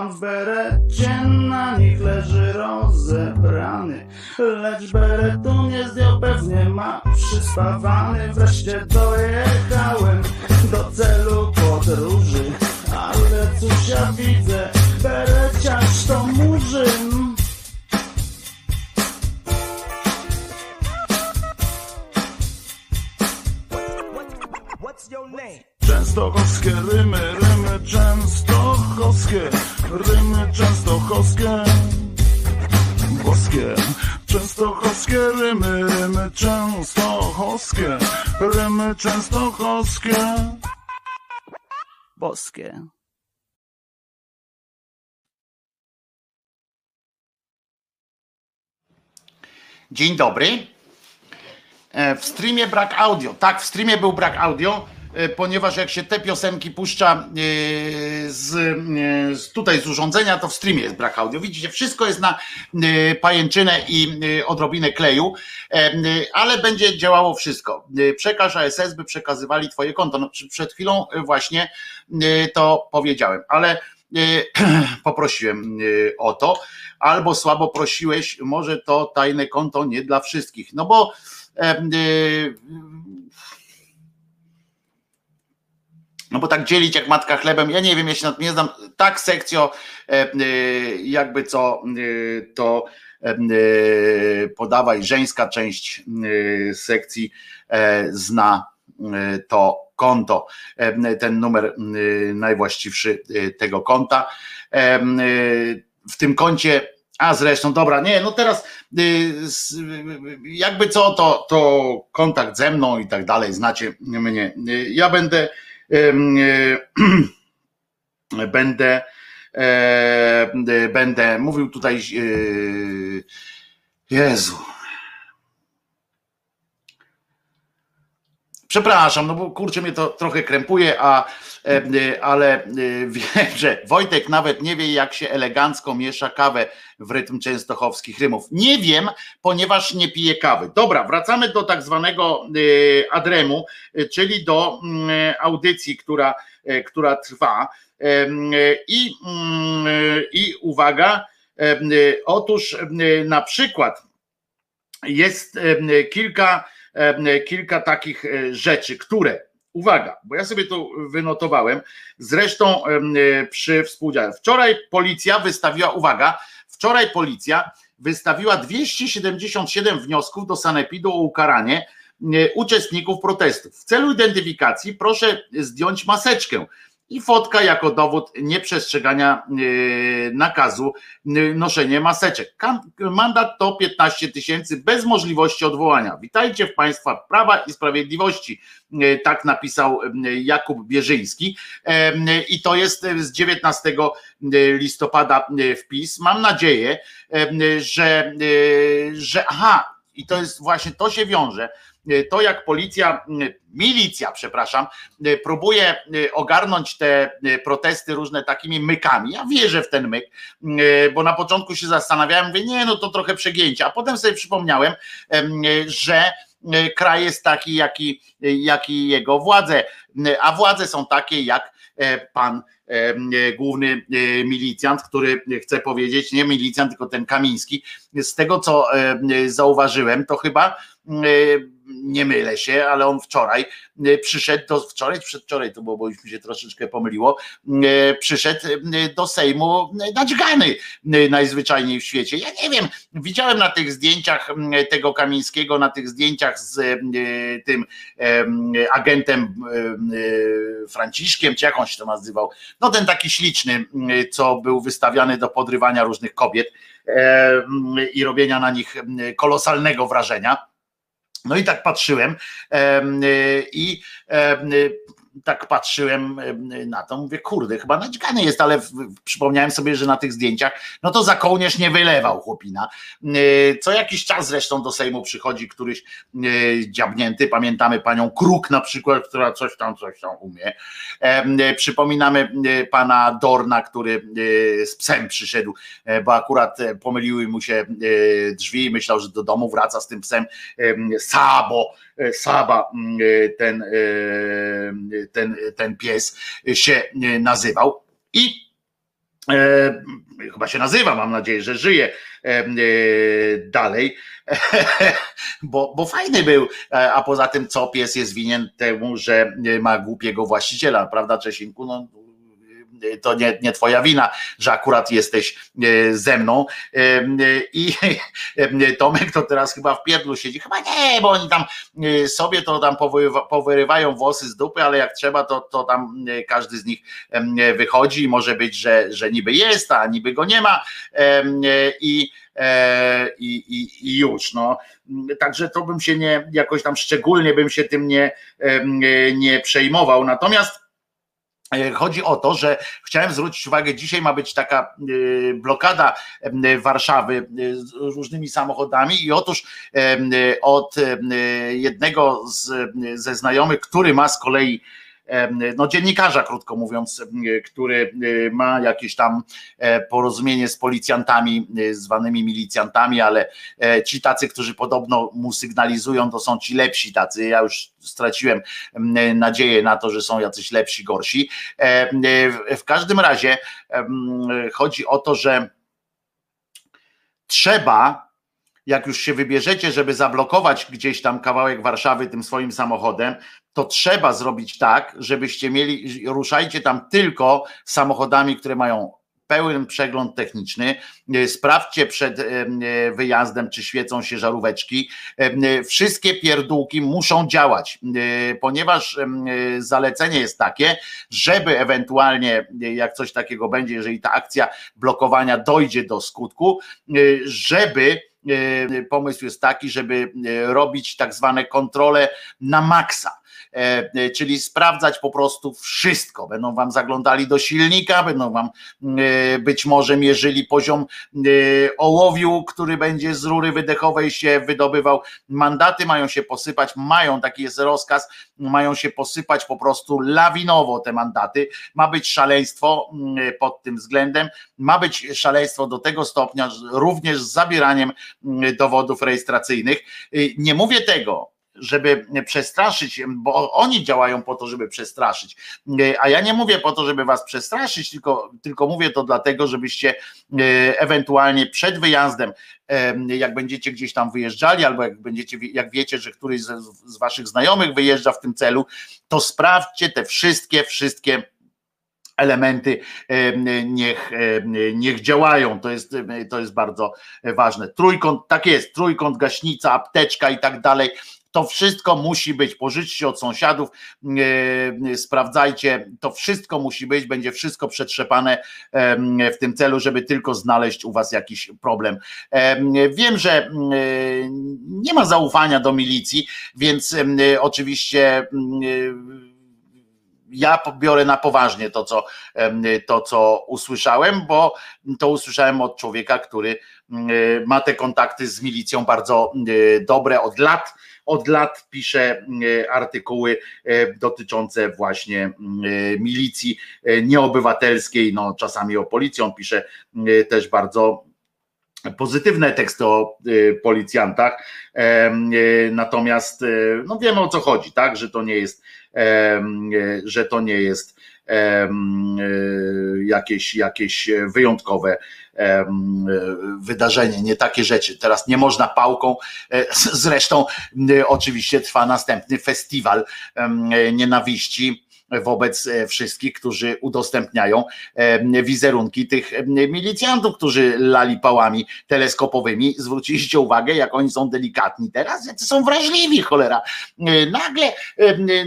Speaker 2: Pan w berecie na nich leży rozebrany, lecz beretu nie zdjął, pewnie ma przyspawany. Wreszcie dojechałem do celu podróży, ale cóż ja widzę, bereciarz to Częstochowskie rymy, rymy częstochowskie, rymy częstochowskie, boskie. Częstochowskie rymy, rymy częstochowskie, rymy częstochowskie, boskie.
Speaker 1: Dzień dobry. E, W streamie brak audio. Tak, w streamie był brak audio, ponieważ jak się te piosenki puszcza e, z, e, z tutaj z urządzenia, to w streamie jest brak audio. Widzicie, wszystko jest na e, pajęczynę i e, odrobinę kleju, e, e, ale będzie działało wszystko. E, Przekaż ASS, by przekazywali twoje konto. No, przed chwilą e, właśnie e, to powiedziałem, ale e, [CLEARS THROAT] poprosiłem e, o to, albo słabo prosiłeś, może to tajne konto nie dla wszystkich. No bo no bo tak dzielić jak matka chlebem, ja nie wiem, ja się na tym nie znam, tak sekcjo, em, y, jakby co, y, to podawaj, żeńska część sekcji e, zna to konto, ten numer najwłaściwszy tego konta. W tym koncie a zresztą, dobra, nie, no teraz jakby co, to, to kontakt ze mną i tak dalej, znacie mnie. Ja będę [CLEARS THROAT] będę e, będę mówił tutaj y, Jezu. Przepraszam, no bo kurczę mnie to trochę krępuje, a, e, ale y, [LAUGHS] wiem, że Wojtek nawet nie wie, jak się elegancko miesza kawę w rytm częstochowskich rymów. Nie wiem, ponieważ nie piję kawy. Dobra, wracamy do tak zwanego y, adremu, czyli do mm, audycji, która, która trwa. I, mm, I uwaga, otóż na przykład jest kilka, kilka takich e, rzeczy, które, uwaga, bo ja sobie to wynotowałem, zresztą e, przy współdziale. Wczoraj policja wystawiła, uwaga, wczoraj policja wystawiła 277 wniosków do Sanepidu o ukaranie e, uczestników protestów. W celu identyfikacji proszę zdjąć maseczkę i fotka jako dowód nieprzestrzegania e, nakazu noszenie maseczek. Mandat to 15 tysięcy bez możliwości odwołania. Witajcie w państwa prawa i sprawiedliwości. E, Tak napisał e, Jakub Bierzyński i to jest z 19 listopada wpis. Mam nadzieję, że, że aha, i to jest właśnie, to się wiąże. E, To jak policja, milicja, przepraszam, e, próbuje e, ogarnąć te protesty różne takimi mykami. Ja wierzę w ten myk, bo na początku się zastanawiałem, mówię, nie, no to trochę przegięcie, a potem sobie przypomniałem, em, że kraj jest taki, jaki, jaki jego władze, a władze są takie, jak pan główny milicjant, który chce powiedzieć, nie milicjant, tylko ten Kamiński. Z tego, co zauważyłem, to chyba nie mylę się, ale on wczoraj przyszedł do, wczoraj, przedwczoraj to było, bo już mi się troszeczkę pomyliło, przyszedł do Sejmu nadźgany najzwyczajniej w świecie. Ja nie wiem, widziałem na tych zdjęciach tego Kamińskiego, na tych zdjęciach z tym agentem Franciszkiem, czy jak on się to nazywał, no ten taki śliczny, co był wystawiany do podrywania różnych kobiet i robienia na nich kolosalnego wrażenia. No i tak patrzyłem i tak patrzyłem na to, mówię, kurde, chyba naćgany jest, ale przypomniałem sobie, że na tych zdjęciach, no to za kołnierz nie wylewał chłopina. Co jakiś czas zresztą do Sejmu przychodzi któryś dziabnięty, pamiętamy panią Kruk na przykład, która coś tam, coś tam umie. Przypominamy pana Dorna, który z psem przyszedł, e, bo akurat pomyliły mu się drzwi myślał, że do domu wraca z tym psem Sabo, E, Saba, mm, e, ten, e, ten, ten pies się nazywał. I E, chyba się nazywa, mam nadzieję, że żyje e, dalej, [LAUGHS] bo, bo fajny był, a poza tym co pies jest winien temu, że ma głupiego właściciela, prawda Czesinku? No, to nie, nie twoja wina, że akurat jesteś e, ze mną. E, I e, Tomek to teraz chyba w pierdlu siedzi. Chyba nie, bo oni tam sobie to tam powyrywają włosy z dupy, ale jak trzeba, to, to tam każdy z nich wychodzi i może być, że, że niby jest, a niby go nie ma. I i, i, i, już. No. Także to bym się nie, jakoś tam szczególnie bym się tym nie, nie przejmował. Natomiast chodzi o to, że chciałem zwrócić uwagę, dzisiaj ma być taka e, blokada Warszawy e, z różnymi samochodami i otóż od jednego z, ze znajomych, który ma z kolei no dziennikarza, krótko mówiąc, który e, ma jakieś tam e, porozumienie z policjantami, e, zwanymi milicjantami, ale ci tacy, którzy podobno mu sygnalizują, to są ci lepsi tacy. Ja już straciłem nadzieję na to, że są jacyś lepsi, gorsi. W każdym razie chodzi o to, że trzeba jak już się wybierzecie, żeby zablokować gdzieś tam kawałek Warszawy tym swoim samochodem, to trzeba zrobić tak, żebyście mieli, ruszajcie tam tylko samochodami, które mają pełen przegląd techniczny. Sprawdźcie przed e, wyjazdem, czy świecą się żaróweczki. E, wszystkie pierdółki muszą działać, e, ponieważ zalecenie jest takie, żeby ewentualnie, jak coś takiego będzie, jeżeli ta akcja blokowania dojdzie do skutku, żeby pomysł jest taki, żeby robić tak zwane kontrole na maksa czyli sprawdzać po prostu wszystko. Będą wam zaglądali do silnika, będą wam e, być może mierzyli poziom ołowiu, który będzie z rury wydechowej się wydobywał. Mandaty mają się posypać, mają taki jest rozkaz, mają się posypać po prostu lawinowo te mandaty. Ma być szaleństwo pod tym względem, ma być szaleństwo do tego stopnia, również z zabieraniem dowodów rejestracyjnych. Nie mówię tego, żeby przestraszyć, bo oni działają po to, żeby przestraszyć. A ja nie mówię po to, żeby was przestraszyć, tylko, tylko mówię to dlatego, żebyście e, ewentualnie przed wyjazdem, e, jak będziecie gdzieś tam wyjeżdżali, albo jak będziecie, jak wiecie, że któryś z, waszych znajomych wyjeżdża w tym celu, to sprawdźcie te wszystkie, wszystkie elementy niech, niech działają. To jest, to jest bardzo ważne. Trójkąt, tak jest, trójkąt, gaśnica, apteczka i tak dalej. To wszystko musi być. Pożyczcie od sąsiadów, e, sprawdzajcie. To wszystko musi być, będzie wszystko przetrzepane w tym celu, żeby tylko znaleźć u Was jakiś problem. Wiem, że nie ma zaufania do milicji, więc oczywiście ja biorę na poważnie to co, to, co usłyszałem, bo to usłyszałem od człowieka, który ma te kontakty z milicją bardzo dobre od lat od lat pisze e, artykuły e, dotyczące właśnie e, milicji nieobywatelskiej, no czasami o policję, on pisze też bardzo pozytywne teksty o policjantach, natomiast no wiemy o co chodzi, tak, że to nie jest, że to nie jest jakieś, jakieś wyjątkowe wydarzenie, nie takie rzeczy. Teraz nie można pałką, zresztą oczywiście trwa następny festiwal nienawiści wobec e, wszystkich, którzy udostępniają e, wizerunki tych e, milicjantów, którzy lali pałami teleskopowymi. Zwróciliście uwagę, jak oni są delikatni teraz, jak są wrażliwi, cholera. Nagle,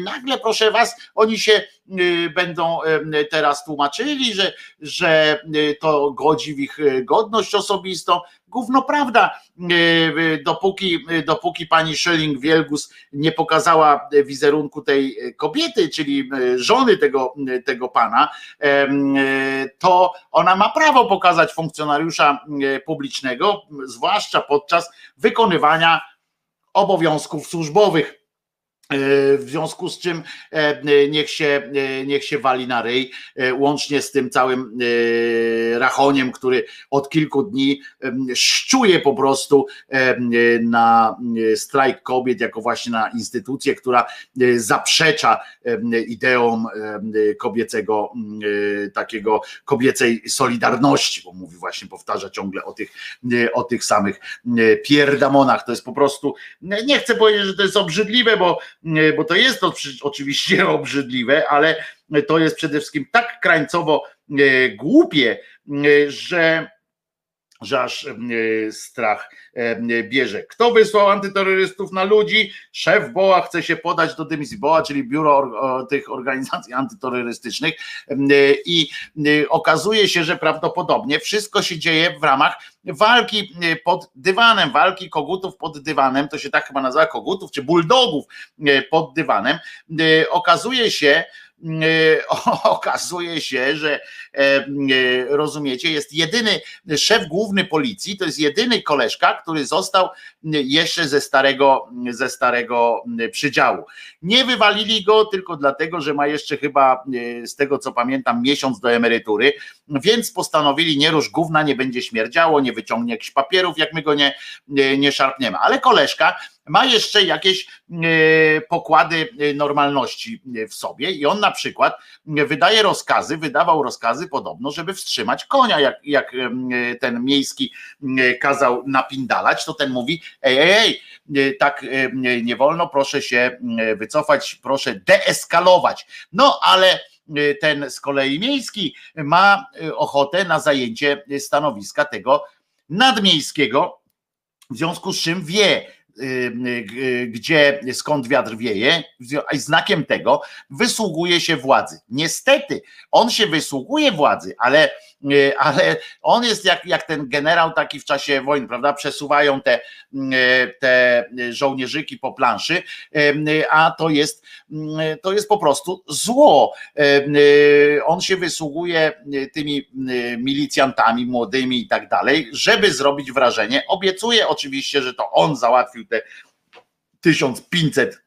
Speaker 1: nagle, proszę was, oni się będą teraz tłumaczyli, że, że to godzi w ich godność osobistą. Gówno prawda, dopóki, dopóki pani Schelling-Wielgus nie pokazała wizerunku tej kobiety, czyli żony tego, tego pana, to ona ma prawo pokazać funkcjonariusza publicznego, zwłaszcza podczas wykonywania obowiązków służbowych. E, w związku z czym e, niech się, e, niech się wali na ryj, łącznie z tym całym rachoniem, który od kilku dni szczuje po prostu na strajk kobiet, jako właśnie na instytucję, która zaprzecza ideom kobiecego, takiego kobiecej solidarności, bo mówi właśnie, powtarza ciągle o tych, o tych samych pierdamonach. To jest po prostu, nie chcę powiedzieć, że to jest obrzydliwe, bo bo to jest to oczywiście [LAUGHS] obrzydliwe, ale to jest przede wszystkim tak krańcowo e, głupie, e, że że aż e, strach bierze. Kto wysłał antyterrorystów na ludzi? Szef BOA chce się podać do dymisji BOA, czyli biuro tych organizacji antyterrorystycznych i okazuje się, że prawdopodobnie wszystko się dzieje w ramach walki pod dywanem, walki kogutów pod dywanem, to się tak chyba nazywa kogutów, czy bulldogów pod dywanem. Okazuje się, [LAUGHS] okazuje się, że e, rozumiecie, jest jedyny szef główny policji, to jest jedyny koleżka, który został jeszcze ze starego, ze starego przydziału. Nie wywalili go tylko dlatego, że ma jeszcze chyba z tego co pamiętam miesiąc do emerytury, więc postanowili nie rusz gówna, nie będzie śmierdziało, nie wyciągnie jakichś papierów, jak my go nie, nie szarpniemy. Ale koleżka ma jeszcze jakieś e, pokłady e, normalności e, w sobie i on na przykład wydaje rozkazy, wydawał rozkazy podobno, żeby wstrzymać konia, jak, jak ten miejski kazał napindalać, to ten mówi, ej, ej, ej, tak nie wolno, proszę się wycofać, proszę deeskalować. No ale ten z kolei miejski ma ochotę na zajęcie stanowiska tego nadmiejskiego, w związku z czym wie, Y, y, gdzie, skąd wiatr wieje, i znakiem tego wysługuje się władzy. Niestety, on się wysługuje władzy, ale, y, ale on jest jak, jak ten generał taki w czasie wojny, prawda? Przesuwają te, te żołnierzyki po planszy, a to jest, to jest po prostu zło. On się wysługuje tymi milicjantami młodymi i tak dalej, żeby zrobić wrażenie. Obiecuje oczywiście, że to on załatwił te 1500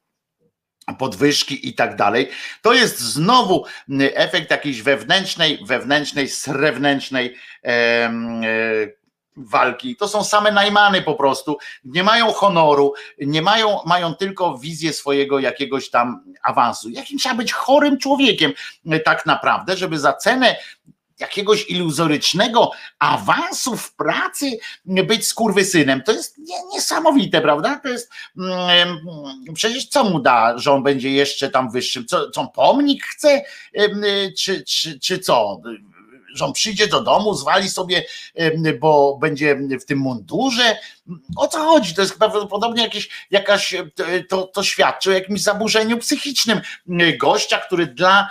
Speaker 1: podwyżki i tak dalej. To jest znowu efekt jakiejś wewnętrznej, wewnętrznej, srewnętrznej e, walki. To są same najmany po prostu. Nie mają honoru, nie mają, mają tylko wizję swojego jakiegoś tam awansu. Jakim trzeba być chorym człowiekiem tak naprawdę, żeby za cenę jakiegoś iluzorycznego awansu w pracy być skurwysynem. To jest niesamowite, prawda? To jest przecież co mu da, że on będzie jeszcze tam wyższym? Co, co pomnik chce, czy, czy, czy co? Że on przyjdzie do domu, zwali sobie, bo będzie w tym mundurze. O co chodzi? To jest prawdopodobnie jakieś, jakaś, to, to świadczy o jakimś zaburzeniu psychicznym gościa, który dla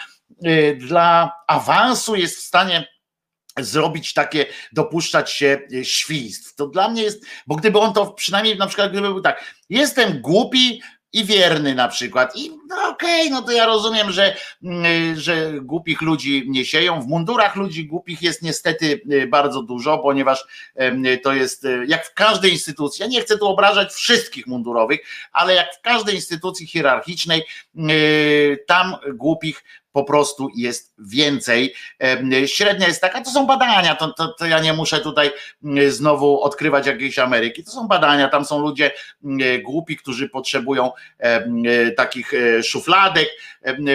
Speaker 1: dla awansu jest w stanie zrobić takie, dopuszczać się y, świństw. To dla mnie jest, bo gdyby on to przynajmniej na przykład gdyby był tak, jestem głupi, i wierny na przykład. I no okej, okay, no to ja rozumiem, że, mm, że głupich ludzi nie sieją. W mundurach ludzi głupich jest niestety y, bardzo dużo, ponieważ to jest jak w każdej instytucji. Ja nie chcę tu obrażać wszystkich mundurowych, ale jak w każdej instytucji hierarchicznej, tam głupich po prostu jest więcej. Średnia jest taka, to są badania, to, to, to ja nie muszę tutaj znowu odkrywać jakiejś Ameryki, to są badania, tam są ludzie głupi, którzy potrzebują takich szufladek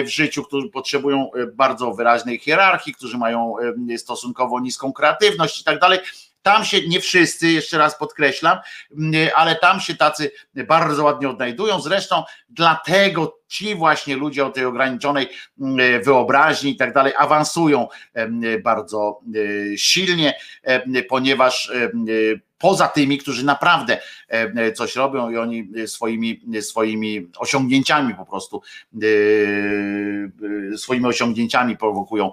Speaker 1: w życiu, którzy potrzebują bardzo wyraźnej hierarchii, którzy mają stosunkowo niską kreatywność i tak dalej tam się nie wszyscy, jeszcze raz podkreślam, mm, ale tam się tacy bardzo ładnie odnajdują. Zresztą dlatego ci właśnie ludzie o tej ograniczonej mm, wyobraźni i tak dalej awansują bardzo e, silnie, ponieważ poza tymi, którzy naprawdę e, coś robią i oni swoimi, swoimi osiągnięciami po prostu, e, swoimi osiągnięciami prowokują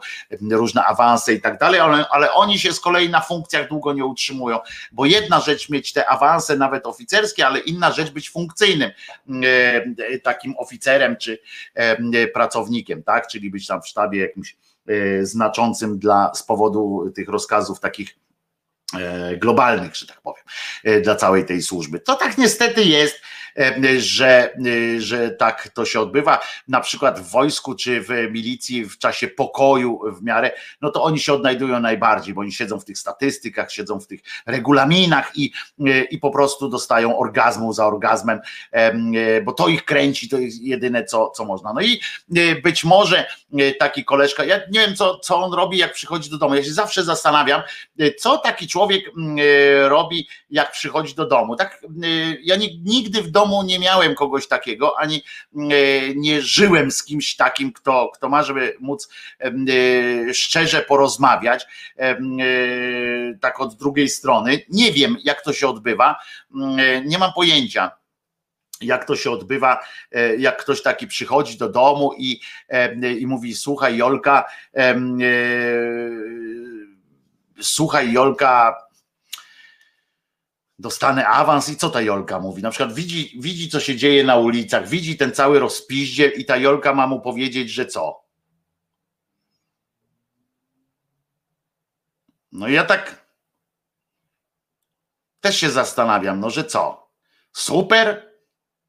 Speaker 1: różne awanse i tak dalej, ale, ale oni się z kolei na funkcjach długo nie utrzymują, bo jedna rzecz mieć te awanse nawet oficerskie, ale inna rzecz być funkcyjnym e, takim oficerem czy pracownikiem, tak, czyli być tam w sztabie jakimś znaczącym dla z powodu tych rozkazów takich E, globalnych, że tak powiem, e, dla całej tej służby. To tak niestety jest, e, że, że tak to się odbywa. Na przykład w wojsku czy w milicji w czasie pokoju w miarę, no to oni się odnajdują najbardziej, bo oni siedzą w tych statystykach, siedzą w tych regulaminach i, i po prostu dostają orgazmu za orgazmem, bo to ich kręci, to jest jedyne, co, co można. No i być może taki koleżka, ja nie wiem, co, co on robi, jak przychodzi do domu. Ja się zawsze zastanawiam, co taki człowiek e, robi, jak przychodzi do domu. Tak, e, ja nigdy w domu nie miałem kogoś takiego, ani e, nie żyłem z kimś takim, kto, kto ma, żeby móc szczerze porozmawiać, tak od drugiej strony. Nie wiem, jak to się odbywa, mm, nie mam pojęcia jak to się odbywa, jak ktoś taki przychodzi do domu i, i mówi: Słuchaj, Jolka, słuchaj Jolka, dostanę awans i co ta Jolka mówi? Na przykład widzi, widzi co się dzieje na ulicach, widzi ten cały rozpiździel i ta Jolka ma mu powiedzieć, że co? No ja tak też się zastanawiam, no że co? Super?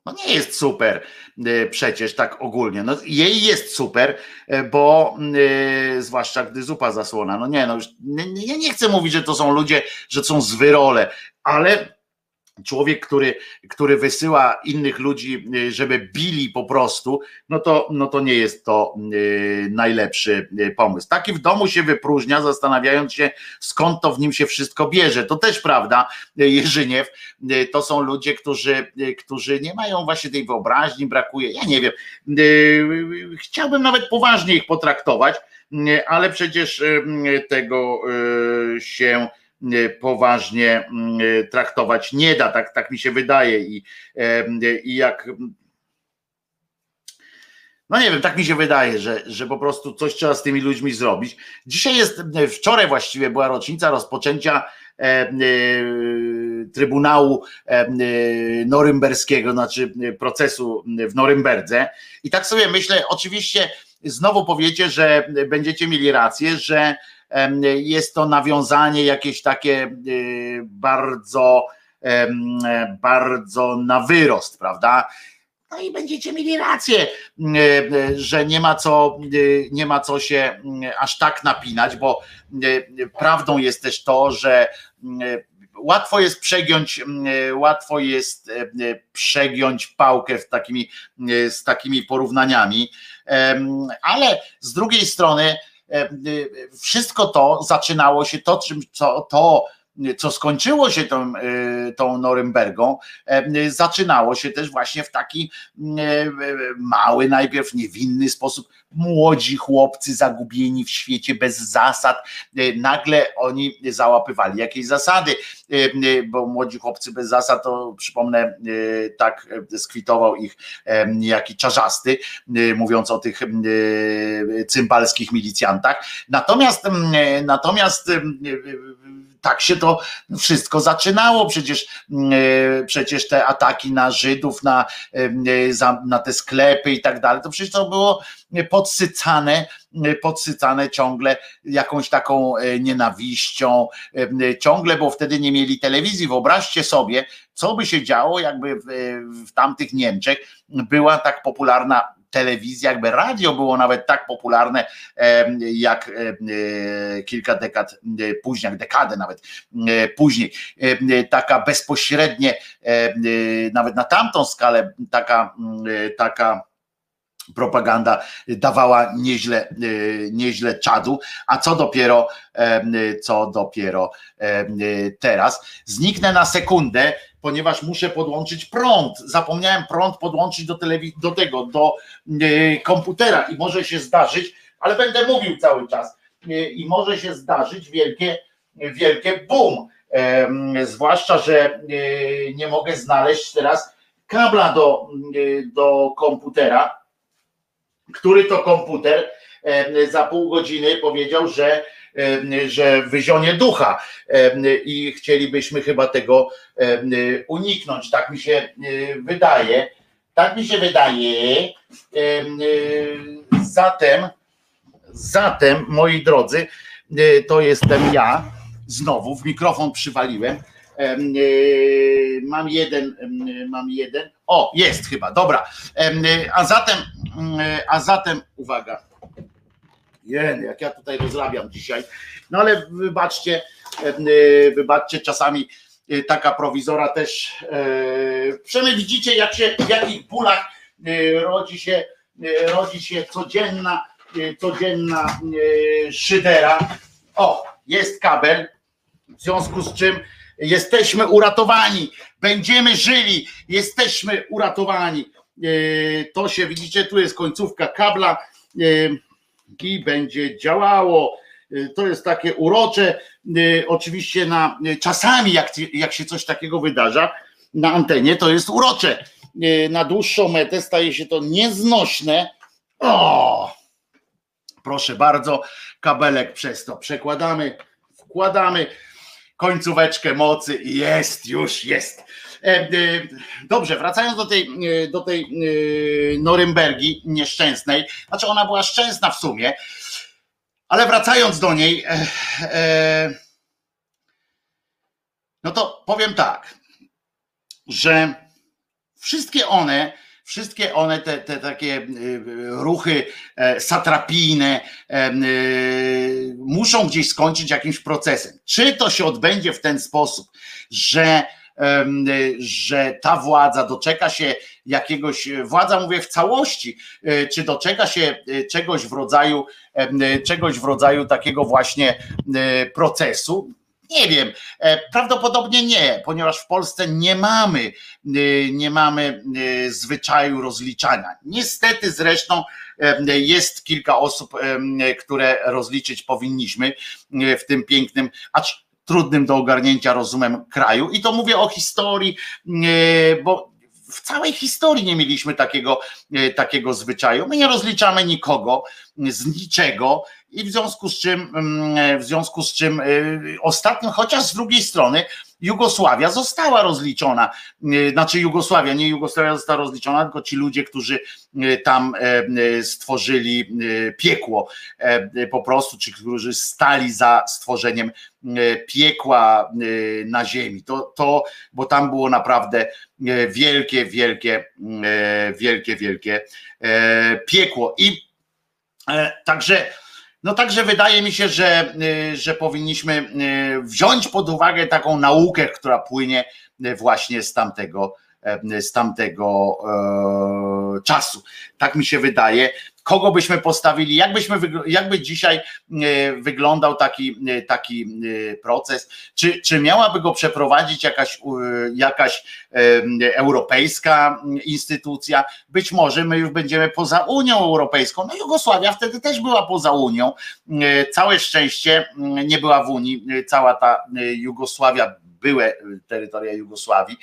Speaker 1: No nie jest super e, przecież tak ogólnie. No jej jest super, e, bo yy, zwłaszcza gdy zupa zasłona. No nie, no już nie, nie chcę mówić, że to są ludzie, że to są zwyrole, ale człowiek, który, który wysyła innych ludzi, y, żeby bili po prostu, no to, no to nie jest to y, najlepszy y, pomysł. Taki w domu się wypróżnia, zastanawiając się, skąd to w nim się wszystko bierze. To też prawda, Jerzyniew, to są ludzie, którzy, którzy nie mają właśnie tej wyobraźni, brakuje, ja nie wiem, chciałbym nawet poważnie ich potraktować, ale przecież tego się poważnie mm, e, traktować nie da, tak, tak mi się wydaje i, e, i jak no nie wiem, tak mi się wydaje, że, że po prostu coś trzeba z tymi ludźmi zrobić. Dzisiaj jest, wczoraj właściwie była rocznica rozpoczęcia e, e, Trybunału e, Norymberskiego, znaczy procesu w Norymberdze. I tak sobie myślę, oczywiście znowu powiecie, że będziecie mieli rację, że jest to nawiązanie jakieś takie y, bardzo, bardzo na wyrost, prawda? No i będziecie mieli rację, y, y, że nie ma co, nie ma co się aż tak napinać, bo prawdą jest też to, że łatwo jest przegiąć, łatwo jest przegiąć pałkę w takimi, z takimi porównaniami, ale z drugiej strony wszystko to zaczynało się to, czym co, to co skończyło się tą, e, tą Norymbergą, zaczynało się też właśnie w taki mały, najpierw niewinny sposób. Młodzi chłopcy zagubieni w świecie bez zasad, nagle oni załapywali jakieś zasady, bo młodzi chłopcy bez zasad, to przypomnę, tak skwitował ich niejaki czarzasty, mówiąc o tych cymbalskich milicjantach. Natomiast, natomiast tak się to wszystko zaczynało. Przecież, mm, e, przecież te ataki na Żydów, na, e, na te sklepy i tak dalej, to przecież to było podsycane, podsycane ciągle jakąś taką e, nienawiścią, ciągle, bo wtedy nie mieli telewizji. Wyobraźcie sobie, co by się działo, jakby w, w tamtych Niemczech była tak popularna telewizja, jakby radio było nawet tak popularne jak kilka dekad później, dekadę nawet później. Taka bezpośrednie, nawet na tamtą skalę, taka, taka propaganda dawała nieźle, nieźle czadu, a co dopiero, co dopiero teraz. Zniknę na sekundę, ponieważ muszę podłączyć prąd. Zapomniałem prąd podłączyć do telewizji, do tego, do komputera i może się zdarzyć, ale będę mówił cały czas i może się zdarzyć wielkie, wielkie boom. Zwłaszcza, że nie mogę znaleźć teraz kabla do, do komputera który to komputer za pół godziny powiedział, że, że wyzionie ducha i chcielibyśmy chyba tego uniknąć. Tak mi się wydaje. Tak mi się wydaje. Zatem, zatem, moi drodzy, to jestem ja. Znowu w mikrofon przywaliłem. Mam jeden, mam jeden. O, jest chyba, dobra. A zatem Mm, a zatem uwaga. Jen, jak ja tutaj rozrabiam dzisiaj. No ale wybaczcie, e, wybaczcie, czasami taka prowizora też. E, przynajmniej widzicie, jak się, w jakich bólach rodzi się, rodzi się codzienna, codzienna szydera. O, jest kabel, w związku z czym jesteśmy uratowani, będziemy żyli, jesteśmy uratowani. E, to się widzicie, tu jest końcówka kabla e, i będzie działało. E, to jest takie urocze. Oczywiście na czasami, jak, jak się coś takiego wydarza na antenie, to jest urocze. Na dłuższą metę staje się to nieznośne. O! Proszę bardzo, kabelek przez to przekładamy, wkładamy końcóweczkę mocy i jest, już jest. E, e, dobrze, wracając do tej, e, do tej Norymbergi nieszczęsnej, znaczy ona była szczęsna w sumie, ale wracając do niej, no to powiem tak, że wszystkie one, wszystkie one, te, te takie ruchy satrapijne, muszą gdzieś skończyć jakimś procesem. Czy to się odbędzie w ten sposób, że że ta władza doczeka się jakiegoś, władza mówię w całości, e, czy doczeka się e, czegoś w rodzaju, czegoś w rodzaju takiego właśnie e, procesu, nie wiem, prawdopodobnie nie, ponieważ w Polsce nie mamy, nie mamy zwyczaju rozliczania. Niestety zresztą jest kilka osób, które rozliczyć powinniśmy w tym pięknym, acz trudnym do ogarnięcia rozumem kraju. I to mówię o historii, bo w całej historii nie mieliśmy takiego, e, takiego zwyczaju. My nie rozliczamy nikogo z niczego i w związku z czym, mm, w związku z czym e, ostatnio, chociaż z drugiej strony, Jugosławia została rozliczona, e, znaczy Jugosławia, nie Jugosławia została rozliczona, tylko ci ludzie, którzy e, tam e, stworzyli piekło po prostu, czy którzy stali za stworzeniem piekła na ziemi. To, to bo tam było naprawdę wielkie, wielkie, wielkie, wielkie piekło. I także no także wydaje mi się, że, y, że powinniśmy y, wziąć pod uwagę taką naukę, która płynie y, właśnie z tamtego, z tamtego e, czasu. Tak mi się wydaje kogo byśmy postawili, jakbyśmy, jakby dzisiaj e, wyglądał taki, e, taki e, proces, czy, czy miałaby go przeprowadzić jakaś, jakaś europejska instytucja, być może my już będziemy poza Unią Europejską, no Jugosławia wtedy też była poza Unią, całe szczęście nie była w Unii, cała ta Jugosławia były terytoria Jugosławii.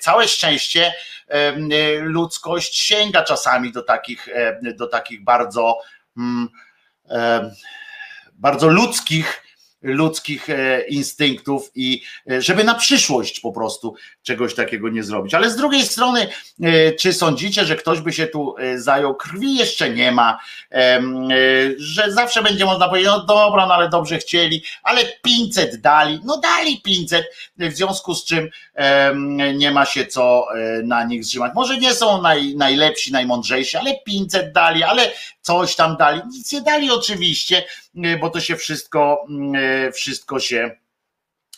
Speaker 1: Całe szczęście ludzkość sięga czasami do takich, do takich bardzo, mm, bardzo ludzkich ludzkich instynktów i żeby na przyszłość po prostu czegoś takiego nie zrobić. Ale z drugiej strony, czy sądzicie, że ktoś by się tu zajął? Krwi jeszcze nie ma, że zawsze będzie można powiedzieć, no dobra, no ale dobrze chcieli, ale 500 dali, no dali 500, w związku z czym nie ma się co na nich zrzymać. Może nie są naj, najlepsi, najmądrzejsi, ale 500 dali, ale coś tam dali. Nic nie dali oczywiście, bo to się wszystko, wszystko się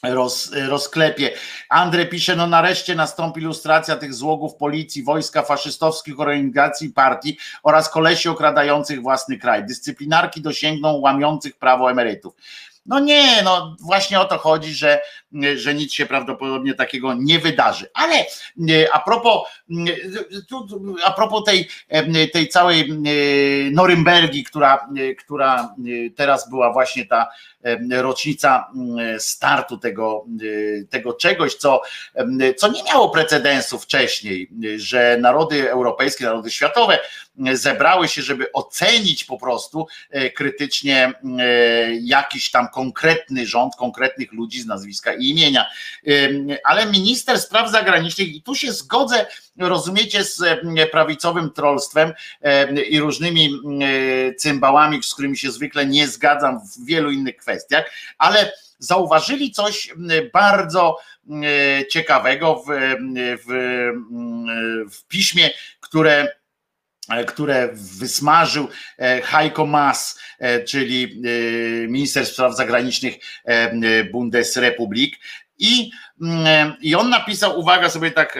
Speaker 1: roz, rozklepie. Andrzej pisze, no nareszcie nastąpi ilustracja tych złogów policji, wojska, faszystowskich organizacji partii oraz kolesi okradających własny kraj. Dyscyplinarki dosięgną łamiących prawo emerytów. No nie, no właśnie o to chodzi, że, że nic się prawdopodobnie takiego nie wydarzy. Ale a propos, a propos tej, tej całej Norymbergi, która, która teraz była właśnie ta rocznica startu tego, tego czegoś, co, co nie miało precedensu wcześniej, że narody europejskie, narody światowe zebrały się, żeby ocenić po prostu krytycznie jakiś tam konkretny rząd, konkretnych ludzi z nazwiska i imienia. Ale minister spraw zagranicznych, i tu się zgodzę, rozumiecie, z prawicowym trollstwem i różnymi cymbałami, z którymi się zwykle nie zgadzam w wielu innych kwestiach, ale zauważyli coś bardzo ciekawego w, w, w piśmie, które E, które wysmażył e, Heiko Maas, e, czyli minister spraw zagranicznych Bundesrepublik. I, mm, I on napisał, uwaga sobie tak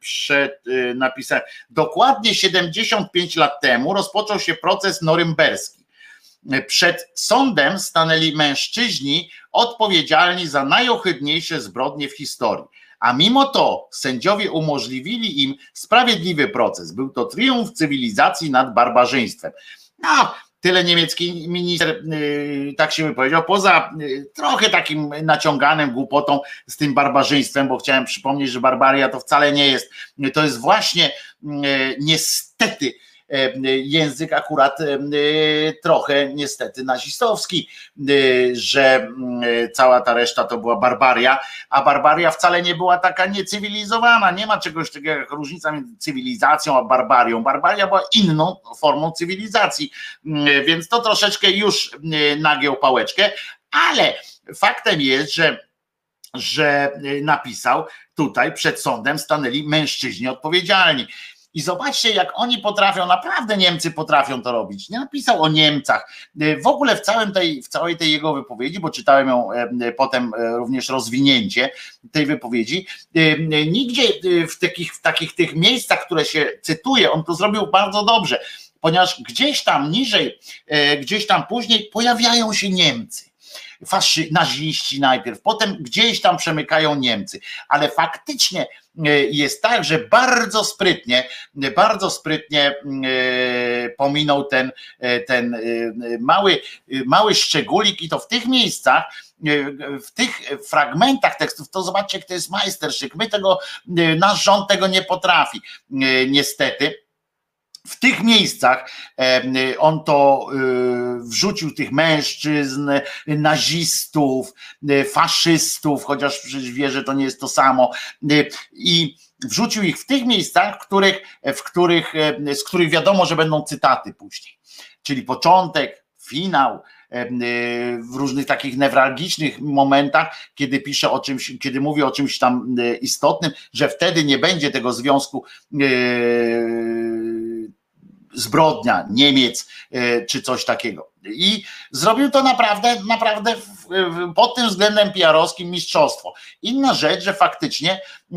Speaker 1: przed, napisał, dokładnie 75 lat temu rozpoczął się proces norymberski. Przed sądem stanęli mężczyźni odpowiedzialni za najohydniejsze zbrodnie w historii a mimo to sędziowie umożliwili im sprawiedliwy proces. Był to triumf cywilizacji nad barbarzyństwem. No, tyle niemiecki minister yy, tak się wypowiedział, poza yy, trochę takim naciąganym głupotą z tym barbarzyństwem, bo chciałem przypomnieć, że barbaria to wcale nie jest, to jest właśnie yy, niestety język akurat e, trochę niestety nazistowski, e, że cała ta reszta to była barbaria, a barbaria wcale nie była taka niecywilizowana. Nie ma czegoś takiego jak różnica między cywilizacją a barbarią. Barbaria była inną formą cywilizacji, więc to troszeczkę już nagiął pałeczkę, ale faktem jest, że że napisał tutaj przed sądem stanęli mężczyźni odpowiedzialni. I zobaczcie, jak oni potrafią, naprawdę Niemcy potrafią to robić. Nie napisał o Niemcach. W ogóle w, całym tej, w całej tej jego wypowiedzi, bo czytałem ją potem e, również rozwinięcie tej wypowiedzi, nigdzie w takich, w takich tych miejscach, które się cytuje, on to zrobił bardzo dobrze, ponieważ gdzieś tam niżej, e, gdzieś tam później pojawiają się Niemcy faszy, naziści najpierw, potem gdzieś tam przemykają Niemcy, ale faktycznie e, jest tak, że bardzo sprytnie, bardzo sprytnie e, pominął ten, e, ten mały, mały szczególik i to w tych miejscach, w tych fragmentach tekstów, to zobaczcie, jak to jest majsterszyk. My tego, nasz rząd tego nie potrafi, niestety w tych miejscach on to y, wrzucił tych mężczyzn, nazistów, y, faszystów, chociaż przecież wie, że to nie jest to samo. Y, I wrzucił ich w tych miejscach, w których, w których, z których wiadomo, że będą cytaty później. Czyli początek, finał, w różnych takich newralgicznych momentach, kiedy pisze o czymś, kiedy mówi o czymś tam istotnym, że wtedy nie będzie tego związku zbrodnia Niemiec e, czy coś takiego. I zrobił to naprawdę, naprawdę pod tym względem PR-owskim mistrzostwo. Inna rzecz, że faktycznie e,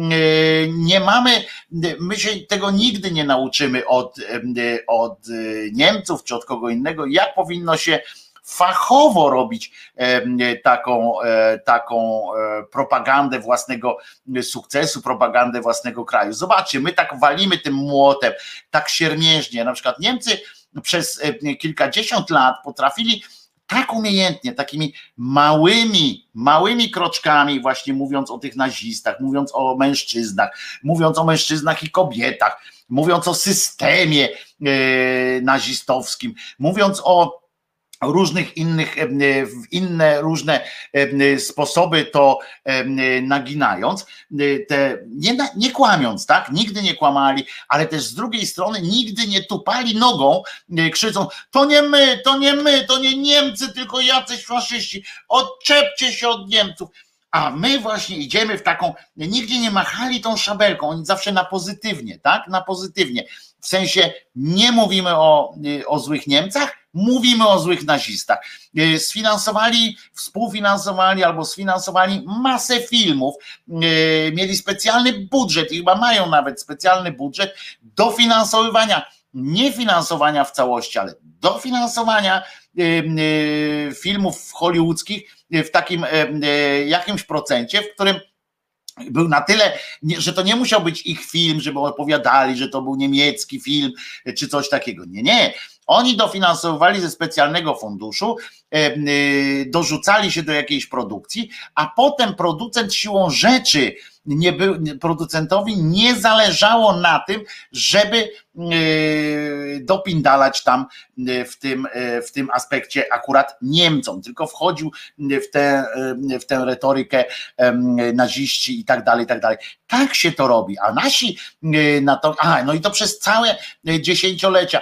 Speaker 1: nie mamy, my się tego nigdy nie nauczymy od, e, od Niemców czy od kogo innego, jak powinno się fachowo robić taką, e, taką e, propagandę własnego sukcesu, propagandę własnego kraju. Zobaczcie, my tak walimy tym młotem, tak siermiężnie. Na przykład Niemcy przez e, kilkadziesiąt lat potrafili tak umiejętnie, takimi małymi, małymi kroczkami, właśnie mówiąc o tych nazistach, mówiąc o mężczyznach, mówiąc o mężczyznach i kobietach, mówiąc o systemie nazistowskim, mówiąc o różnych innych, inne różne sposoby to naginając, te, nie, nie kłamiąc, tak? Nigdy nie kłamali, ale też z drugiej strony nigdy nie tupali nogą, krzyczą, to nie my, to nie my, to nie Niemcy, tylko jacyś faszyści, odczepcie się od Niemców. A my właśnie idziemy w taką, nigdzie nie machali tą szabelką, oni zawsze na pozytywnie, tak? Na pozytywnie. W sensie nie mówimy o, o złych Niemcach, mówimy o złych nazistach. E, sfinansowali, współfinansowali albo sfinansowali masę filmów, e, mieli specjalny budżet i chyba mają nawet specjalny budżet dofinansowywania, nie finansowania w całości, ale dofinansowania e, filmów hollywoodzkich w takim jakimś procencie, w którym był na tyle, że to nie musiał być ich film, żeby opowiadali, że to był niemiecki film czy coś takiego. Nie, nie. Oni dofinansowywali ze specjalnego funduszu, y, dorzucali się do jakiejś produkcji, a potem producent siłą rzeczy nie był, producentowi nie zależało na tym, żeby y, dopindalać tam w tym, w tym aspekcie akurat Niemcom, tylko wchodził w tę, w tę retorykę naziści i tak dalej, i tak dalej. Tak się to robi, a nasi na to, a no i to przez całe dziesięciolecia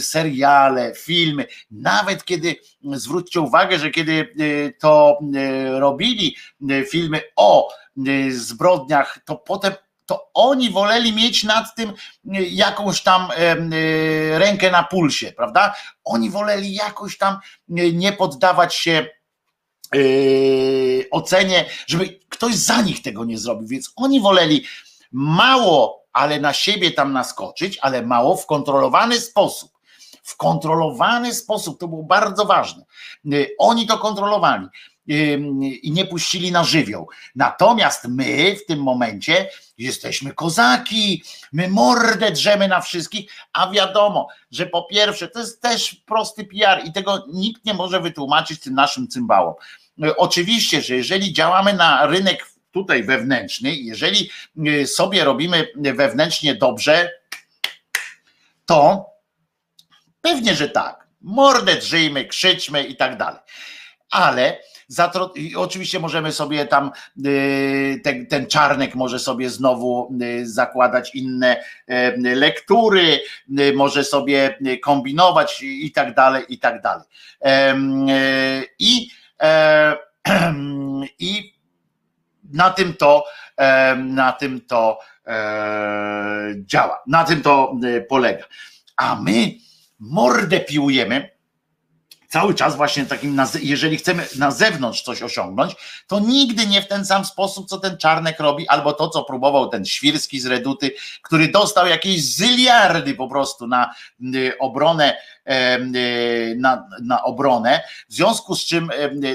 Speaker 1: seriale, filmy, nawet kiedy, zwróćcie uwagę, że kiedy y, to robili filmy o zbrodniach, to potem to oni woleli mieć nad tym jakąś tam rękę na pulsie, prawda? Oni woleli jakoś tam nie poddawać się ocenie, żeby ktoś za nich tego nie zrobił, więc oni woleli mało ale na siebie tam naskoczyć, ale mało w kontrolowany sposób. W kontrolowany sposób, to było bardzo ważne. Y, oni to kontrolowali y, i nie puścili na żywioł. Natomiast my w tym momencie jesteśmy kozaki, my mordę drzemy na wszystkich, a wiadomo, że po pierwsze to jest też prosty PR i tego nikt nie może wytłumaczyć tym naszym cymbałom. Y, oczywiście, że jeżeli działamy na rynek tutaj wewnętrzny, jeżeli y, sobie robimy wewnętrznie dobrze, to pewnie, że tak. Mordę drzyjmy, krzyczmy i tak dalej. Ale oczywiście możemy sobie tam, y, ten, ten czarnek może sobie znowu y, zakładać inne lektury, może sobie kombinować i tak dalej, i tak dalej. I, [CLEARS THROAT] i na tym to, na tym to e, działa, na tym to e, polega. A my mordę piłujemy cały czas właśnie takim, jeżeli chcemy na zewnątrz coś osiągnąć, to nigdy nie w ten sam sposób, co ten Czarnek robi, albo to, co próbował ten Świrski z Reduty, który dostał jakieś zyliardy po prostu na obronę Y, na, na obronę, w związku z czym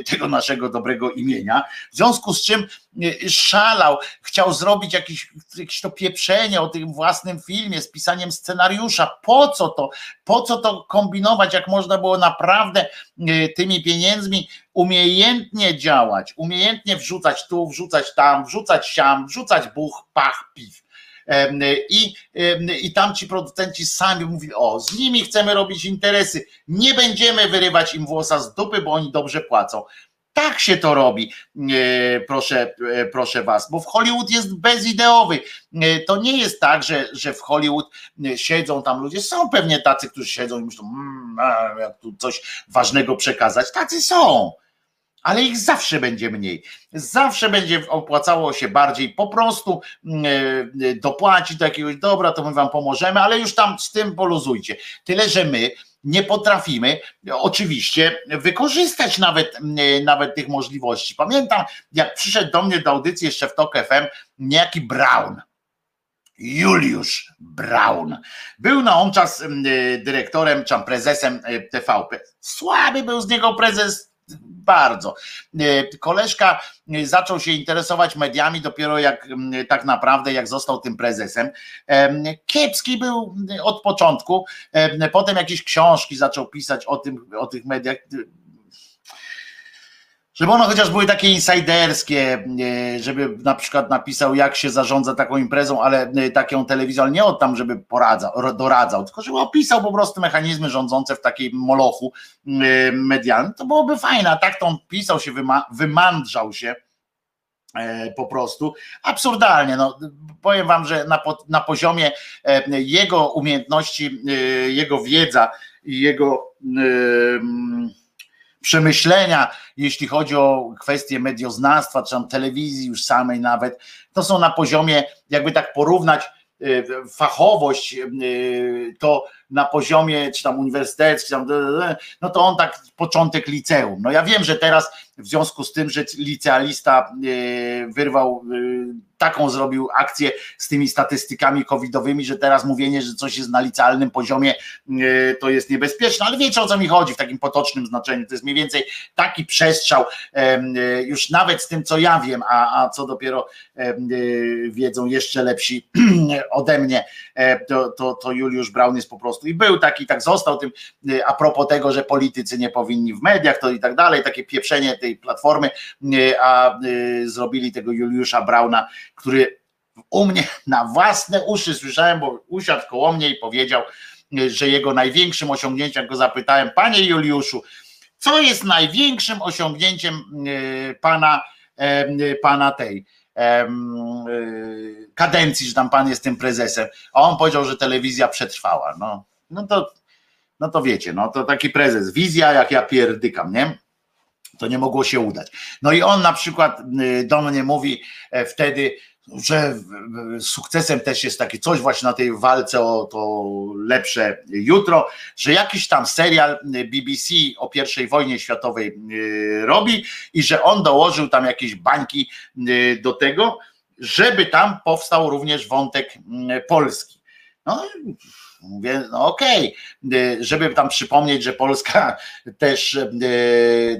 Speaker 1: tego naszego dobrego imienia, w związku z czym y, szalał, chciał zrobić jakieś, jakieś to pieprzenie o tym własnym filmie z pisaniem scenariusza. Po co to? Po co to kombinować, jak można było naprawdę tymi pieniędzmi umiejętnie działać, umiejętnie wrzucać tu, wrzucać tam, wrzucać siam, wrzucać buch, pach, piw. I, I tam ci producenci sami mówili, o, z nimi chcemy robić interesy, nie będziemy wyrywać im włosa z dupy, bo oni dobrze płacą. Tak się to robi, proszę, e, proszę was, bo w Hollywood jest bezideowy. E, to nie jest tak, że, że w Hollywood e, siedzą tam ludzie. Są pewnie tacy, którzy siedzą i myślą, mmm, jak tu coś ważnego przekazać. Tacy są ale ich zawsze będzie mniej. Zawsze będzie opłacało się bardziej po prostu mm, e, dopłacić do jakiegoś dobra, to my wam pomożemy, ale już tam z tym poluzujcie. Tyle, że my nie potrafimy oczywiście wykorzystać nawet, mm, nawet tych możliwości. Pamiętam, jak przyszedł do mnie do audycji jeszcze w TOK FM niejaki Brown. Juliusz Braun. Był na on czas mm, e, dyrektorem, czy prezesem e, TVP. Słaby był z niego prezes bardzo. E, koleżka e, zaczął się interesować mediami dopiero jak tak naprawdę jak został tym prezesem. E, kiepski był od początku, potem jakieś książki zaczął pisać o tym, o tych mediach. Żeby one chociaż były takie insiderskie, e, żeby na przykład napisał, jak się zarządza taką imprezą, ale e, taką telewizją, ale nie od tam, żeby poradzał, doradzał, tylko żeby opisał po prostu mechanizmy rządzące w takiej molochu e, medialnym. To byłoby fajne, a tak to on pisał się, wyma, wymandrzał się po prostu absurdalnie. No, powiem wam, że na, na poziomie jego umiejętności, jego wiedza i jego przemyślenia, jeśli chodzi o kwestie medioznawstwa, czy tam telewizji już samej nawet, to są na poziomie, jakby tak porównać y, fachowość, y, to na poziomie czy tam uniwersyteckim, no to on tak początek liceum. No ja wiem, że teraz w związku z tym, że licealista y, wyrwał taką zrobił akcję z tymi statystykami covidowymi, że teraz mówienie, że coś jest na licealnym poziomie e, to jest niebezpieczne, ale wiecie o co mi chodzi w takim potocznym znaczeniu, to jest mniej więcej taki przestrzał e, już nawet z tym co ja wiem, a, a co dopiero e, wiedzą jeszcze lepsi [CLEARS THROAT] ode mnie, to, to, to Juliusz Braun jest po prostu i był taki, tak został tym a propos tego, że politycy nie powinni w mediach, to i tak dalej, takie pieprzenie tej platformy, a zrobili tego Juliusza Brauna który u mnie [LAUGHS] na własne uszy słyszałem, bo usiadł koło mnie i powiedział, że jego największym osiągnięciem, jak go zapytałem, panie Juliuszu, co jest największym osiągnięciem pana, pana tej kadencji, że tam pan jest tym prezesem, a on powiedział, że telewizja przetrwała. No, no to no to wiecie, no to taki prezes, wizja jak ja pierdykam, nie? To nie mogło się udać. No i on na przykład do mnie mówi wtedy, że sukcesem też jest takie coś właśnie na tej walce o to lepsze jutro, że jakiś tam serial BBC o I wojnie światowej y, robi i że on dołożył tam jakieś bańki y, do tego, żeby tam powstał również wątek y, polski. No mówię, no okej, okay. żeby tam przypomnieć, że Polska [LAUGHS] też,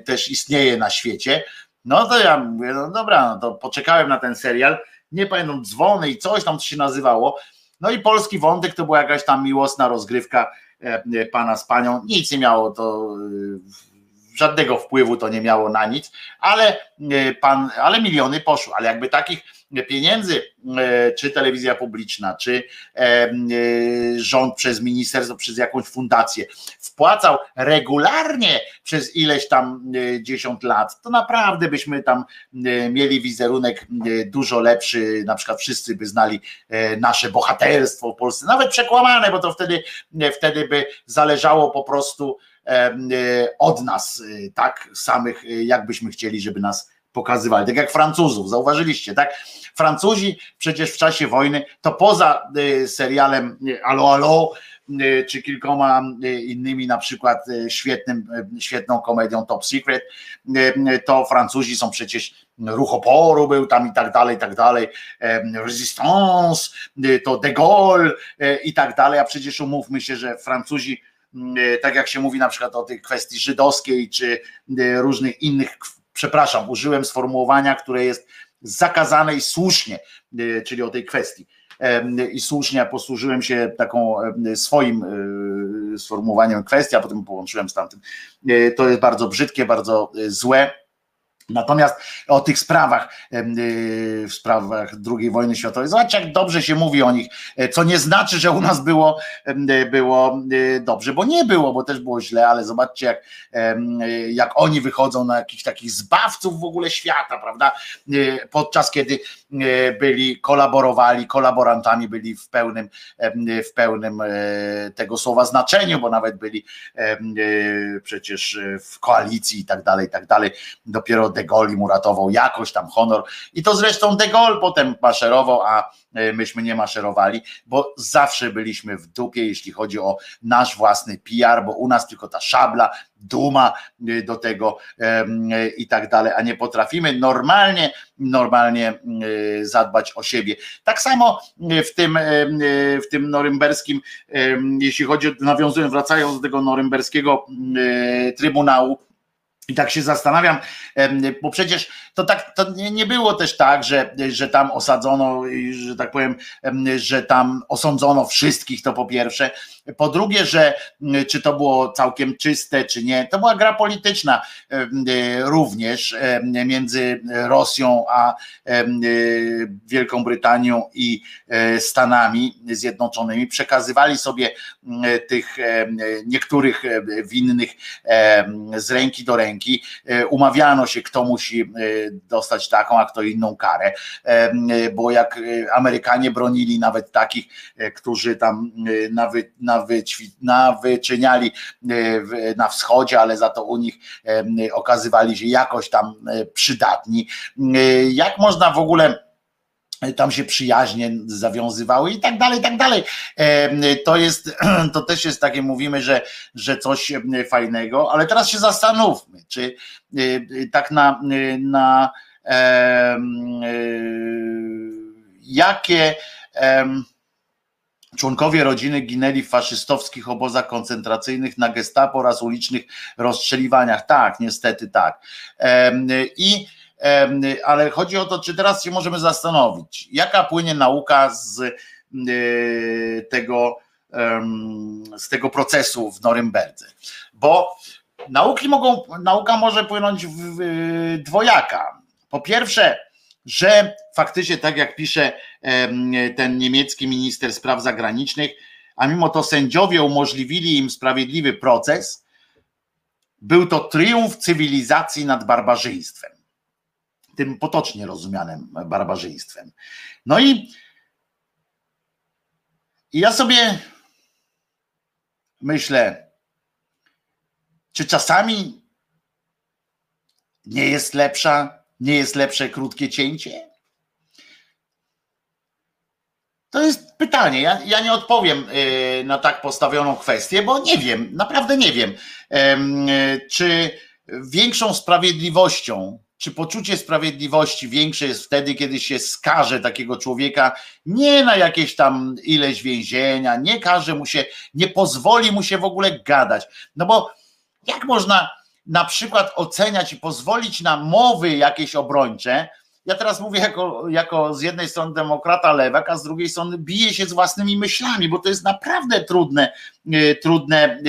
Speaker 1: też istnieje na świecie, no to ja mówię, no dobra, no to poczekałem na ten serial, nie pamiętam, dzwony i coś tam się nazywało. No i polski wątek to była jakaś tam miłosna rozgrywka e, e, pana z panią. Nic nie miało to e, żadnego wpływu to nie miało na nic, ale pan, ale miliony poszły, ale jakby takich pieniędzy, e, czy telewizja publiczna, czy e, e, rząd przez ministerstwo, przez jakąś fundację wpłacał regularnie przez ileś tam dziesiąt lat, to naprawdę byśmy tam mieli wizerunek dużo lepszy, na przykład wszyscy by znali nasze bohaterstwo w Polsce, nawet przekłamane, bo to wtedy, wtedy by zależało po prostu od nas, tak samych, jakbyśmy chcieli, żeby nas pokazywali, tak jak Francuzów, zauważyliście, tak? Francuzi przecież w czasie wojny, to poza y, serialem y, Alo Alo, y, czy kilkoma innymi, na przykład świetnym, świetną komedią Top Secret, to Francuzi są przecież ruch oporu był tam i tak dalej, i tak dalej, resistance, to de Gaulle i tak dalej, a przecież umówmy się, że Francuzi tak jak się mówi na przykład o tej kwestii żydowskiej, czy różnych innych, przepraszam, użyłem sformułowania, które jest zakazane i słusznie, e, czyli o tej kwestii. I słusznie posłużyłem się taką swoim e, sformułowaniem kwestii, a potem połączyłem z tamtym. E, to jest bardzo brzydkie, bardzo złe Natomiast o tych sprawach, y, w sprawach II wojny światowej, zobaczcie, jak dobrze się mówi o nich, e, co nie znaczy, że u nas było, y, było dobrze, bo nie było, bo też było źle, ale zobaczcie, jak, jak oni wychodzą na jakichś takich zbawców w ogóle świata, prawda? Podczas kiedy byli, kolaborowali, kolaborantami byli w pełnym, w pełnym e, tego słowa znaczeniu, bo nawet byli przecież w koalicji i tak dalej, i tak dalej. Dopiero de Gaulle uratował jakoś tam honor i to zresztą de Gaulle potem maszerował, a e, myśmy nie maszerowali, bo zawsze byliśmy w dupie, jeśli chodzi o nasz własny PR, bo u nas tylko ta szabla, duma e, do tego e, i tak dalej, a nie potrafimy normalnie, normalnie zadbać o siebie. Tak samo w tym, w tym norymberskim, jeśli chodzi, nawiązując, wracając do tego norymberskiego trybunału, i tak się zastanawiam, bo przecież to tak to nie, nie było też tak, że, że tam osadzono, że tak powiem, że tam osądzono wszystkich, to po pierwsze. Po drugie, że czy to było całkiem czyste, czy nie, to była gra polityczna również między Rosją a Wielką Brytanią i Stanami Zjednoczonymi. Przekazywali sobie tych niektórych winnych z ręki do ręki. Umawiano się, kto musi dostać taką, a kto inną karę, bo jak Amerykanie bronili nawet takich, którzy tam nawy, nawyćwi, nawyczyniali na wschodzie, ale za to u nich okazywali się jakoś tam przydatni. Jak można w ogóle tam się przyjaźnie zawiązywały i tak dalej, i tak dalej. To jest, [CLEARS THROAT] to też jest takie, mówimy, że, że coś fajnego, ale teraz się zastanówmy, czy tak na, na jakie członkowie rodziny ginęli w faszystowskich obozach koncentracyjnych na gestapo oraz ulicznych rozstrzeliwaniach. Tak, niestety tak. I ale chodzi o to, czy teraz się możemy zastanowić, jaka płynie nauka z e, tego, z tego procesu w Norymberdze. Bo nauki mogą, nauka może płynąć w, dwojaka. Po pierwsze, że faktycznie, tak jak pisze ten niemiecki minister spraw zagranicznych, a mimo to sędziowie umożliwili im sprawiedliwy proces, był to triumf cywilizacji nad barbarzyństwem tym potocznie rozumianym barbarzyństwem. No i, ja sobie myślę, czy czasami nie jest lepsza, nie jest lepsze krótkie cięcie? To jest pytanie. Ja, ja nie odpowiem y, na tak postawioną kwestię, bo nie wiem, naprawdę nie wiem, czy większą sprawiedliwością czy poczucie sprawiedliwości większe jest wtedy, kiedy się skaże takiego człowieka nie na jakieś tam ileś więzienia, nie każe mu się, nie pozwoli mu się w ogóle gadać. No bo jak można na przykład oceniać i pozwolić na mowy jakieś obrończe, ja teraz mówię jako, jako z jednej strony demokrata lewak, a z drugiej strony bije się z własnymi myślami, bo to jest naprawdę trudne, e, trudne e,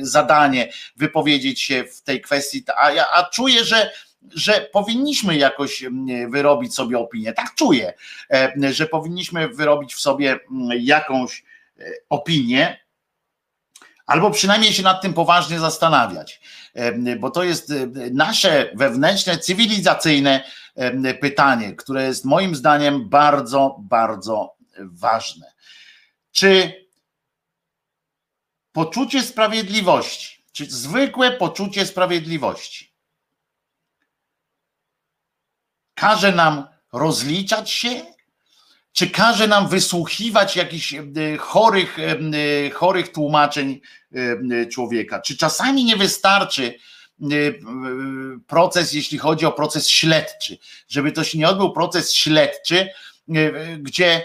Speaker 1: zadanie wypowiedzieć się w tej kwestii. A ja a czuję, że że powinniśmy jakoś mm, wyrobić sobie opinię. Tak czuję, e, że powinniśmy wyrobić w sobie mm, jakąś e, opinię, albo przynajmniej się nad tym poważnie zastanawiać, e, bo to jest nasze wewnętrzne, cywilizacyjne pytanie, które jest moim zdaniem bardzo, bardzo ważne. Czy poczucie sprawiedliwości, czy zwykłe poczucie sprawiedliwości każe nam rozliczać się? Czy każe nam wysłuchiwać jakichś e, chorych, e, e, chorych tłumaczeń człowieka? Czy czasami nie wystarczy proces, jeśli chodzi o proces śledczy, żeby to się nie odbył proces śledczy, gdzie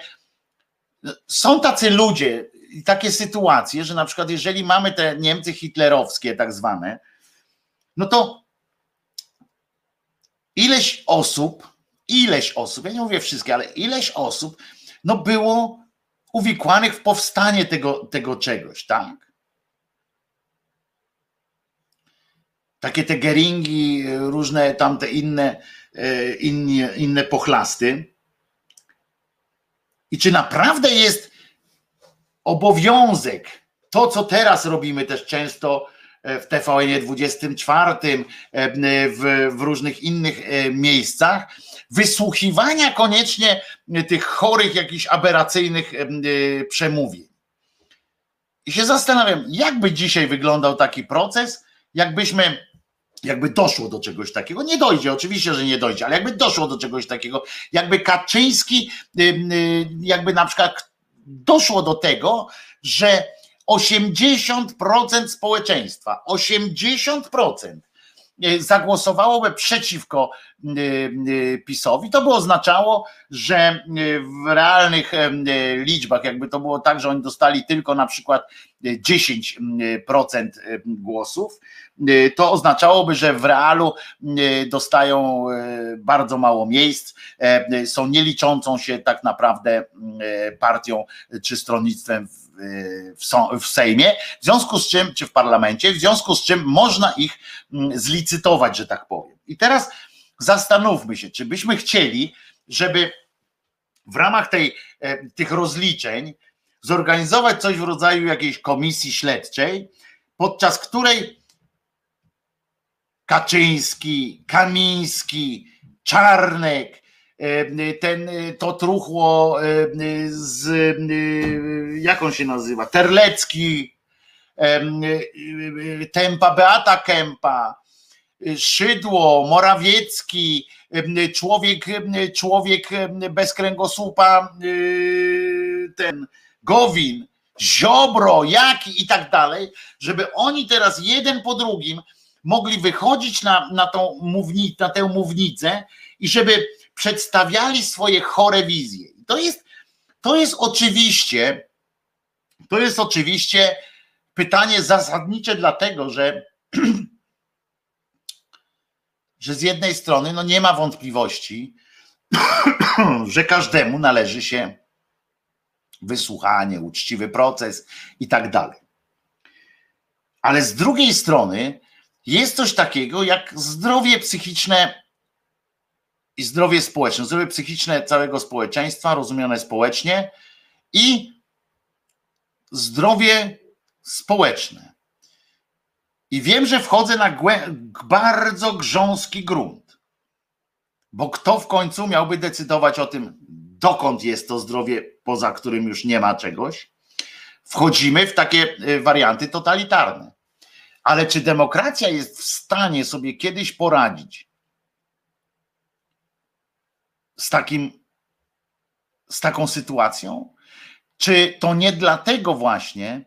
Speaker 1: są tacy ludzie i takie sytuacje, że na przykład jeżeli mamy te Niemcy hitlerowskie tak zwane, no to ileś osób, ileś osób, ja nie mówię wszystkie, ale ileś osób, no było uwikłanych w powstanie tego, tego czegoś, tak? Takie te geringi, różne tamte inne, e, inne, inne pochlasty. I czy naprawdę jest obowiązek, to co teraz robimy też często, w TVN 24, e, w, w różnych innych e, miejscach, wysłuchiwania koniecznie tych chorych, jakichś aberracyjnych e, przemówień. I się zastanawiam, jakby dzisiaj wyglądał taki proces, jakbyśmy, jakby doszło do czegoś takiego. Nie dojdzie, oczywiście, że nie dojdzie, ale jakby doszło do czegoś takiego, jakby Kaczyński, jakby na przykład doszło do tego, że 80% społeczeństwa, 80% zagłosowałoby przeciwko PiSowi, to by oznaczało, że w realnych liczbach, jakby to było tak, że oni dostali tylko na przykład 10% głosów, to oznaczałoby, że w realu dostają bardzo mało miejsc, są nieliczącą się tak naprawdę partią czy stronnictwem w, Sejmie, w związku z czym, czy w parlamencie, w związku z czym można ich zlicytować, że tak powiem. I teraz zastanówmy się, czy byśmy chcieli, żeby w ramach tej, e, tych rozliczeń zorganizować coś w rodzaju jakiejś komisji śledczej, podczas której Kaczyński, Kamiński, Czarnek, ten, to truchło e, z, jak on się nazywa, Terlecki, Tempa, Beata Kępa, Szydło, Morawiecki, człowiek, człowiek bez kręgosłupa, ten Gowin, Ziobro, Jaki i tak dalej, żeby oni teraz jeden po drugim mogli wychodzić na, na, tą na tę mównicę i żeby przedstawiali swoje chore wizje. To jest, to jest oczywiście, to jest oczywiście pytanie zasadnicze, dlatego że [CLEARS THROAT] że z jednej strony no nie ma wątpliwości, [CLEARS THROAT] że każdemu należy się wysłuchanie, uczciwy proces i tak dalej. Ale z drugiej strony jest coś takiego jak zdrowie psychiczne i zdrowie społeczne, zdrowie psychiczne całego społeczeństwa, rozumiane społecznie i zdrowie społeczne. I wiem, że wchodzę na bardzo grząski grunt, bo kto w końcu miałby decydować o tym, dokąd jest to zdrowie, poza którym już nie ma czegoś? Wchodzimy w takie y, warianty totalitarne. Ale czy demokracja jest w stanie sobie kiedyś poradzić z takim, z taką sytuacją? Czy to nie dlatego właśnie,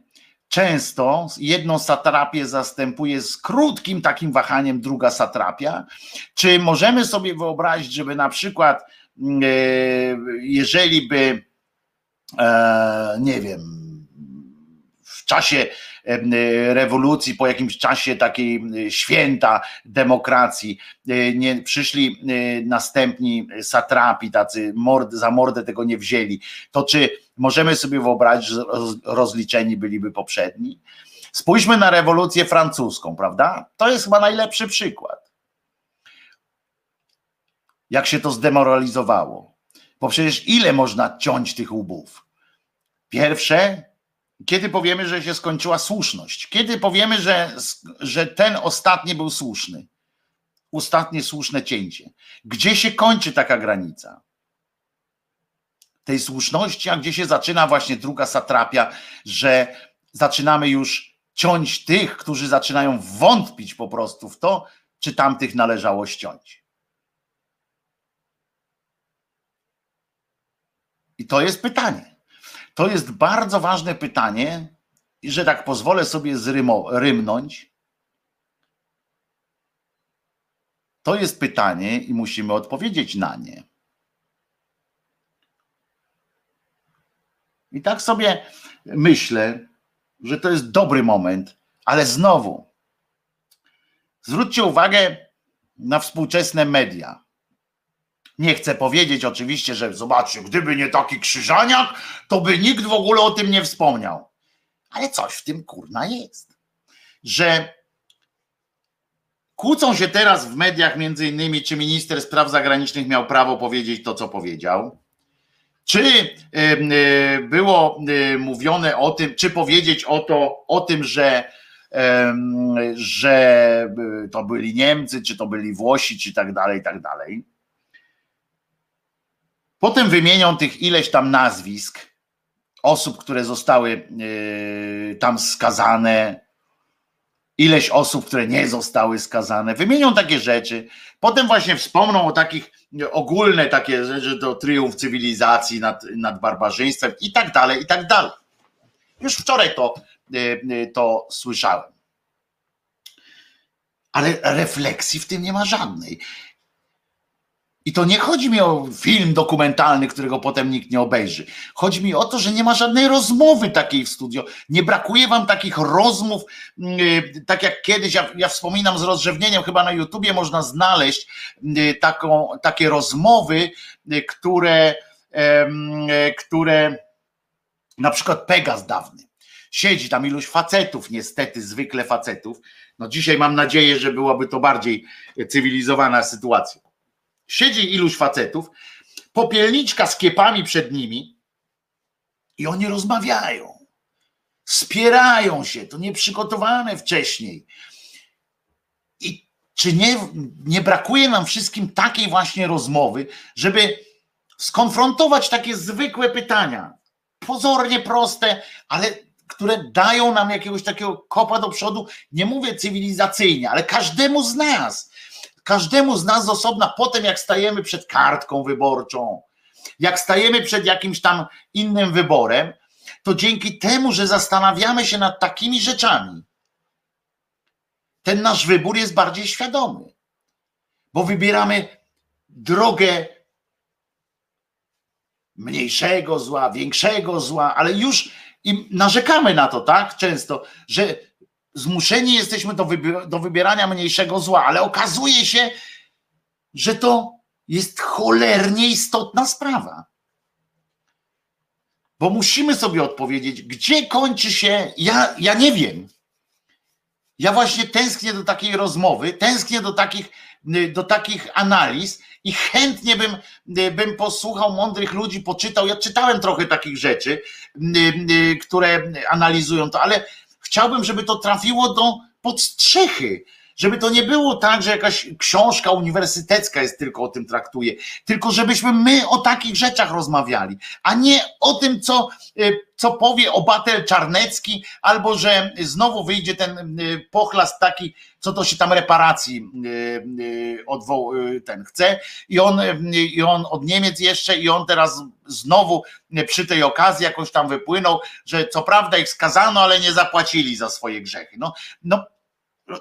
Speaker 1: często jedną satrapię zastępuje z krótkim takim wahaniem druga satrapia? Czy możemy sobie wyobrazić, żeby na przykład, mm, e, jeżeli by, e, nie wiem, w czasie rewolucji, po jakimś czasie takiej święta demokracji, e, nie przyszli następni satrapi, tacy mord, za mordę tego nie wzięli, to czy możemy sobie wyobrazić, że rozliczeni byliby poprzedni? Spójrzmy na rewolucję francuską, prawda? To jest chyba najlepszy przykład. Jak się to zdemoralizowało. Bo przecież ile można ciąć tych łbów? Pierwsze, kiedy powiemy, że się skończyła słuszność? Kiedy powiemy, że, że ten ostatni był słuszny? Ostatnie słuszne cięcie. Gdzie się kończy taka granica? tej słuszności, a gdzie się zaczyna właśnie druga satrapia, że zaczynamy już ciąć tych, którzy zaczynają wątpić po prostu w to, czy tamtych należało ściąć. I to jest pytanie. To jest bardzo ważne pytanie, i że tak pozwolę sobie zrymo, rymnąć. To jest pytanie i musimy odpowiedzieć na nie. I tak sobie myślę, że to jest dobry moment, ale znowu zwróćcie uwagę na współczesne media. Nie chcę powiedzieć oczywiście, że zobaczcie, gdyby nie taki krzyżaniak, to by nikt w ogóle o tym nie wspomniał. Ale coś w tym kurna jest. Że kłócą się teraz w mediach między innymi, czy minister spraw zagranicznych miał prawo powiedzieć to, co powiedział czy było mówione o tym, czy powiedzieć o, to, o tym, że, że to byli Niemcy, czy to byli Włosi, czy tak dalej, tak dalej. Potem wymienią tych ileś tam nazwisk osób, które zostały tam skazane, ileś osób, które nie zostały skazane, wymienią takie rzeczy, potem właśnie wspomną o takich ogólne takie rzeczy, to triumf cywilizacji nad, nad barbarzyństwem i tak dalej, i tak dalej. Już wczoraj to, e, to słyszałem. ale refleksji w tym nie ma żadnej. I to nie chodzi mi o film dokumentalny, którego potem nikt nie obejrzy. Chodzi mi o to, że nie ma żadnej rozmowy takiej w studio. Nie brakuje wam takich rozmów, yy, tak jak kiedyś, ja, ja, wspominam z rozrzewnieniem, chyba na YouTubie można znaleźć yy, taką, takie rozmowy, yy, które, które na przykład Pegas dawny. Siedzi tam iluś facetów, niestety, zwykle facetów. No dzisiaj mam nadzieję, że byłaby to bardziej cywilizowana sytuacja Siedzi iluś facetów, popielniczka z kiepami przed nimi i oni rozmawiają. Spierają się, to nieprzygotowane wcześniej. I czy nie, nie brakuje nam wszystkim takiej właśnie rozmowy, żeby skonfrontować takie zwykłe pytania, pozornie proste, ale które dają nam jakiegoś takiego kopa do przodu, nie mówię cywilizacyjnie, ale każdemu z nas Każdemu z nas z osobna, potem jak stajemy przed kartką wyborczą, jak stajemy przed jakimś tam innym wyborem, to dzięki temu, że zastanawiamy się nad takimi rzeczami, ten nasz wybór jest bardziej świadomy, bo wybieramy drogę mniejszego zła, większego zła, ale już i narzekamy na to, tak? Często, że zmuszeni jesteśmy do, do wybierania mniejszego zła, ale okazuje się, że to jest cholernie istotna sprawa. Bo musimy sobie odpowiedzieć, gdzie kończy się. Ja, ja nie wiem. Ja właśnie tęsknię do takiej rozmowy, tęsknię do takich, do takich analiz i chętnie bym, bym posłuchał mądrych ludzi, poczytał. Ja czytałem trochę takich rzeczy, które analizują to, ale chciałbym, żeby to trafiło do podstrzechy, żeby to nie było tak, że jakaś książka uniwersytecka jest tylko o tym traktuje, tylko żebyśmy my o takich rzeczach rozmawiali, a nie o tym, co, y, co powie obatel Czarnecki, albo że znowu wyjdzie ten y, pochlast taki, co to się tam reparacji y, ten chce i on, i on od Niemiec jeszcze i on teraz znowu przy tej okazji jakoś tam wypłynął, że co prawda ich skazano, ale nie zapłacili za swoje grzechy. No, no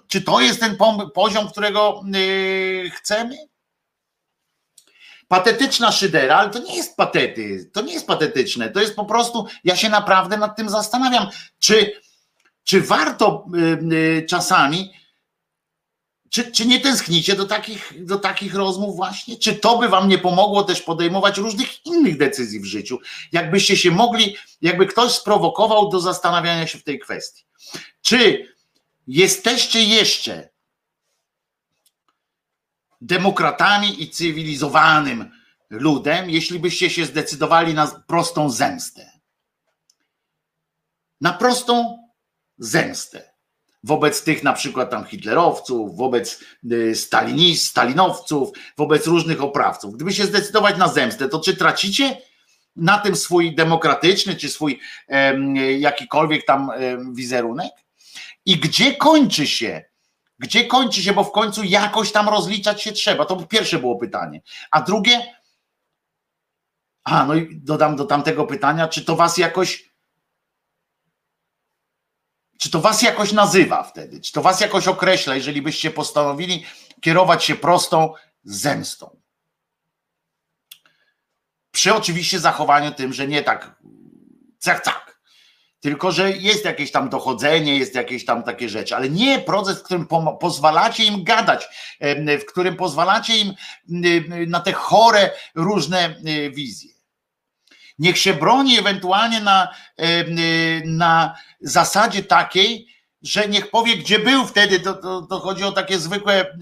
Speaker 1: czy to jest ten poziom, którego yy, chcemy? Patetyczna szydera, ale to nie jest patety, to nie jest patetyczne, to jest po prostu, ja się naprawdę nad tym zastanawiam, czy, czy warto yy, yy, czasami, czy, czy nie tęsknicie do takich, do takich rozmów właśnie? Czy to by wam nie pomogło też podejmować różnych innych decyzji w życiu? Jakbyście się mogli, jakby ktoś sprowokował do zastanawiania się w tej kwestii. Czy jesteście jeszcze demokratami i cywilizowanym ludem, jeśli byście się zdecydowali na prostą zemstę. Na prostą zemstę. Wobec tych na przykład tam hitlerowców, wobec y, stalinist, stalinowców, wobec różnych oprawców. Gdyby się zdecydować na zemstę, to czy tracicie na tym swój demokratyczny, czy swój jakikolwiek tam wizerunek? I gdzie kończy się? Gdzie kończy się, bo w końcu jakoś tam rozliczać się trzeba. To pierwsze było pytanie. A drugie, a no i dodam do tamtego pytania, czy to was jakoś czy to was jakoś nazywa wtedy? Czy to was jakoś określa, jeżeli byście postanowili kierować się prostą zemstą? Przy oczywiście zachowaniu tym, że nie tak cach, cach, tylko, że jest jakieś tam dochodzenie, jest jakieś tam takie rzeczy, ale nie proces, w którym pozwalacie im gadać, w którym pozwalacie im na te chore różne wizje. Niech się broni ewentualnie na, na zasadzie takiej, że niech powie, gdzie był wtedy, to, to, to, chodzi o takie zwykłe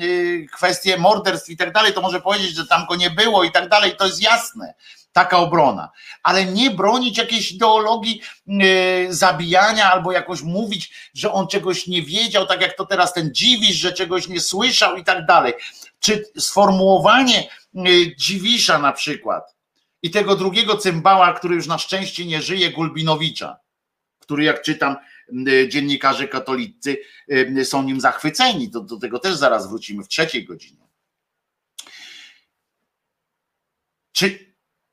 Speaker 1: kwestie morderstw i tak dalej, to może powiedzieć, że tam go nie było i tak dalej, to jest jasne taka obrona, ale nie bronić jakiejś ideologii yy, zabijania albo jakoś mówić, że on czegoś nie wiedział, tak jak to teraz ten dziwisz, że czegoś nie słyszał i tak dalej. Czy sformułowanie yy, dziwisza na przykład i tego drugiego cymbała, który już na szczęście nie żyje, Gulbinowicza, który jak czytam, yy, dziennikarze katolicy są nim zachwyceni. Do, do tego też zaraz wrócimy w trzeciej godzinie. Czy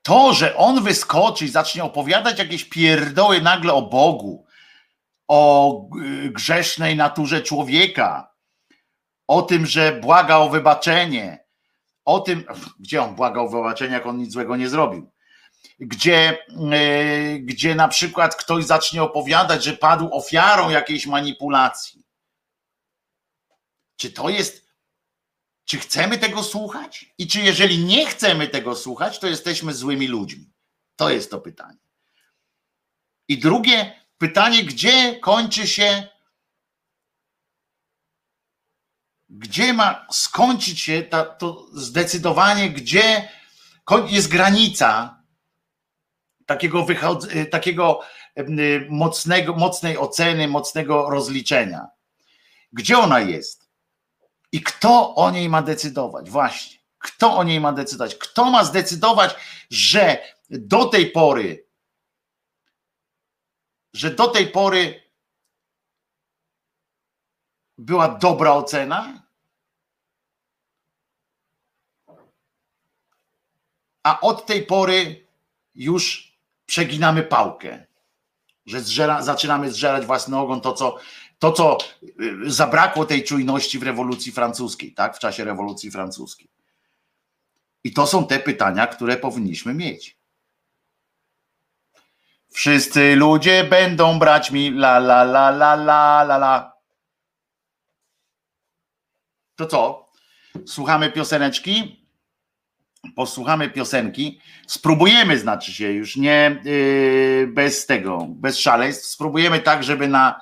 Speaker 1: to, że on wyskoczy i zacznie opowiadać jakieś pierdoły nagle o Bogu, o grzesznej naturze człowieka, o tym, że błaga o wybaczenie, o tym, gdzie on błagał o wybaczenie, jak on nic złego nie zrobił, gdzie, yy, gdzie na przykład ktoś zacznie opowiadać, że padł ofiarą jakiejś manipulacji. Czy to jest, czy chcemy tego słuchać? I czy jeżeli nie chcemy tego słuchać, to jesteśmy złymi ludźmi? To jest to pytanie. I drugie pytanie, gdzie kończy się gdzie ma skończyć się ta, to zdecydowanie, gdzie jest granica takiego, wychod- takiego mocnego, mocnej oceny, mocnego rozliczenia. Gdzie ona jest? I kto o niej ma decydować? Właśnie. Kto o niej ma decydować? Kto ma zdecydować, że do tej pory, że do tej pory była dobra ocena? A od tej pory już przeginamy pałkę, że zżera, zaczynamy zżerać własny ogon, to co, to co y, zabrakło tej czujności w rewolucji francuskiej, tak, w czasie rewolucji francuskiej. I to są te pytania, które powinniśmy mieć. Wszyscy ludzie będą brać mi la la la la la la la. To co? Słuchamy pioseneczki? Posłuchamy piosenki. Spróbujemy, znaczy się już nie yy, bez tego, bez szaleństw. Spróbujemy tak, żeby na.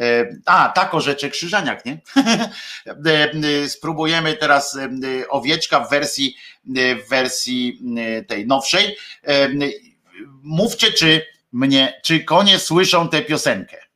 Speaker 1: Yy, a, tak o rzeczy Krzyżaniak, nie? yy, [LAUGHS] spróbujemy teraz owieczka w wersji, w wersji tej nowszej. Mówcie, czy mnie, czy konie słyszą tę piosenkę.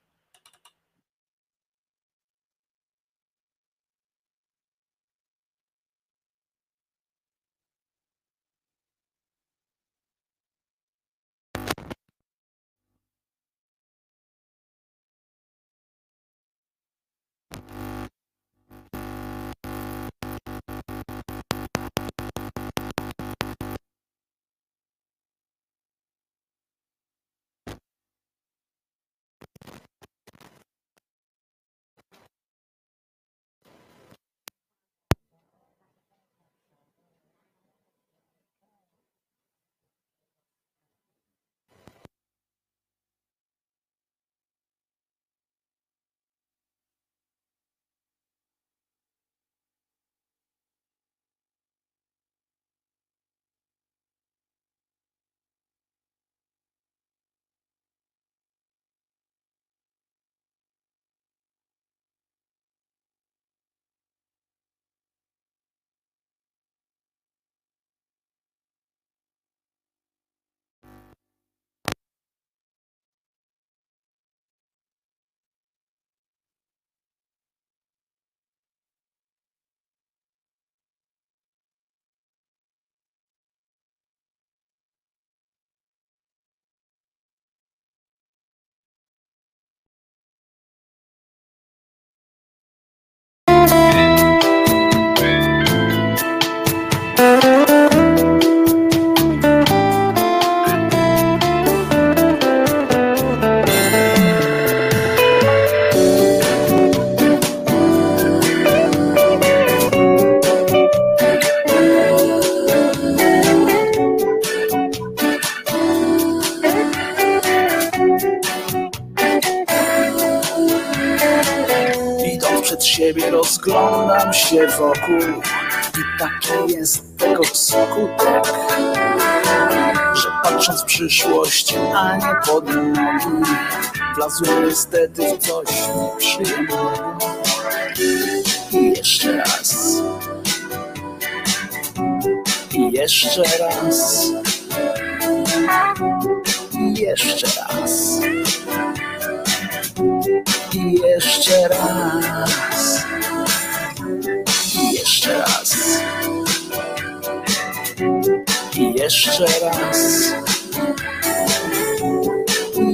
Speaker 3: Przyszłość, a nie pod wlazłem niestety w coś nieprzyjemnego. I jeszcze raz. I jeszcze raz. I jeszcze raz. I jeszcze raz jeszcze raz. I jeszcze raz.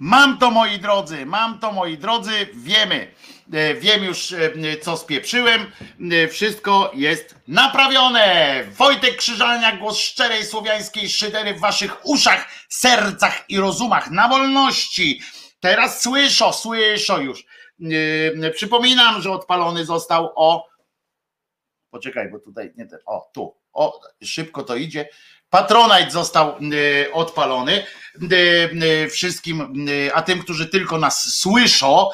Speaker 1: Mam to moi drodzy, mam to moi drodzy, wiemy. E, Wiem już, e, co spieprzyłem. E, Wszystko jest naprawione. Wojtek Krzyżania, głos szczerej słowiańskiej szydery w waszych uszach, sercach i rozumach na wolności. Teraz słyszę, słyszę już. Przypominam, że odpalony został o. Poczekaj, bo tutaj nie ten. O, tu. O, szybko to idzie. Patronite został e, odpalony. E, e, Wszystkim, a tym, którzy tylko nas słyszą,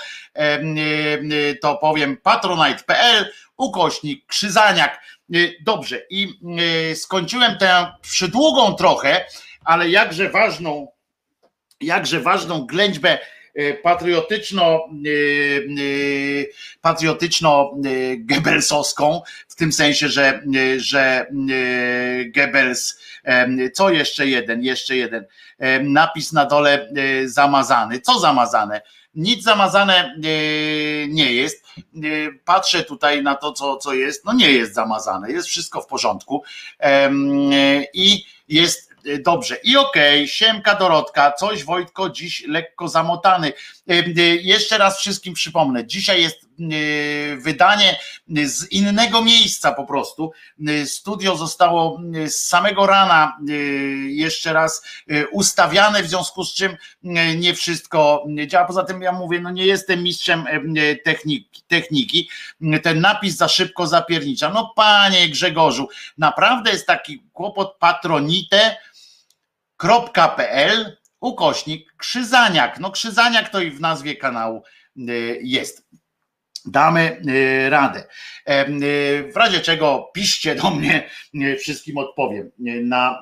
Speaker 1: to powiem patronite.pl ukośnik Krzyzaniak. Dobrze, i skończyłem tę przydługą trochę, ale jakże ważną, jakże ważną ględźbę patriotyczno, e, e, patriotyczno Goebbelsowską, w tym sensie, że, że Goebbels, co jeszcze jeden, jeszcze jeden, napis na dole zamazany. Co zamazane? Nic zamazane nie jest. Patrzę tutaj na to, co, co jest. No nie jest zamazane, jest wszystko w porządku. I jest dobrze. I okej, Siemka Dorotka, coś Wojtko dziś lekko zamotany. Em, e, Jeszcze raz wszystkim przypomnę, dzisiaj jest e, wydanie z innego miejsca po prostu. E, Studio zostało e, z samego rana e, jeszcze raz e, ustawiane, w związku z czym e, nie wszystko działa. Poza tym ja mówię, no nie jestem mistrzem e, techniki, techniki. Ten napis za szybko zapiernicza. No panie Grzegorzu, naprawdę jest taki kłopot patronite.pl ukośnik Krzyzaniak. No Krzyzaniak to i w nazwie kanału y, jest. Damy y, radę. Em, y, W razie czego piszcie do mnie, wszystkim odpowiem na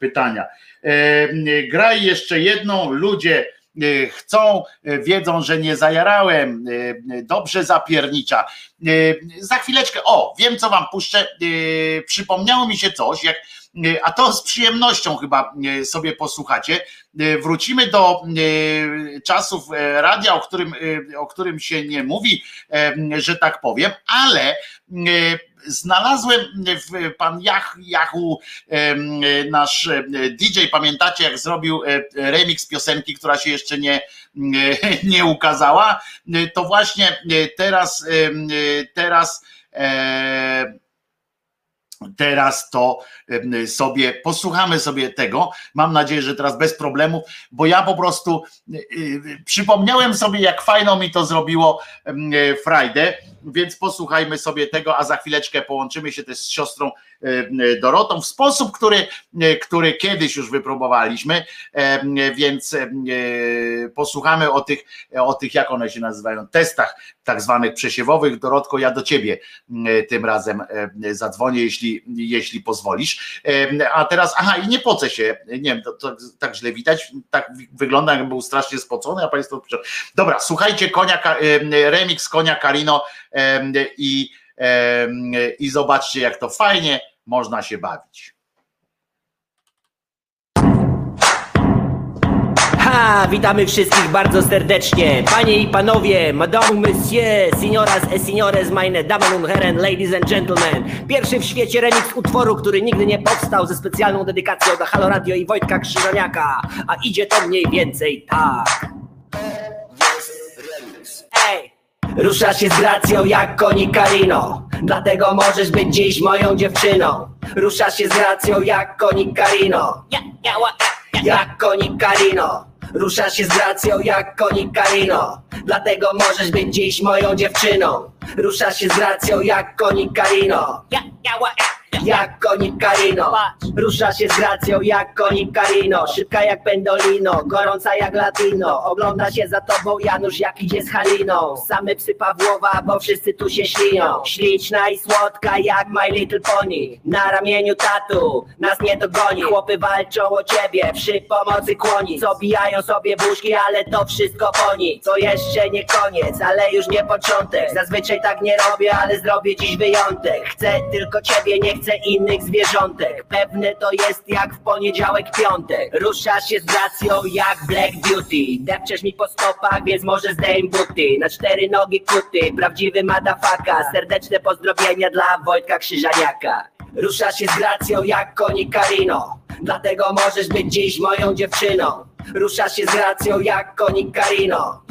Speaker 1: pytania. Y, Graj jeszcze jedną, ludzie chcą, y, wiedzą, że nie zajarałem, y, y, dobrze zapiernicza. Y, Za chwileczkę, o, wiem co wam puszczę, y, przypomniało mi się coś, jak y, a to z przyjemnością chyba y, sobie posłuchacie. Y, Wrócimy do y, czasów radia, o którym, y, o którym się nie mówi, że tak powiem, ale y, znalazłem w pan Yah- nasz e, DJ, pamiętacie jak zrobił e, remix piosenki, która się jeszcze nie, [LAUGHS] nie ukazała, to właśnie e, teraz, em, teraz e, Teraz to sobie posłuchamy sobie tego. Mam nadzieję, że teraz bez problemów, bo ja po prostu y, y, przypomniałem sobie, jak fajno mi to zrobiło Friday, więc posłuchajmy sobie tego, a za chwileczkę połączymy się też z siostrą Dorotą w sposób, który, e, który kiedyś już wypróbowaliśmy, więc e, posłuchamy o tych, o tych, jak one się nazywają, testach tak zwanych przesiewowych. Dorotko, ja do ciebie tym razem e, zadzwonię, jeśli, jeśli pozwolisz. E, A teraz, aha, i nie pocę się, nie wiem, to, to, tak źle widać, tak wygląda, jakby był strasznie spocony, a Państwo. Dobra, słuchajcie, konia, e, remix konia Karino e, i, e, i zobaczcie, jak to fajnie można się bawić.
Speaker 4: Ha! Witamy wszystkich bardzo serdecznie. Panie i panowie, madame, monsieur, signoras e signores, meine damen und herren, ladies and gentlemen. Pierwszy w świecie remix utworu, który nigdy nie powstał ze specjalną dedykacją dla Halo Radio i Wojtka Krzyżaniaka. A idzie to mniej więcej tak. Ej! Rusza się z gracją jak koni Karino. Dlatego możesz być dziś moją dziewczyną. Rusza się z gracją jak koni Karino. Jak koni Karino. Rusza się z gracją jak koni Karino Dlatego możesz być dziś moją dziewczyną. Rusza się z gracją jak koni Karino. Ja. Jak konik Karino. Rusza się z gracją jak konik Karino. Szybka jak pendolino, gorąca jak latino. Ogląda się za tobą Janusz jak idzie z Haliną. Same psy Pawłowa, bo wszyscy tu się ślinią. Śliczna i słodka jak My Little Pony. Na ramieniu tatu, nas nie dogoni. Chłopy walczą o ciebie przy pomocy kłoni. Co bijają sobie buźki, ale to wszystko po nich. To jeszcze nie koniec, ale już nie początek. Zazwyczaj tak nie robię, ale zrobię dziś wyjątek. Chcę tylko ciebie, nie chcę innych zwierzątek. Pewne to jest jak w poniedziałek, piątek. Ruszasz się z gracją jak Black Beauty. Depczesz mi po stopach, więc może zdejm buty. Na cztery nogi kuty, prawdziwy madafaka. Serdeczne pozdrowienia dla Wojtka Krzyżaniaka. Rusza się z gracją jak koni Karino. Dlatego możesz być dziś moją dziewczyną Ruszasz się z racją jak konik Karino.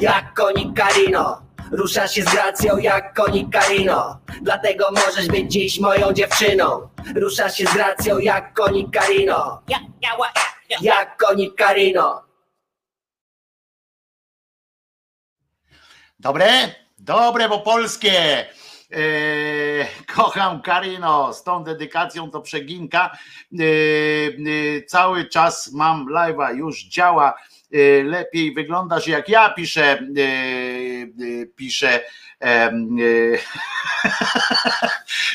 Speaker 4: Jak konik Karino. Ruszasz się z gracją jak konik Karino. Dlatego możesz być dziś moją dziewczyną. Ruszasz się z gracją jak konik Karino. Jak konik Karino.
Speaker 1: Dobre? Dobre, bo polskie. Eee, kocham Karino, z tą dedykacją to przeginka. Eee, eee, cały czas mam live'a, już działa. Lepiej wyglądasz jak ja piszę, piszę. e,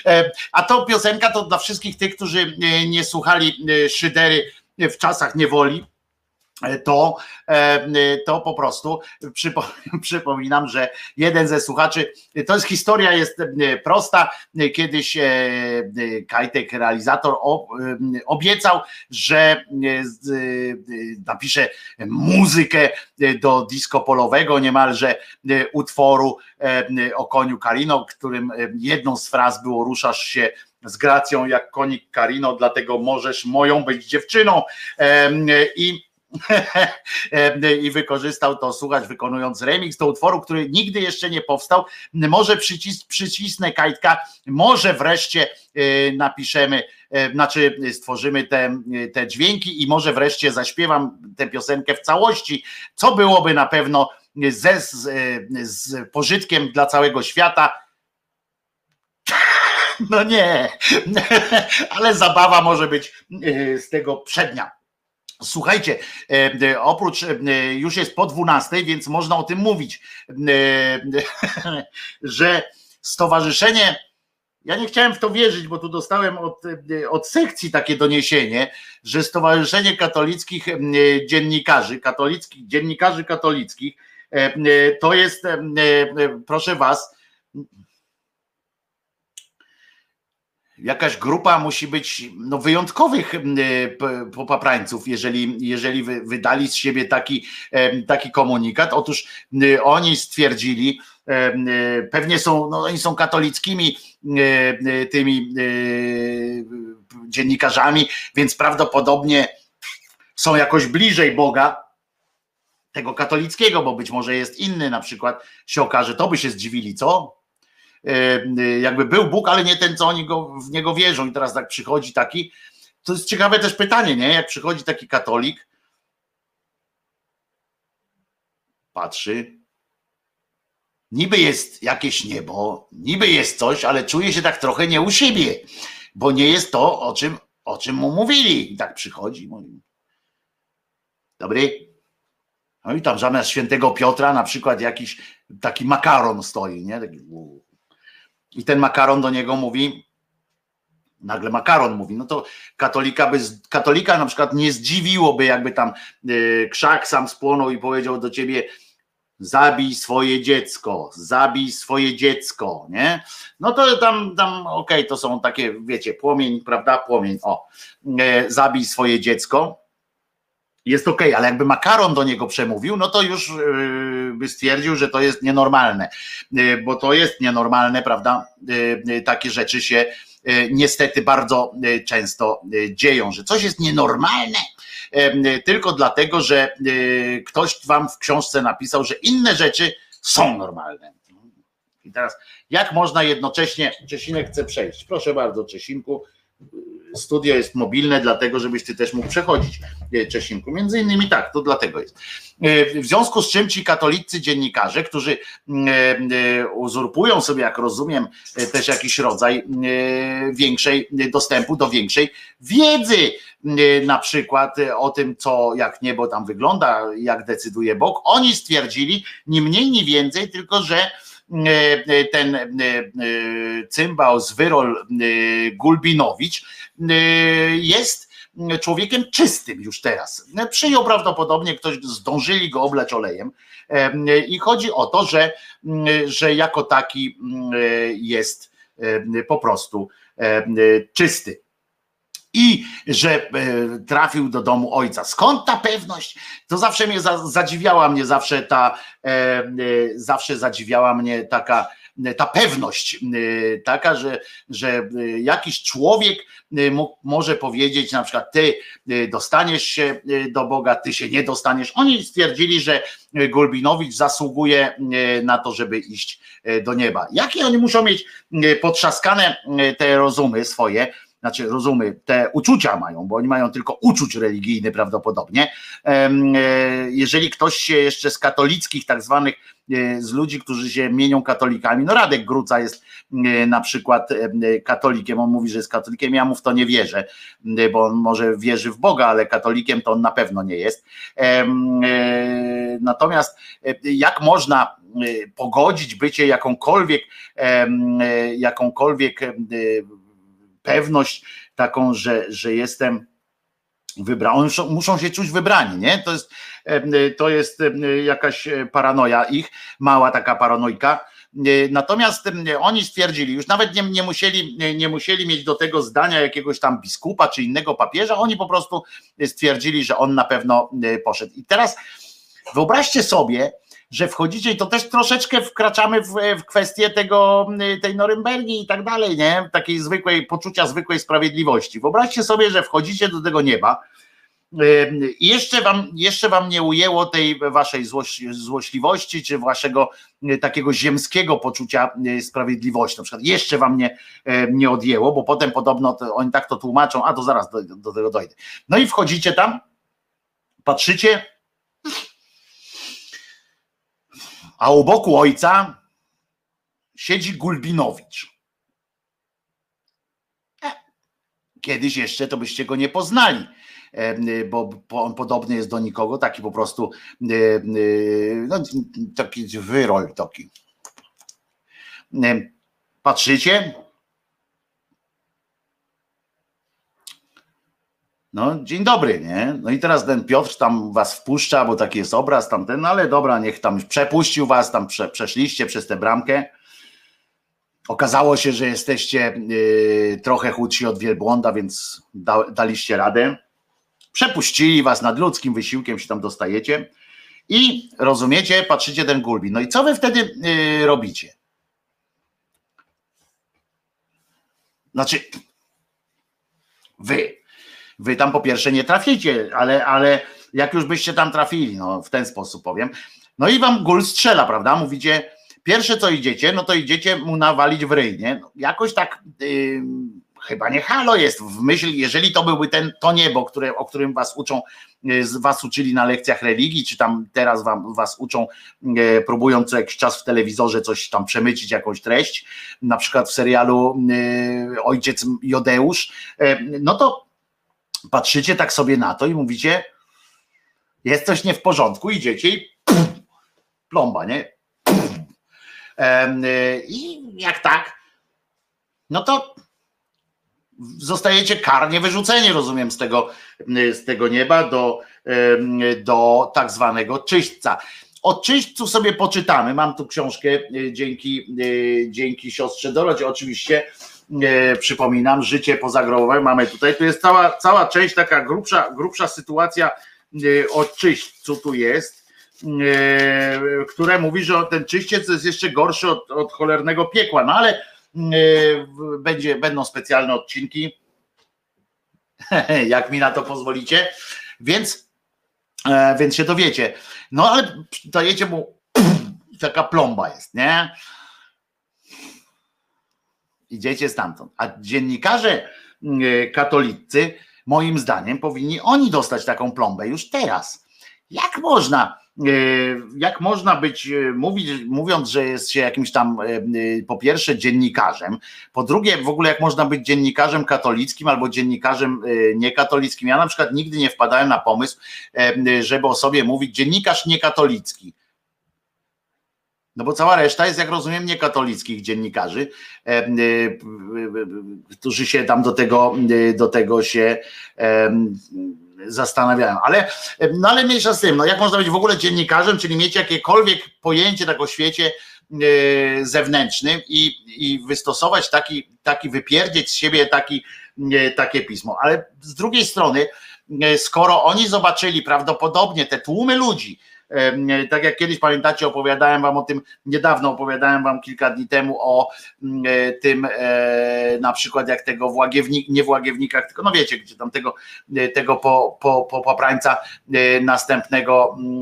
Speaker 1: [LAUGHS] A to piosenka to dla wszystkich tych, którzy e, nie słuchali e, szydery w czasach niewoli to, e, to po prostu przypo, [LAUGHS] przypominam, że jeden ze słuchaczy, to jest historia jest e, prosta, kiedyś e, Kajtek, realizator obiecał, że napisze muzykę do disco polowego niemalże utworu o koniu Karino, którym jedną z fraz było ruszasz się z gracją jak konik Karino, dlatego możesz moją być dziewczyną i [LAUGHS] i wykorzystał to, słuchać, wykonując remix do utworu, który nigdy jeszcze nie powstał. Może przycis, przycisnę kajtka, może wreszcie e, napiszemy, e, znaczy stworzymy te, te dźwięki i może wreszcie zaśpiewam tę piosenkę w całości, co byłoby na pewno ze, z, z pożytkiem dla całego świata. [LAUGHS] No nie, [LAUGHS] ale zabawa może być e, z tego przednia. Słuchajcie, e, e, oprócz e, już jest po 12, więc można o tym mówić, [LAUGHS] że stowarzyszenie, ja nie chciałem w to wierzyć, bo tu dostałem od, od sekcji takie doniesienie, że Stowarzyszenie Katolickich Dziennikarzy, katolickich, dziennikarzy katolickich, to jest, proszę was, jakaś grupa musi być no, wyjątkowych e, popaprańców, jeżeli, jeżeli wy, wydali z siebie taki, e, taki komunikat. Otóż oni stwierdzili, e, pewnie są, no, oni są katolickimi tymi dziennikarzami, więc prawdopodobnie są jakoś bliżej Boga, tego katolickiego, bo być może jest inny, na przykład się okaże, to by się zdziwili, co? E, jakby był Bóg, ale nie ten, co oni go, w niego wierzą. I teraz tak przychodzi taki. To jest ciekawe też pytanie, nie? Jak przychodzi taki katolik, patrzy, niby jest jakieś niebo, niby jest coś, ale czuje się tak trochę nie u siebie, bo nie jest to, o czym, o czym mu mówili. I tak przychodzi, mówi, dobry. No i tam zamiast świętego Piotra na przykład jakiś taki makaron stoi, nie? Taki. I ten makaron do niego mówi, nagle makaron mówi, no to katolika by, katolika na przykład nie zdziwiłoby, jakby tam y, krzak sam spłonął i powiedział do ciebie, zabij swoje dziecko, zabij swoje dziecko, nie? No to tam, tam okej, to są takie, wiecie, płomień, prawda, płomień, o, e, zabij swoje dziecko, jest okej, ale jakby makaron do niego przemówił, no to już yy, by stwierdził, że to jest nienormalne, Yy, bo to jest nienormalne, prawda? Yy, yy, Takie rzeczy się niestety bardzo często dzieją, że coś jest nienormalne tylko dlatego, że ktoś wam w książce napisał, że inne rzeczy są normalne. I teraz, jak można jednocześnie, Czesinek chce przejść. Proszę bardzo, Czesinku, studio jest mobilne, dlatego żebyś ty też mógł przechodzić e, Czesinku. Między innymi tak, to dlatego jest. E, W związku z czym ci katolicy dziennikarze, którzy mm, e, uzurpują sobie, jak rozumiem, też jakiś rodzaj większej dostępu do większej wiedzy, na przykład o tym, co jak niebo tam wygląda, jak decyduje Bóg, oni stwierdzili, ni mniej, ni więcej, tylko że ten e, e, cymbał z Wyrol e, Gulbinowicz e, jest człowiekiem czystym już teraz. Przyjął prawdopodobnie, ktoś zdążyli go oblać olejem e, i chodzi o to, że, że jako taki e, jest e, po prostu e, czysty i że e, trafił do domu ojca. Skąd ta pewność? To zawsze mnie za, zadziwiała mnie zawsze ta, e, e, zawsze zadziwiała mnie taka ta pewność taka, że, że jakiś człowiek może powiedzieć na przykład ty dostaniesz się do Boga, ty się nie dostaniesz. Oni stwierdzili, że Gulbinowicz zasługuje na to, żeby iść do nieba. Jakie oni muszą mieć potrzaskane te rozumy swoje, znaczy rozumy, te uczucia mają, bo oni mają tylko uczuć religijny prawdopodobnie. E, jeżeli ktoś się jeszcze z katolickich, tak zwanych, e, z ludzi, którzy się mienią katolikami, no Radek Gruca jest e, na przykład katolikiem, on mówi, że jest katolikiem, ja mu w to nie wierzę, bo on może wierzy w Boga, ale katolikiem to on na pewno nie jest. Natomiast jak można pogodzić bycie jakąkolwiek, jakąkolwiek pewność taką, że, że jestem wybrany. Muszą, się czuć wybrani, nie? To jest, to jest jakaś paranoja ich, mała taka paranojka. Natomiast oni stwierdzili, już nawet nie, nie, musieli, nie musieli mieć do tego zdania jakiegoś tam biskupa czy innego papieża, oni po prostu stwierdzili, że on na pewno poszedł. I teraz wyobraźcie sobie, że wchodzicie i to też troszeczkę wkraczamy w, w kwestię tego, tej Norymbergi i tak dalej, nie? Takiej zwykłej, poczucia zwykłej sprawiedliwości. Wyobraźcie sobie, że wchodzicie do tego nieba i jeszcze wam, jeszcze wam nie ujęło tej waszej złoś, złośliwości, czy waszego takiego ziemskiego poczucia sprawiedliwości. Na przykład jeszcze wam nie, nie odjęło, bo potem podobno to, oni tak to tłumaczą, a to zaraz do, do tego dojdę. No i wchodzicie tam, patrzycie, a u boku ojca siedzi Gulbinowicz. E, kiedyś jeszcze to byście go nie poznali, e, bo on podobny jest do nikogo, taki po prostu e, no, taki wyrol taki. Patrzycie, No, dzień dobry, nie? No i teraz ten Piotr tam was wpuszcza, bo taki jest obraz tamten, no ale dobra, niech tam przepuścił was, tam prze, przeszliście przez tę bramkę. Okazało się, że jesteście yy, trochę chudsi od wielbłąda, więc da, daliście radę. Przepuścili was nad ludzkim wysiłkiem, się tam dostajecie. I rozumiecie, patrzycie ten gulbin. No i co wy wtedy yy, robicie? Znaczy, wy, wy tam po pierwsze nie traficie, ale, ale jak już byście tam trafili, no w ten sposób powiem, no i wam gul strzela, prawda? Mówicie, pierwsze co idziecie, no to idziecie mu nawalić w ryj, nie? No, jakoś tak yy, chyba nie halo jest w myśl, jeżeli to byłby ten, to niebo, które, o którym was uczą, yy, was uczyli na lekcjach religii, czy tam teraz wam, was uczą, yy, próbując co jakiś czas w telewizorze coś tam przemycić, jakąś treść, na przykład w serialu yy, Ojciec Jodeusz, yy, no to patrzycie tak sobie na to i mówicie, jest coś nie w porządku, idziecie i pff, plomba, nie? I jak tak, no to zostajecie karnie wyrzuceni, rozumiem, z tego, z tego nieba do, do tak zwanego czyśćca. O czyśćcu sobie poczytamy. Mam tu książkę e, dzięki, dzięki siostrze Dorodzie. Oczywiście przypominam, życie pozagrobowe mamy tutaj. Tu jest cała, cała część, taka grubsza, grubsza sytuacja e, o czyśćcu tu jest, e, które mówi, że ten czyściec jest jeszcze gorszy od, od cholernego piekła, no ale e, będzie, będą specjalne odcinki, [LAUGHS] jak mi na to pozwolicie, więc, więc się dowiecie. No ale dajecie mu [CLEARS THROAT] taka plomba jest, nie? Idziecie stamtąd. A dziennikarze mm, katolicy, moim zdaniem, powinni oni dostać taką plombę już teraz. Jak można, e, jak można być, e, mówić, mówiąc, że jest się jakimś tam e, po pierwsze dziennikarzem, po drugie w ogóle jak można być dziennikarzem katolickim albo dziennikarzem niekatolickim. Ja na przykład nigdy nie wpadałem na pomysł, żeby o sobie mówić dziennikarz niekatolicki no bo cała reszta jest, jak rozumiem, niekatolickich dziennikarzy, e, e, którzy się tam do tego, e, do tego się zastanawiają. Ale, no ale mniejsza z tym, no jak można być w ogóle dziennikarzem, czyli mieć jakiekolwiek pojęcie tak o świecie zewnętrznym i, i wystosować taki, taki wypierdzieć z siebie taki, takie pismo. Ale z drugiej strony, skoro oni zobaczyli prawdopodobnie te tłumy ludzi, tak jak kiedyś pamiętacie, opowiadałem wam o tym, niedawno opowiadałem wam kilka dni temu o mm, e, tym e, na przykład jak tego w nie w tylko no wiecie, gdzie tam tego, e, tego po, po, po poprańca następnego mm,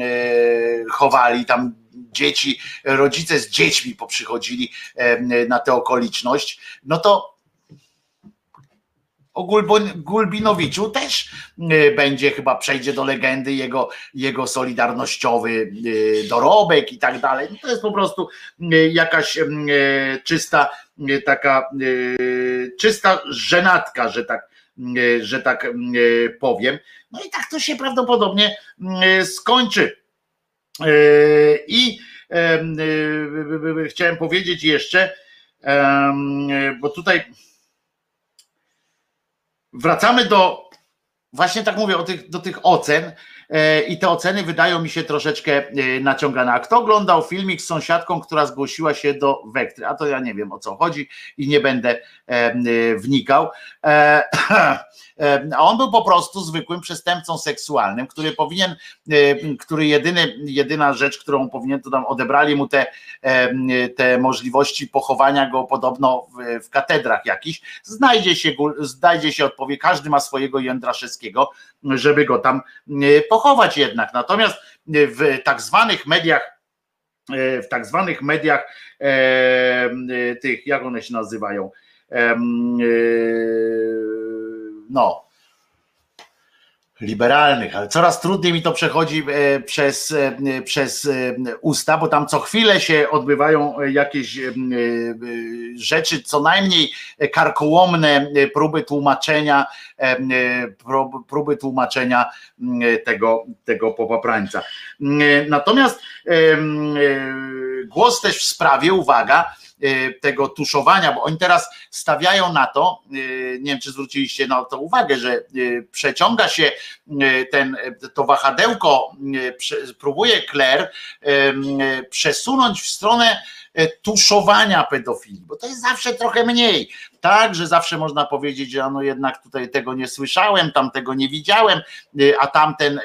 Speaker 1: chowali, tam dzieci, rodzice z dziećmi poprzychodzili na tę okoliczność, no to o Gulbinowiczu też y, będzie chyba przejdzie do legendy jego, jego solidarnościowy y, dorobek i tak dalej. To jest po prostu y, jakaś czysta taka czysta żenatka, że tak, że tak powiem. No i tak to się prawdopodobnie skończy. I chciałem powiedzieć jeszcze, bo tutaj wracamy do, właśnie tak mówię, o tych, do tych ocen i te oceny wydają mi się troszeczkę e, naciągane. A kto oglądał filmik z sąsiadką, która zgłosiła się do Wektry? A to ja nie wiem o co chodzi i nie będę e, wnikał. [CLEARS THROAT] a on był po prostu zwykłym przestępcą seksualnym, który powinien, który jedyny, jedyna rzecz, którą powinien, to tam odebrali mu te, te możliwości pochowania go podobno w, w katedrach jakiś, znajdzie się, znajdzie się odpowiedź, każdy ma swojego Jędraszewskiego, żeby go tam pochować jednak, natomiast w tak zwanych mediach w tak zwanych mediach tych, jak one się nazywają, no, liberalnych, ale coraz trudniej mi to przechodzi e, przez, e, przez e, usta, bo tam co chwilę się odbywają jakieś rzeczy, co najmniej karkołomne próby tłumaczenia, próby tłumaczenia tego, tego popaprańca. Natomiast głos też w sprawie, uwaga, tego tuszowania, bo oni teraz stawiają na to, y, nie wiem czy zwróciliście na to uwagę, że y, przeciąga się ten, to wahadełko, próbuje Claire przesunąć w stronę tuszowania pedofilii, bo to jest zawsze trochę mniej. Tak, że zawsze można powiedzieć, że no jednak tutaj tego nie słyszałem, tam tego nie widziałem, a tamten,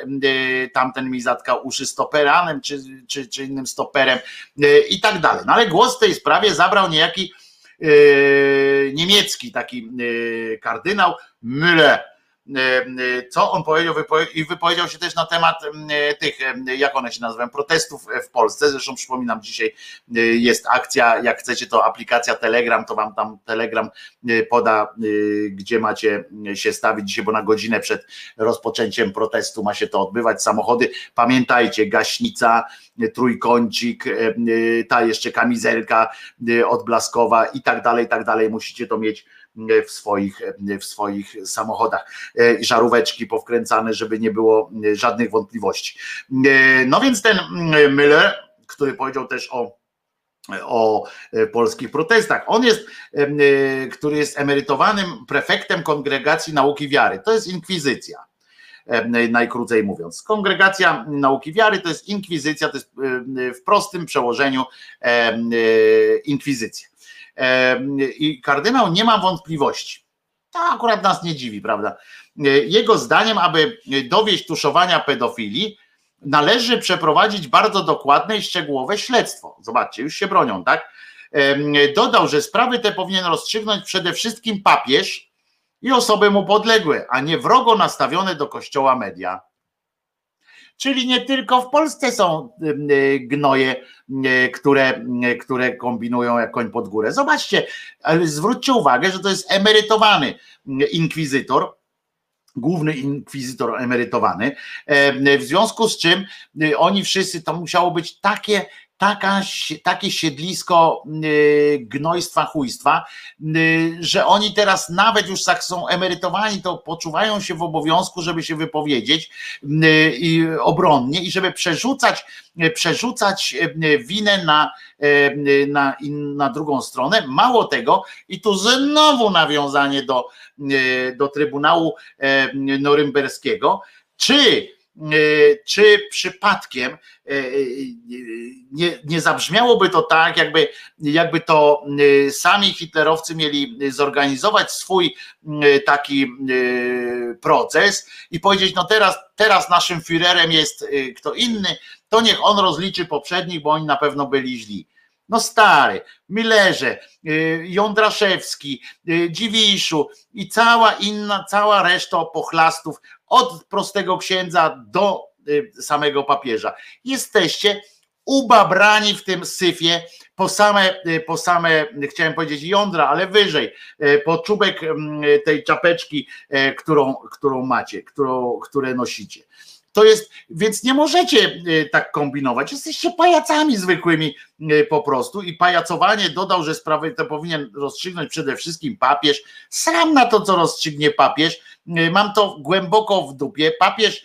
Speaker 1: tamten mi zatkał uszy stoperanem czy, czy, czy innym stoperem i tak dalej. No ale głos w tej sprawie zabrał niejaki niemiecki taki kardynał Müller E, e, co on powiedział i wypowiedział się też na temat e, tych, jak one się nazywają, protestów w Polsce. Zresztą przypominam, dzisiaj jest akcja, jak chcecie, to aplikacja Telegram, to wam tam Telegram poda, gdzie macie się stawić dzisiaj, bo na godzinę przed rozpoczęciem protestu ma się to odbywać. Samochody, pamiętajcie, gaśnica, trójkącik, ta jeszcze kamizelka odblaskowa i tak dalej, i tak dalej. Musicie to mieć w swoich, w swoich samochodach. E, żaróweczki powkręcane, żeby nie było e, żadnych wątpliwości. E, no więc ten Müller, który powiedział też o o polskich protestach. On jest, który jest emerytowanym prefektem Kongregacji Nauki Wiary. To jest inkwizycja, najkrócej mówiąc. Kongregacja Nauki Wiary to jest inkwizycja, to jest w prostym przełożeniu inkwizycja. I kardynał nie ma wątpliwości. To akurat nas nie dziwi, prawda? Jego zdaniem, aby dowieść tuszowania pedofilii, należy przeprowadzić bardzo dokładne i szczegółowe śledztwo. Zobaczcie, już się bronią, tak? Dodał, że sprawy te powinien rozstrzygnąć przede wszystkim papież i osoby mu podległe, a nie wrogo nastawione do kościoła media. Czyli nie tylko w Polsce są y, gnoje, y, które, y, które kombinują jak koń pod górę. Zobaczcie, ale zwróćcie uwagę, że to jest emerytowany inkwizytor, główny inkwizytor emerytowany, e, w związku z czym oni wszyscy, to musiało być takie taka, takie siedlisko y, gnojstwa, chujstwa, y, że oni teraz nawet już jak są emerytowani, to poczuwają się w obowiązku, żeby się wypowiedzieć y, i obronnie i żeby przerzucać, przerzucać winę na, na, na drugą stronę. Mało tego, i tu znowu nawiązanie do, do Trybunału Norymberskiego, czy czy przypadkiem nie, nie zabrzmiałoby to tak, jakby, jakby to sami hitlerowcy mieli zorganizować swój taki proces i powiedzieć, no teraz, teraz naszym Führerem jest kto inny, to niech on rozliczy poprzednich, bo oni na pewno byli źli. No stary, Millerze, Jądraszewski, Dziwiszu i cała inna, cała reszta pochlastów od prostego księdza do y, samego papieża. Jesteście ubabrani w tym syfie po same, po same, chciałem powiedzieć jądra, ale wyżej, po czubek mm, tej czapeczki, którą, którą macie, którą, które nosicie. To jest, więc nie możecie y, tak kombinować. Jesteście pajacami zwykłymi y, po prostu i pajacowanie dodał, że sprawę to powinien rozstrzygnąć przede wszystkim papież. Sam na to, co rozstrzygnie papież. Y, mam to głęboko w dupie. Papież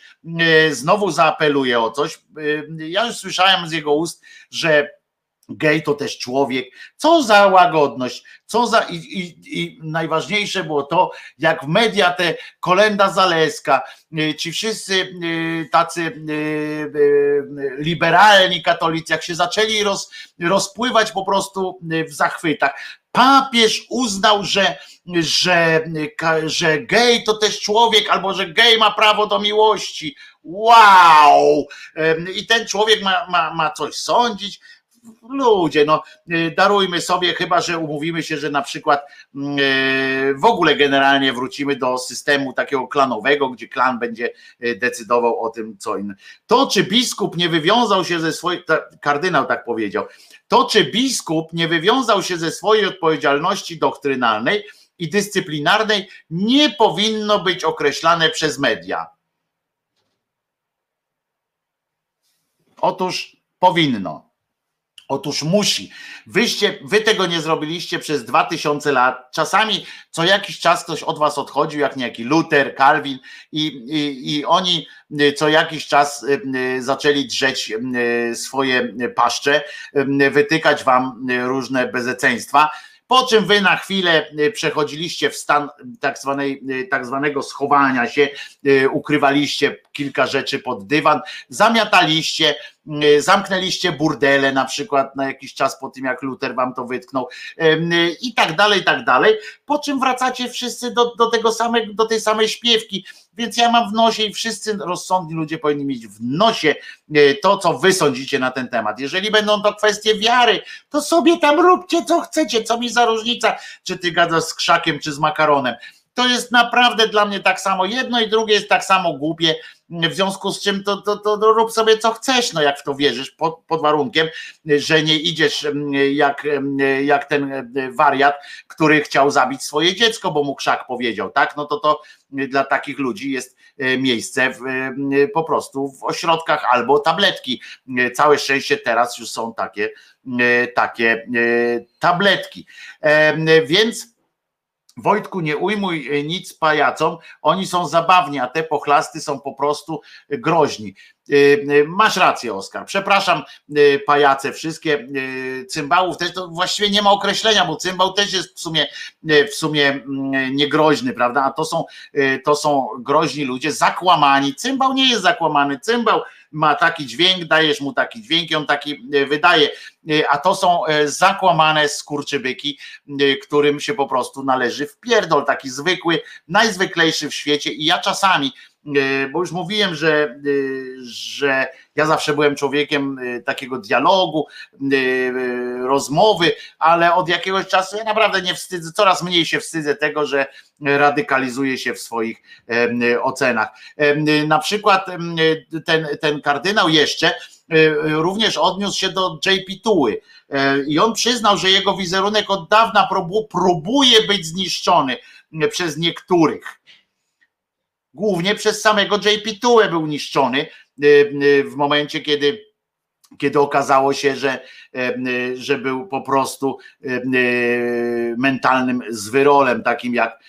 Speaker 1: znowu zaapeluje o coś. Ja już słyszałem z jego ust, że Gej to też człowiek. Co za łagodność, co za. I, i, I, najważniejsze było to, jak w media te kolenda Zaleska, y, ci wszyscy y, tacy y, liberalni katolicy, jak się zaczęli roz, rozpływać po prostu w zachwytach. Papież uznał, że, że, że gej to też człowiek, albo że gej ma prawo do miłości. Wow! I ten człowiek ma, ma, ma coś sądzić ludzie, no y, darujmy sobie, chyba że umówimy się, że na przykład mm, y, w ogóle generalnie wrócimy do systemu takiego klanowego, gdzie klan będzie y, decydował o tym, co inne. To, czy biskup nie wywiązał się ze swojej, kardynał tak powiedział, to, czy biskup nie wywiązał się ze swojej odpowiedzialności doktrynalnej i dyscyplinarnej, nie powinno być określane przez media. Otóż powinno. Otóż musi. Wyście, wy tego nie zrobiliście przez dwa tysiące lat. Czasami co jakiś czas ktoś od was odchodził, jak niejaki Luther, Calvin, i, i, i oni y, co jakiś czas y, y, zaczęli drzeć swoje paszcze, wytykać wam różne bezeceństwa po czym wy na chwilę przechodziliście w stan tak, zwanej, tak zwanego schowania się, ukrywaliście kilka rzeczy pod dywan, zamiataliście, zamknęliście burdele na przykład na jakiś czas po tym, jak Luther wam to wytknął i tak dalej, i tak dalej, po czym wracacie wszyscy do, do tego samego, do tej samej śpiewki, więc ja mam w nosie i wszyscy rozsądni ludzie powinni mieć w nosie e, to, co wy sądzicie na ten temat. Jeżeli będą to kwestie wiary, to sobie tam róbcie, co chcecie, co mi za różnica, czy ty gadasz z krzakiem, czy z makaronem. To jest naprawdę dla mnie tak samo. Jedno i drugie jest tak samo głupie. W związku z czym to, to, to, to rób sobie co chcesz, no jak w to wierzysz, pod, pod warunkiem, że nie idziesz mm, jak, mm, jak ten e, wariat, który chciał zabić swoje dziecko, bo mu krzak powiedział, tak? No to to dla takich ludzi jest e, miejsce w, e, po prostu w ośrodkach albo tabletki. Całe szczęście teraz już są takie, takie tabletki. Więc Wojtku, nie ujmuj e, nic pajacom, oni są zabawni, a te pochlasty są po prostu groźni. E, e, masz rację, Oskar. Przepraszam, pajace, wszystkie cymbałów też to właściwie nie ma określenia, bo cymbał też jest w sumie w sumie mm, niegroźny, prawda? A to są, to są groźni ludzie, zakłamani. Cymbał nie jest zakłamany, cymbał ma taki dźwięk, dajesz mu taki dźwięk i on taki e, wydaje. E, a to są e, zakłamane skurczybyki, którym się po prostu należy w pierdol, taki zwykły, najzwyklejszy w świecie. I ja czasami bo już mówiłem, że, e, że ja zawsze byłem człowiekiem e, takiego dialogu, rozmowy, ale od jakiegoś czasu ja naprawdę nie wstydzę, coraz mniej się wstydzę tego, że radykalizuję się w swoich ocenach. Na przykład ten, ten kardynał jeszcze również odniósł się do JP Tuły i on przyznał, że jego wizerunek od dawna próbuje być zniszczony przez niektórych głównie przez samego JP Tułę był niszczony y, y, w momencie, kiedy kiedy okazało się, że, y, że był po prostu mentalnym zwyrolem, takim jak,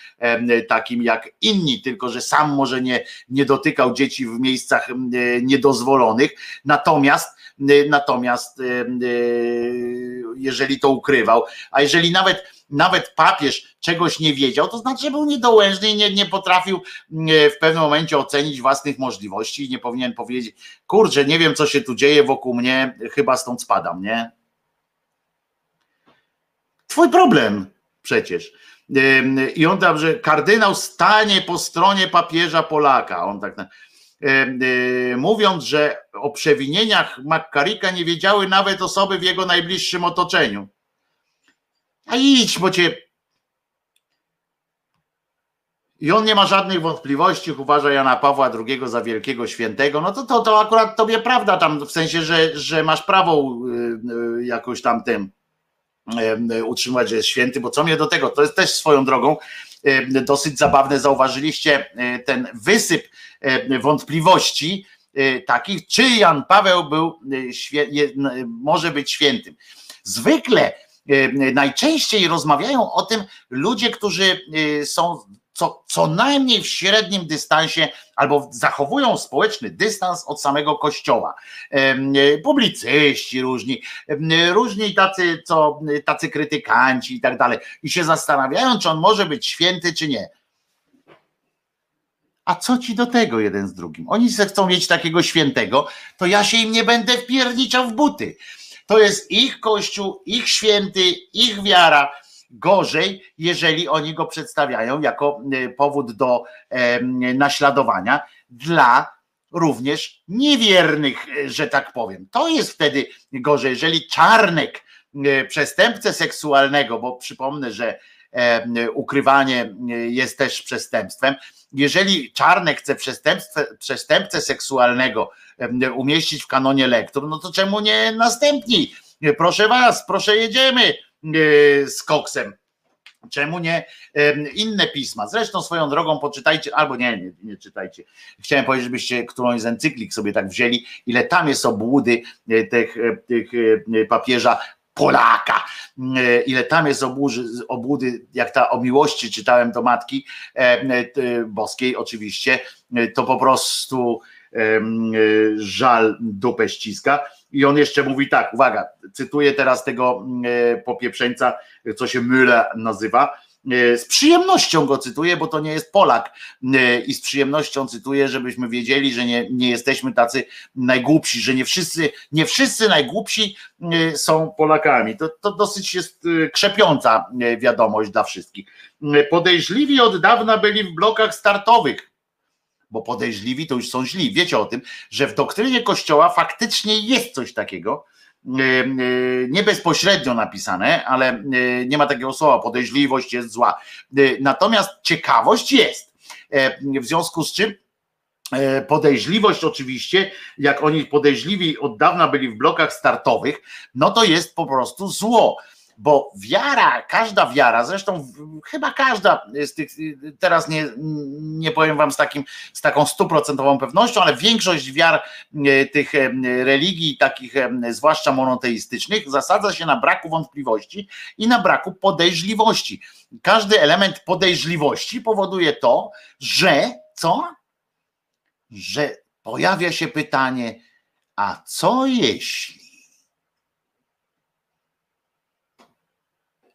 Speaker 1: takim jak inni, tylko że sam może nie, nie dotykał dzieci w miejscach niedozwolonych, natomiast natomiast jeżeli to ukrywał, a jeżeli nawet nawet papież czegoś nie wiedział, to znaczy, że był niedołężny i nie, nie potrafił w pewnym momencie ocenić własnych możliwości i nie powinien powiedzieć, kurczę, nie wiem co się tu dzieje wokół mnie, chyba stąd spadam, nie? Twój problem przecież. I on tam, że kardynał stanie po stronie papieża Polaka. On tak mówiąc, że o przewinieniach Makkarika nie wiedziały nawet osoby w jego najbliższym otoczeniu. A idź, bo cię. I on nie ma żadnych wątpliwości, uważa Jana Pawła II za wielkiego świętego. No to, to, to akurat tobie prawda tam, w sensie, że, że masz prawo y, y, jakoś tam tym utrzymać, że jest święty, bo co mnie do tego, to jest też swoją drogą dosyć zabawne, zauważyliście e, ten wysyp wątpliwości e, takich, czy Jan Paweł był, e, może być świętym. Zwykle najczęściej rozmawiają o tym ludzie, którzy są co, co najmniej w średnim dystansie albo zachowują społeczny dystans od samego kościoła. Publicyści różni, różni tacy, co, tacy krytykanci i tak dalej. I się zastanawiają, czy on może być święty, czy nie. A co ci do tego jeden z drugim? Oni chcą mieć takiego świętego, to ja się im nie będę wpierniczał w buty. To jest ich kościół, ich święty, ich wiara Gorzej, jeżeli oni go przedstawiają jako e, powód do naśladowania dla również niewiernych, e, że tak powiem. To jest wtedy gorzej, jeżeli czarnek e, przestępcę seksualnego, bo przypomnę, że ukrywanie jest też przestępstwem. Jeżeli czarnek chce przestępcę, seksualnego umieścić w kanonie lektur, no to czemu nie następni? Proszę was, proszę jedziemy E, z koksem. Czemu nie inne pisma? Zresztą swoją drogą poczytajcie, albo nie, nie, nie czytajcie. Chciałem powiedzieć, żebyście którąś z encyklik sobie tak wzięli, ile tam jest obłudy e, tych, e, tych papieża Polaka. Ile tam jest obłudy, obłudy, jak ta o miłości czytałem do matki boskiej, oczywiście, to po prostu żal dupę ściska i on jeszcze mówi tak, uwaga, cytuję teraz tego e, popieprzeńca, co się Müller nazywa. E, z przyjemnością go cytuję, bo to nie jest Polak e, i z przyjemnością cytuję, żebyśmy wiedzieli, że nie, nie jesteśmy tacy najgłupsi, że nie wszyscy, nie wszyscy najgłupsi są Polakami. To, to dosyć jest krzepiąca wiadomość dla wszystkich. Podejrzliwi od dawna byli w blokach startowych bo podejrzliwi to już są źli. Wiecie o tym, że w doktrynie Kościoła faktycznie jest coś takiego, e, e, nie bezpośrednio napisane, ale e, nie ma takiego słowa, podejrzliwość jest zła. Natomiast ciekawość jest. W związku z czym podejrzliwość oczywiście, jak oni podejrzliwi od dawna byli w blokach startowych, no to jest po prostu zło bo wiara, każda wiara, zresztą chyba każda z tych, teraz nie, nie powiem wam z, takim, z taką stuprocentową pewnością, ale większość wiar e, tych e, religii, takich e, zwłaszcza monoteistycznych, zasadza się na braku wątpliwości i na braku podejrzliwości. Każdy element podejrzliwości powoduje to, że co? Że pojawia się pytanie, a co jeśli?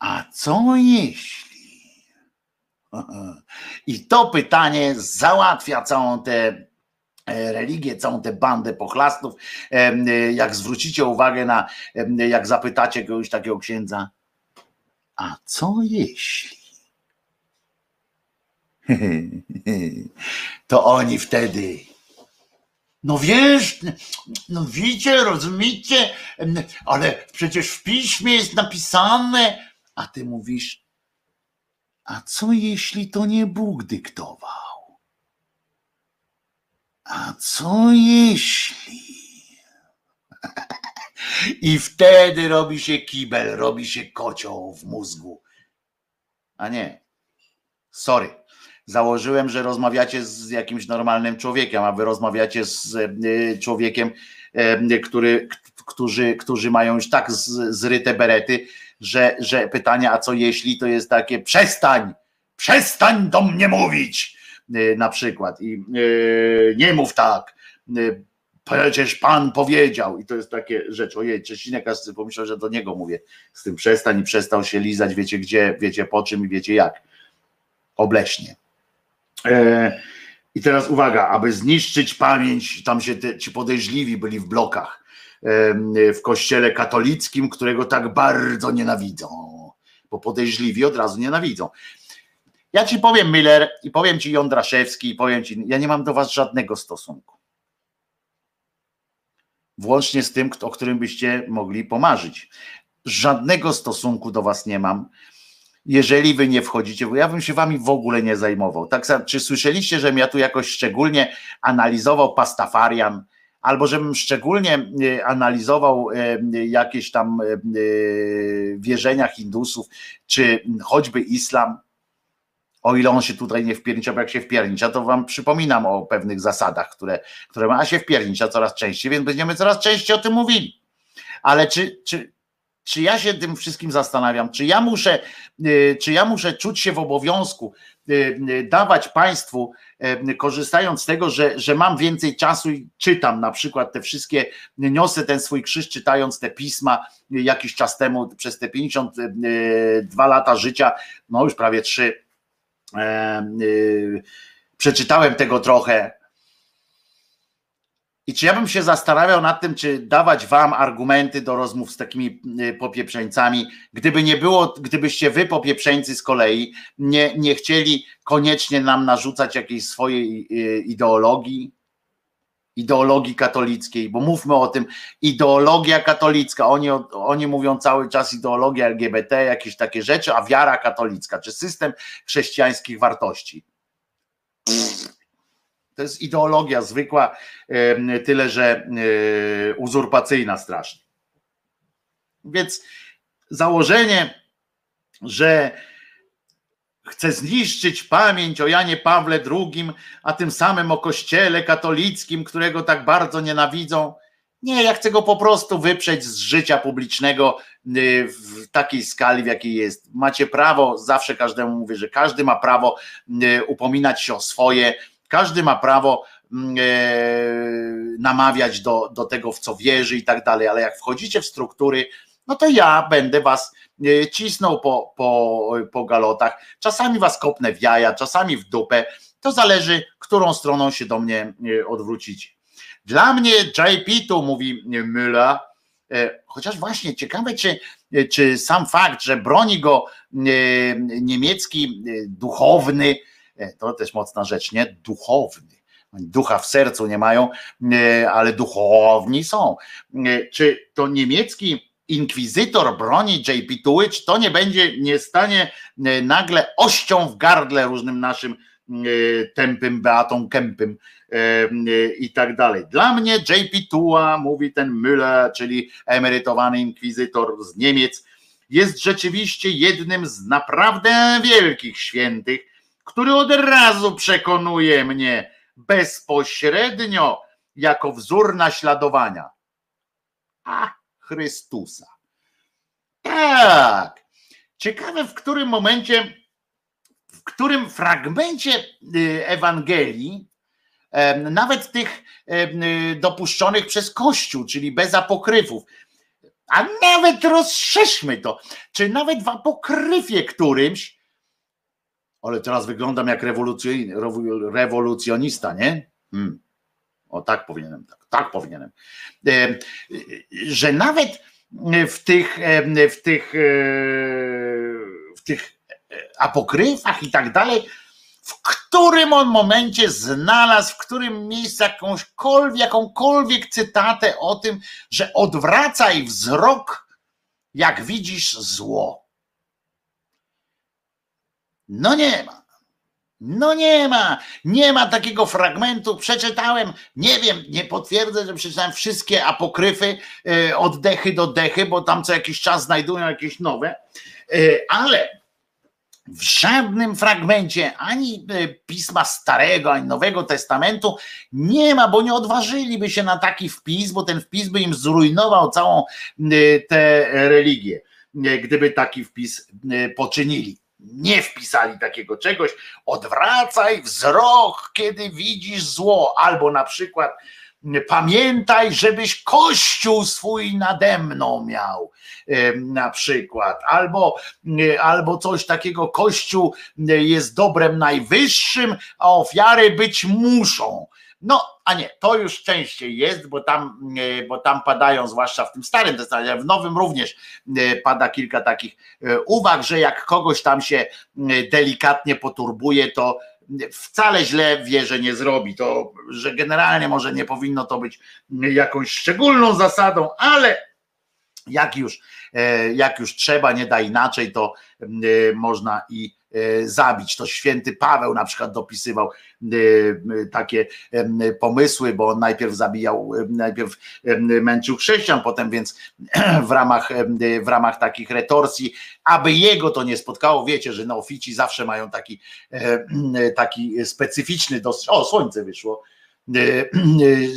Speaker 1: A co jeśli? [LAUGHS] I to pytanie załatwia całą tę e, religię, całą tę bandę pochlastów. E, jak zwrócicie uwagę na, jak zapytacie kogoś takiego księdza, a co jeśli? [LAUGHS] To oni wtedy no wiesz, no widzicie, rozumiecie, ale przecież w piśmie jest napisane, a ty mówisz, a co jeśli to nie Bóg dyktował? A co jeśli? [LAUGHS] I wtedy robi się kibel, robi się kocioł w mózgu. A nie. Sorry. Założyłem, że rozmawiacie z jakimś normalnym człowiekiem, a wy rozmawiacie z e, człowiekiem, e, który, którzy, którzy mają już tak zryte berety, że, że pytanie, a co jeśli, to jest takie przestań, przestań do mnie mówić y, na przykład i yy, nie mów tak, yy, przecież pan powiedział. I to jest takie rzecz, ojej, Czesinek aż pomyślał, że do niego mówię. Z tym przestań i przestał się lizać, wiecie gdzie, wiecie po czym i wiecie jak. Obleśnie. E, I teraz uwaga, aby zniszczyć pamięć, tam się te, ci podejrzliwi byli w blokach w kościele katolickim, którego tak bardzo nienawidzą. Bo podejrzliwi od razu nienawidzą. Ja ci powiem, Miller, i powiem ci Jądraszewski, i powiem ci, ja nie mam do was żadnego stosunku. Włącznie z tym, o którym byście mogli pomarzyć. Żadnego stosunku do was nie mam jeżeli wy nie wchodzicie, bo ja bym się wami w ogóle nie zajmował. Tak czy słyszeliście, żebym ja tu jakoś szczególnie analizował pastafarian, albo żebym szczególnie e, analizował e, jakieś tam e, wierzenia Hindusów, czy choćby islam, o ile on się tutaj nie wpiernicza, bo jak się wpiernicza, to wam przypominam o pewnych zasadach, które, które ma się wpiernicza coraz częściej, więc będziemy coraz częściej o tym mówili. Ale czy, czy, czy ja się tym wszystkim zastanawiam, czy ja muszę, czy ja muszę czuć się w obowiązku dawać Państwu, korzystając z tego, że, że mam więcej czasu i czytam na przykład te wszystkie, niosę ten swój krzyż czytając te pisma jakiś czas temu, przez te 52 lata życia, no już prawie trzy, przeczytałem tego trochę, i czy ja bym się zastanawiał nad tym, czy dawać wam argumenty do rozmów z takimi y, popieprzeńcami, gdyby nie było, gdybyście wy popieprzeńcy z kolei nie, nie chcieli koniecznie nam narzucać jakiejś swojej y, ideologii, ideologii katolickiej, bo mówmy o tym, ideologia katolicka, oni, oni mówią cały czas ideologia LGBT, jakieś takie rzeczy, a wiara katolicka, czy system chrześcijańskich wartości. To jest ideologia zwykła, tyle że e, uzurpacyjna strasznie. Więc założenie, że chce zniszczyć pamięć o Janie Pawle II, a tym samym o Kościele katolickim, którego tak bardzo nienawidzą. Nie, ja chcę go po prostu wyprzeć z życia publicznego y, w takiej skali, w jakiej jest. Macie prawo, zawsze każdemu mówię, że każdy ma prawo y, upominać się o swoje, każdy ma prawo mm, e, namawiać do, do tego, w co wierzy i tak dalej, ale jak wchodzicie w struktury, no to ja będę was e, cisnął po, po, po galotach. Czasami was kopnę w jaja, czasami w dupę. To zależy, którą stroną się do mnie e, odwrócicie. Dla mnie JP tu mówi Müller, chociaż właśnie ciekawe, czy, czy sam fakt, że broni go niemiecki duchowny, to też mocna rzecz, nie? Duchowny. Ducha w sercu nie mają, e, ale duchowni są. E, czy to niemiecki inkwizytor broni JP Tuły, czy to nie będzie, nie stanie nagle ością w gardle różnym naszym tępym Beatą Kępym i tak dalej. Dla mnie JP Tuła, mówi ten Müller, czyli emerytowany inkwizytor z Niemiec, jest rzeczywiście jednym z naprawdę wielkich świętych, który od razu przekonuje mnie bezpośrednio jako wzór naśladowania. A Chrystusa. Tak. Ciekawe, w którym momencie, w którym fragmencie y, Ewangelii, nawet tych y, dopuszczonych przez Kościół, czyli bez apokryfów, a nawet rozszerzmy to, czy nawet w apokryfie którymś ale teraz wyglądam jak rewolucjonista, nie? Hmm. O tak powinienem, tak, tak powinienem. E, że nawet w tych, e, w tych, e, w tych apokryfach i tak dalej, w którym on momencie znalazł, w którym miejscu jakąśkolwiek, jakąkolwiek cytatę o tym, że odwracaj wzrok, jak widzisz zło. No nie ma. No nie ma, nie ma takiego fragmentu. Przeczytałem, nie wiem, nie potwierdzę, że przeczytałem wszystkie apokryfy e, od dechy do dechy, bo tam co jakiś czas znajdują jakieś nowe, e, ale w żadnym fragmencie ani e, pisma Starego, ani Nowego Testamentu nie ma, bo nie odważyliby się na taki wpis, bo ten wpis by im zrujnował całą tę religię, gdyby taki wpis poczynili nie wpisali takiego czegoś. Odwracaj wzrok, kiedy widzisz zło, albo na przykład pamiętaj, żebyś kościół swój nade mną miał na przykład, albo, albo coś takiego, kościół jest dobrem najwyższym, a ofiary być muszą. No, a nie, to już częściej jest, bo tam, bo tam padają, zwłaszcza w tym starym testamencie, w nowym również pada kilka takich uwag, że jak kogoś tam się delikatnie poturbuje, to wcale źle wie, że nie zrobi. To, że generalnie może nie powinno to być jakąś szczególną zasadą, ale jak już, jak już trzeba, nie da inaczej, to można i E, zabić. To święty Paweł na przykład dopisywał e, takie pomysły, bo on najpierw zabijał, najpierw męczył chrześcijan, potem więc [CLEARS THROAT] w ramach, w ramach takich retorsji, aby jego to nie spotkało, wiecie, że neofici zawsze mają taki, e, taki specyficzny dosyć, o słońce wyszło, E, e,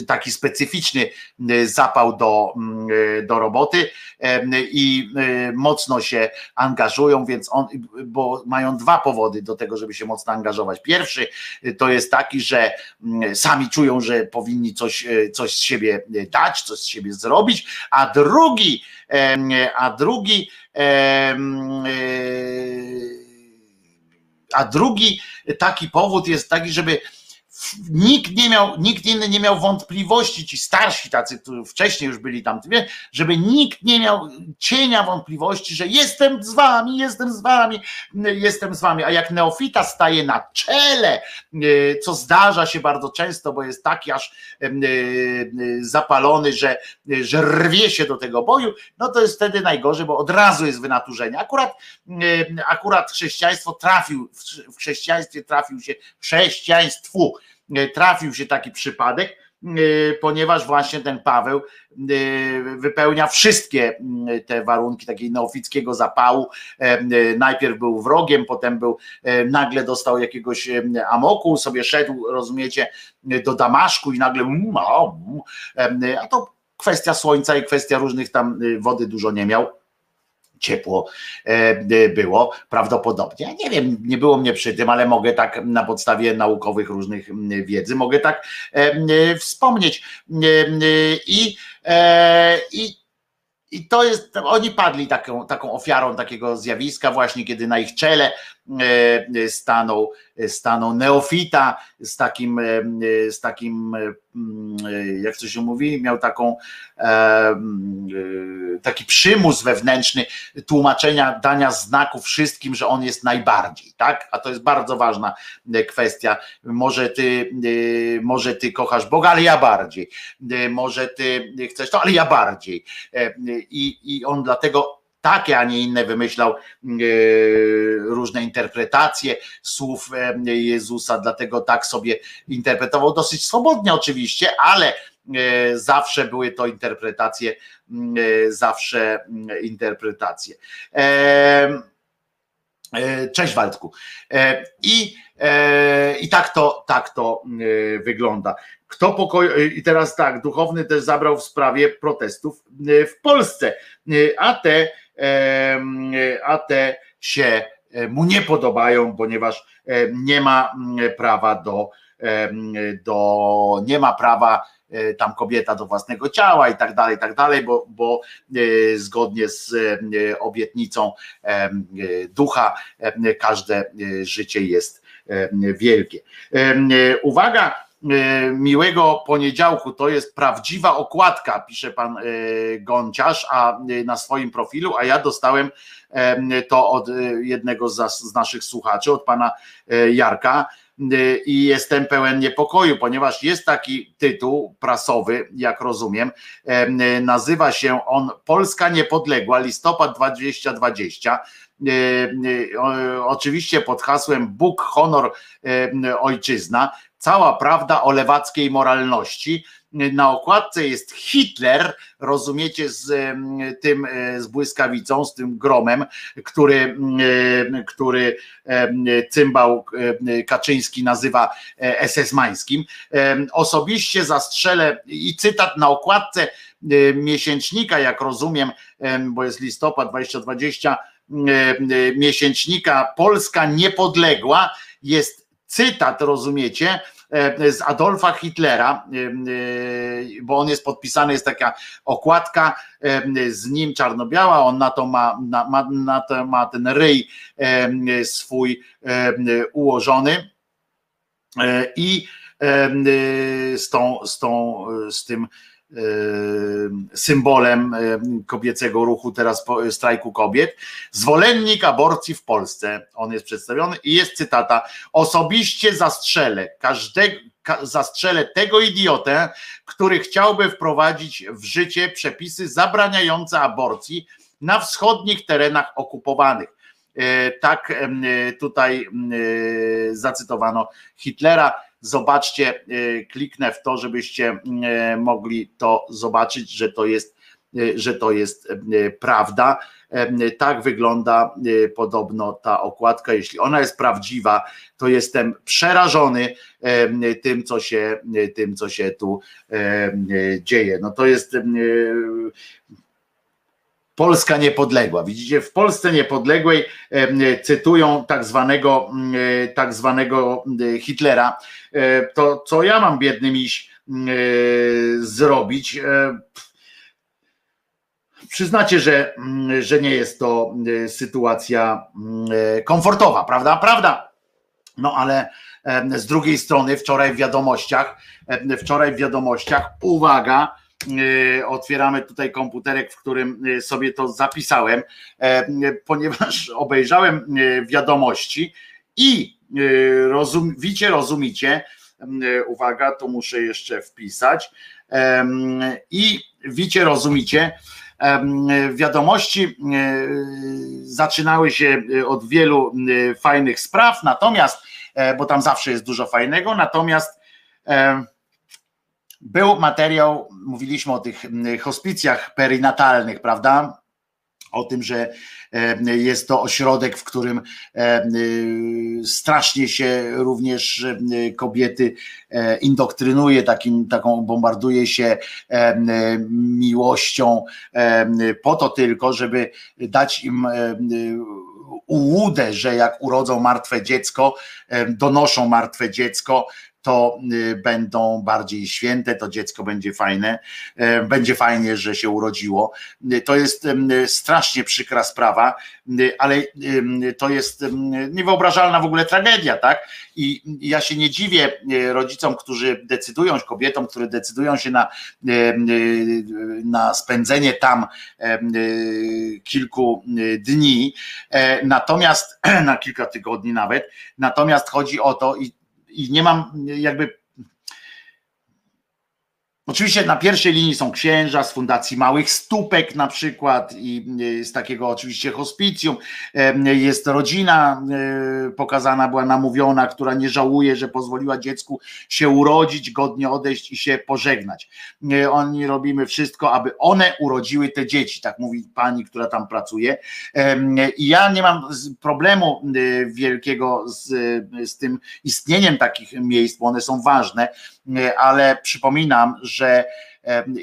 Speaker 1: taki specyficzny e, zapał do, do roboty i mocno się angażują, więc on, bo mają dwa powody do tego, żeby się mocno angażować. Pierwszy to jest taki, że sami czują, że powinni coś, coś z siebie dać, coś z siebie zrobić, a drugi, a drugi a drugi taki powód jest taki, żeby nikt nie miał, nikt inny nie miał wątpliwości, ci starsi tacy, którzy wcześniej już byli tam, żeby nikt nie miał cienia wątpliwości, że jestem z wami, jestem z wami, jestem z wami, a jak neofita staje na czele, co zdarza się bardzo często, bo jest taki aż zapalony, że, że rwie się do tego boju, no to jest wtedy najgorzej, bo od razu jest wynaturzenie. Akurat, akurat chrześcijaństwo trafił, w chrześcijaństwie trafił się chrześcijaństwu trafił się taki przypadek, e, ponieważ właśnie ten Paweł e, wypełnia wszystkie te warunki takiego neofickiego zapału. Najpierw był wrogiem, potem był, nagle dostał jakiegoś amoku, sobie szedł, rozumiecie, do Damaszku i nagle, a to kwestia słońca i kwestia różnych tam wody dużo nie miał ciepło e, było prawdopodobnie. Ja nie wiem, nie było mnie przy tym, ale mogę tak na podstawie naukowych różnych wiedzy, mogę tak e, wspomnieć. I, e, i i to jest, oni padli taką, taką ofiarą takiego zjawiska, właśnie kiedy na ich czele e, stanął, stanął neofita z takim, e, z takim, e, jak to się mówi, miał taką taki przymus wewnętrzny tłumaczenia, dania znaków wszystkim, że on jest najbardziej, tak? A to jest bardzo ważna kwestia. Może ty, może ty kochasz Boga, ale ja bardziej. Może ty chcesz to, ale ja bardziej i, i on dlatego takie, a nie inne wymyślał e, różne interpretacje słów e, Jezusa, dlatego tak sobie interpretował dosyć swobodnie oczywiście, ale e, zawsze były to interpretacje, zawsze interpretacje. Cześć Waldku. I, i tak to, tak to wygląda. Kto pokoju, i teraz tak, duchowny też zabrał w sprawie protestów w Polsce, a te, a te się e, mu nie podobają, ponieważ nie ma prawa do, do nie ma prawa tam kobieta do własnego ciała i tak dalej, i tak dalej, bo, bo zgodnie z obietnicą ducha każde życie jest wielkie. Uwaga, E, miłego poniedziałku. To jest prawdziwa okładka, pisze pan e, Gonciarz a e, na swoim profilu, a ja dostałem to od jednego z naszych słuchaczy, od pana Jarka i jestem pełen niepokoju, ponieważ jest taki tytuł prasowy, jak rozumiem, nazywa się on Polska Niepodległa, listopad 2020. Oczywiście pod hasłem Bóg, honor, ojczyzna cała prawda o lewackiej moralności. Na okładce jest Hitler, rozumiecie, z tym, e, z błyskawicą, z tym gromem, który, który cymbał Kaczyński nazywa SS-mańskim. Osobiście zastrzelę i cytat na okładce miesięcznika, jak rozumiem, bo jest listopad 2020, miesięcznika Polska Niepodległa jest cytat, rozumiecie, z Adolfa Hitlera, bo on jest podpisany, jest taka okładka z nim czarno-biała, on na to ma, na, na to ma ten ryj swój ułożony. I z tą, z tą, z tym symbolem kobiecego ruchu teraz strajku kobiet. Zwolennik aborcji w Polsce. On jest przedstawiony i jest cytata. Osobiście zastrzelę każdego, zastrzelę tego idiotę, który chciałby wprowadzić w życie przepisy zabraniające aborcji na wschodnich terenach okupowanych. E, tak tutaj zacytowano Hitlera Zobaczcie, e, kliknę w to, żebyście e, mogli to zobaczyć, że to jest, e, że to jest prawda. Tak wygląda podobno ta okładka. Jeśli ona jest prawdziwa, to jestem przerażony tym, co się, tym, co się tu dzieje. No to jest Polska niepodległa. Widzicie, w Polsce niepodległej cytują tak zwanego, tak zwanego Hitlera. E, to co ja mam biedny miś zrobić? E, przyznacie, że, że nie jest to sytuacja komfortowa, prawda? Prawda. No ale z drugiej strony wczoraj w wiadomościach, wczoraj w wiadomościach, uwaga, E, otwieramy tutaj komputerek, w którym e, sobie to zapisałem, e, ponieważ [LAUGHS] obejrzałem wiadomości i rozum, rozumicie, uwaga, to muszę jeszcze wpisać, i wicie, rozumicie, wiadomości zaczynały się od wielu fajnych spraw, natomiast, bo tam zawsze jest dużo fajnego, natomiast był materiał, mówiliśmy o tych hospicjach perinatalnych, prawda? O tym, że e, jest to ośrodek, w którym e, strasznie się również e, kobiety indoktrynuje, takim, taką bombarduje się miłością po to tylko, żeby dać im ułudę, że jak urodzą martwe dziecko, donoszą martwe dziecko, to y, będą bardziej święte, to dziecko będzie fajne, e, będzie fajnie, że się urodziło. Y, to jest strasznie przykra sprawa, y, ale to jest niewyobrażalna w ogóle tragedia, tak? I ja się nie dziwię rodzicom, którzy decydują, kobietom, które decydują się na, na spędzenie tam kilku dni, e, natomiast [CLEARS THROAT] na kilka tygodni nawet, natomiast chodzi o to i i nie mam jakby Oczywiście na pierwszej linii są księża z Fundacji Małych Stópek na przykład i e, z takiego oczywiście hospicjum. E, jest rodzina e, pokazana, była namówiona, która nie żałuje, że pozwoliła dziecku się urodzić, godnie odejść i się pożegnać. Oni robimy wszystko, aby one urodziły te dzieci, tak mówi pani, która tam pracuje. I ja nie mam problemu wielkiego z, z tym istnieniem takich miejsc, bo one są ważne, ale przypominam, że że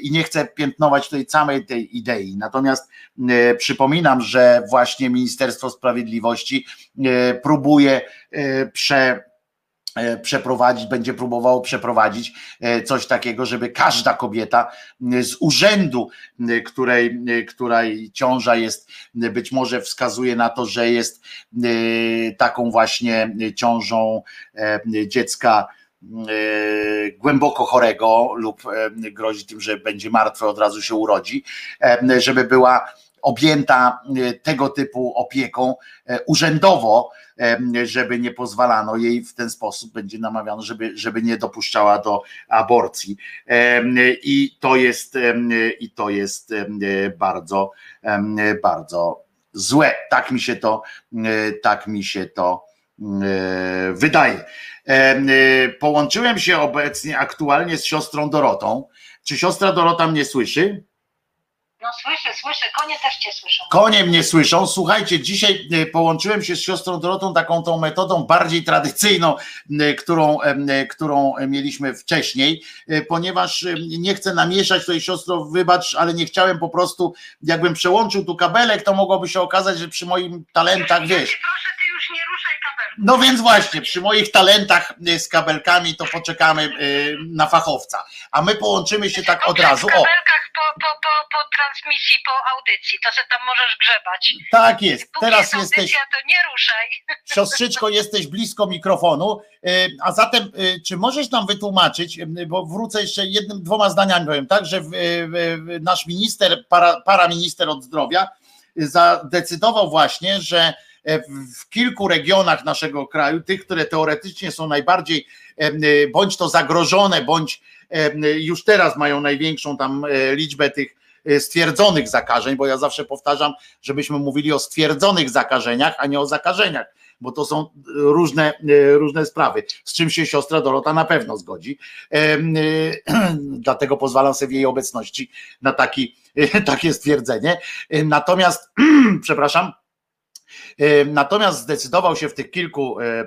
Speaker 1: i nie chcę piętnować tutaj całej tej idei. Natomiast e, przypominam, że właśnie Ministerstwo Sprawiedliwości e, próbuje e, prze przeprowadzić, będzie próbowało przeprowadzić coś takiego, żeby każda kobieta z urzędu, której, której ciąża jest, być może wskazuje na to, że jest taką właśnie ciążą dziecka E, głęboko chorego lub e, grozi tym, że będzie martwe, od razu się urodzi, e, żeby była objęta tego typu opieką urzędowo, żeby nie pozwalano jej w ten sposób, będzie namawiano, żeby, żeby nie dopuszczała do aborcji. I to jest, i to jest bardzo, bardzo złe. Tak mi się to, tak mi się to wydaje. Y, połączyłem się obecnie aktualnie z siostrą Dorotą. Czy siostra Dorota mnie słyszy?
Speaker 5: No słyszę, słyszę, konie też cię słyszą.
Speaker 1: Konie mnie słyszą. Słuchajcie, dzisiaj połączyłem się z siostrą Dorotą taką tą metodą bardziej tradycyjną, którą, którą mieliśmy wcześniej, ponieważ nie chcę namieszać tutaj siostro, wybacz, ale nie chciałem po prostu, jakbym przełączył tu kabelek, to mogłoby się okazać, że przy moim talentach, wiesz.
Speaker 5: Proszę, ty już nie ruszaj kabelu.
Speaker 1: No więc właśnie, przy moich talentach y, z kabelkami to poczekamy y, na fachowca. A my połączymy się tak od razu.
Speaker 5: W
Speaker 1: O,
Speaker 5: kabelkach po, po, po, po transmisji, po audycji, to se tam możesz grzebać.
Speaker 1: tak jest.
Speaker 5: Póki
Speaker 1: Teraz
Speaker 5: jest
Speaker 1: jesteś,
Speaker 5: to nie ruszaj. [LAUGHS]
Speaker 1: siostrzyczko, jesteś blisko mikrofonu. Y, A zatem, czy możesz nam wytłumaczyć, bo wrócę jeszcze jednym, dwoma zdaniami powiem, tak, że w- w- w- nasz minister, para, paraminister od zdrowia zadecydował właśnie, że w- w kilku regionach naszego kraju, tych, które teoretycznie są najbardziej em, y, bądź to zagrożone, bądź już teraz mają największą tam e, liczbę tych e, stwierdzonych zakażeń, bo ja zawsze powtarzam, żebyśmy mówili o stwierdzonych zakażeniach, a nie o zakażeniach, bo to są różne, e, różne sprawy, z czym się siostra Dorota na pewno zgodzi. E, [CLEARS THROAT] Dlatego pozwalam sobie w jej obecności na taki, [LAUGHS] takie stwierdzenie. E, Natomiast, [CLEARS THROAT] przepraszam, E, Natomiast zdecydował się w tych kilku e, e,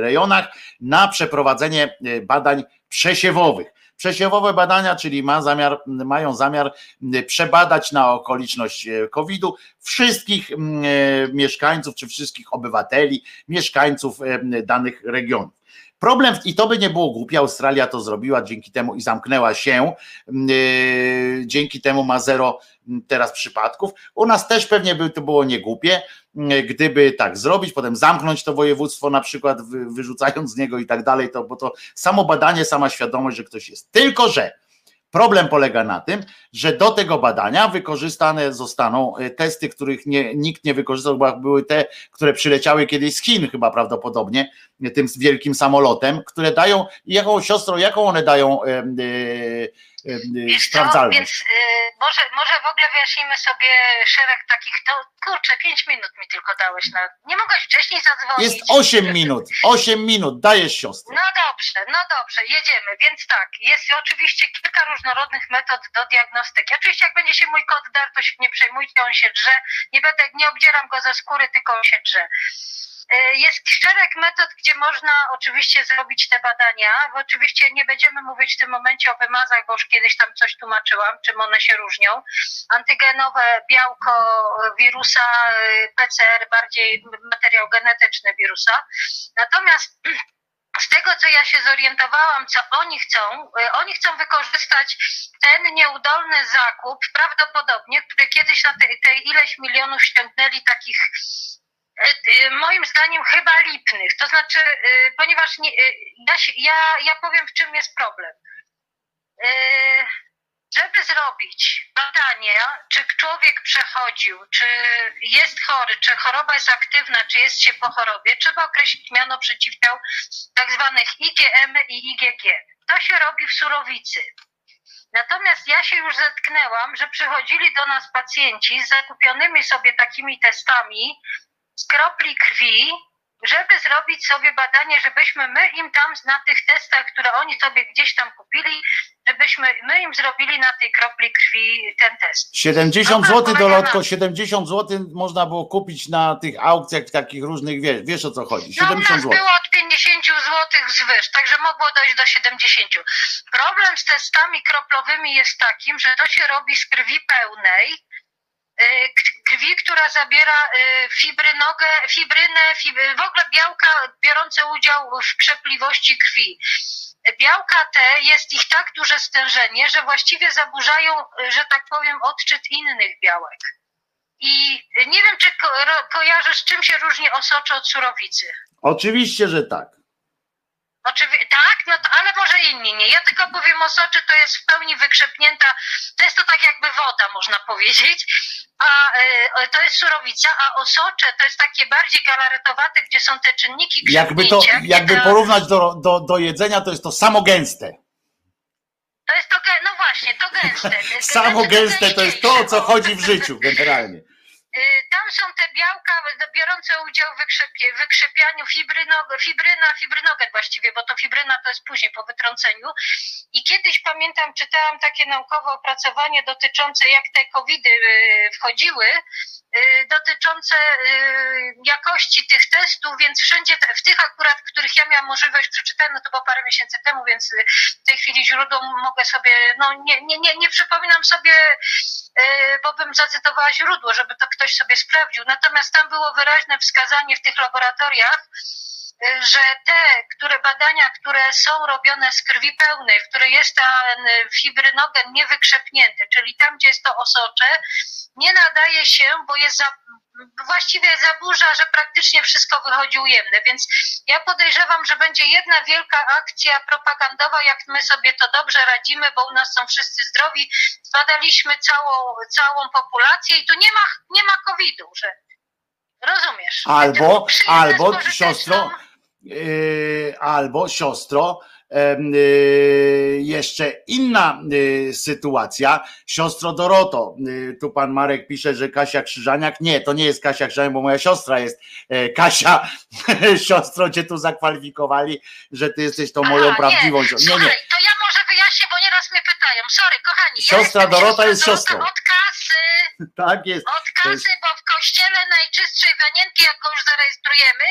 Speaker 1: rejonach na przeprowadzenie e, badań przesiewowych. Przesiewowe badania, czyli ma zamiar, mają zamiar przebadać na okoliczność e, COVID-u wszystkich e, mieszkańców czy wszystkich obywateli, mieszkańców e, danych regionów. Problem, i to by nie było głupie, Australia to zrobiła dzięki temu i zamknęła się, e, dzięki temu ma zero teraz przypadków. U nas też pewnie by to było niegłupie, gdyby tak zrobić, potem zamknąć to województwo, na przykład wy- wyrzucając z niego i tak dalej, to, bo to samo badanie, sama świadomość, że ktoś jest. Tylko, że problem polega na tym, że do tego badania wykorzystane zostaną e, testy, których nie, nikt nie wykorzystał, bo były te, które przyleciały kiedyś z Chin chyba prawdopodobnie, tym wielkim samolotem, które dają, jaką siostrą, jaką one dają e,
Speaker 5: Wiesz
Speaker 1: sprawdzalność.
Speaker 5: więc y, może, może w ogóle wyjaśnimy sobie szereg takich, to kurczę, pięć minut mi tylko dałeś na, nie mogłeś wcześniej zadzwonić.
Speaker 1: Jest 8 minut, 8 minut, dajesz siostrę.
Speaker 5: No dobrze, no dobrze, jedziemy. Więc tak, jest oczywiście kilka różnorodnych metod do diagnostyki. Oczywiście jak będzie się mój kot dar, to się nie przejmujcie, on się drze. Nie będę, nie obdzieram go ze skóry, tylko on się drze. Y, Jest szereg metod, gdzie można oczywiście zrobić te badania. Oczywiście nie będziemy mówić w tym momencie o wymazach, bo już kiedyś tam coś tłumaczyłam, czym one się różnią. Antygenowe białko wirusa, y, PCR, bardziej materiał genetyczny wirusa. Natomiast [CLEARS THROAT] z tego, co ja się zorientowałam, co oni chcą, y, oni chcą wykorzystać ten nieudolny zakup, prawdopodobnie, który kiedyś na tej, tej ileś milionów ściągnęli takich, moim zdaniem, chyba lipnych. To znaczy, y, ponieważ nie, y, ja, ja, ja powiem, w czym jest problem. Y, Żeby zrobić badanie, czy człowiek przechodził, czy jest chory, czy choroba jest aktywna, czy jest się po chorobie, trzeba określić miano przeciwciał tak zwanych IgM i IgG. To się robi w surowicy. Natomiast ja się już zetknęłam, że przychodzili do nas pacjenci z zakupionymi sobie takimi testami z kropli krwi, żeby zrobić sobie badanie, żebyśmy my im tam na tych testach, które oni sobie gdzieś tam kupili, żebyśmy my im zrobili na tej kropli krwi ten test.
Speaker 1: 70
Speaker 5: Dobra,
Speaker 1: zł,
Speaker 5: na-
Speaker 1: 70 zł można było kupić na tych aukcjach takich różnych, wiesz, wiesz o co chodzi,
Speaker 5: No u
Speaker 1: 70
Speaker 5: nas
Speaker 1: zł.
Speaker 5: było od 50 zł zwyż, także mogło dojść do 70. Problem z testami kroplowymi jest takim, że to się robi z krwi pełnej, y, krwi, która zabiera y, fibrynogę, fibrynę, fib- w ogóle białka biorące udział w krzepliwości krwi. Białka te jest ich tak duże stężenie, że właściwie zaburzają, że tak powiem, odczyt innych białek. I nie wiem, czy ko- kojarzysz, czym się różni osocze od surowicy.
Speaker 1: Oczywiście, że tak.
Speaker 5: Oczywiście, tak, no to, ale może inni nie. Ja tylko powiem o soczy, to jest w pełni wykrzepnięta, to jest to tak jakby woda, można powiedzieć, a y, to jest surowica, a osocze to jest takie bardziej galaretowate, gdzie są te czynniki
Speaker 1: Jakby to, jakby
Speaker 5: to-
Speaker 1: porównać do, do, do jedzenia, to jest to samo gęste.
Speaker 5: To jest to, no właśnie, to gęste. [LAUGHS]
Speaker 1: Samo
Speaker 5: Znaczy,
Speaker 1: gęste to jest to, o co chodzi w życiu generalnie.
Speaker 5: Tam są te białka biorące udział w wykrzepie, wykrzepianiu fibrynog, fibryna, fibrynogen właściwie, bo to fibryna to jest później po wytrąceniu. I kiedyś pamiętam, czytałam takie naukowe opracowanie dotyczące jak te covidy wchodziły, y, dotyczące y, jakości tych testów, więc wszędzie, w tych akurat, których ja miałam możliwość przeczytać, no to było parę miesięcy temu, więc w tej chwili źródło mogę sobie, no nie, nie, nie, nie przypominam sobie bo bym zacytowała źródło, żeby to ktoś sobie sprawdził. Natomiast tam było wyraźne wskazanie w tych laboratoriach, y, że te, które badania, które są robione z krwi pełnej, w której jest ten fibrynogen niewykrzepnięty, czyli tam, gdzie jest to osocze, nie nadaje się, bo jest za, właściwie zaburza, że praktycznie wszystko wychodzi ujemne. Więc ja podejrzewam, że będzie jedna wielka akcja propagandowa, jak my sobie to dobrze radzimy, bo u nas są wszyscy zdrowi. Zbadaliśmy całą, całą populację i tu nie ma, nie ma COVID-u, że rozumiesz.
Speaker 1: Albo,
Speaker 5: Przyjemne
Speaker 1: albo siostro, yy, albo siostro, jeszcze inna yy, sytuacja. Siostro Doroto, yy, tu pan Marek pisze, że Kasia Krzyżaniak. Nie, to nie jest Kasia Krzyżaniak, bo moja siostra jest e, Kasia. [LAUGHS] Siostro cię tu zakwalifikowali, że ty jesteś tą moją
Speaker 5: Aha,
Speaker 1: prawdziwą
Speaker 5: nie.
Speaker 1: siostrą. Nie, nie.
Speaker 5: Słuchaj, to ja może wyjaśnię, bo nieraz mnie pytają. Sorry, kochani.
Speaker 1: Siostra
Speaker 5: ja
Speaker 1: Dorota jest
Speaker 5: Dorota
Speaker 1: siostrą.
Speaker 5: Od kasy,
Speaker 1: Tak jest.
Speaker 5: od kasy,
Speaker 1: jest-
Speaker 5: bo w kościele Najczystszej Wanienki, jak go już zarejestrujemy,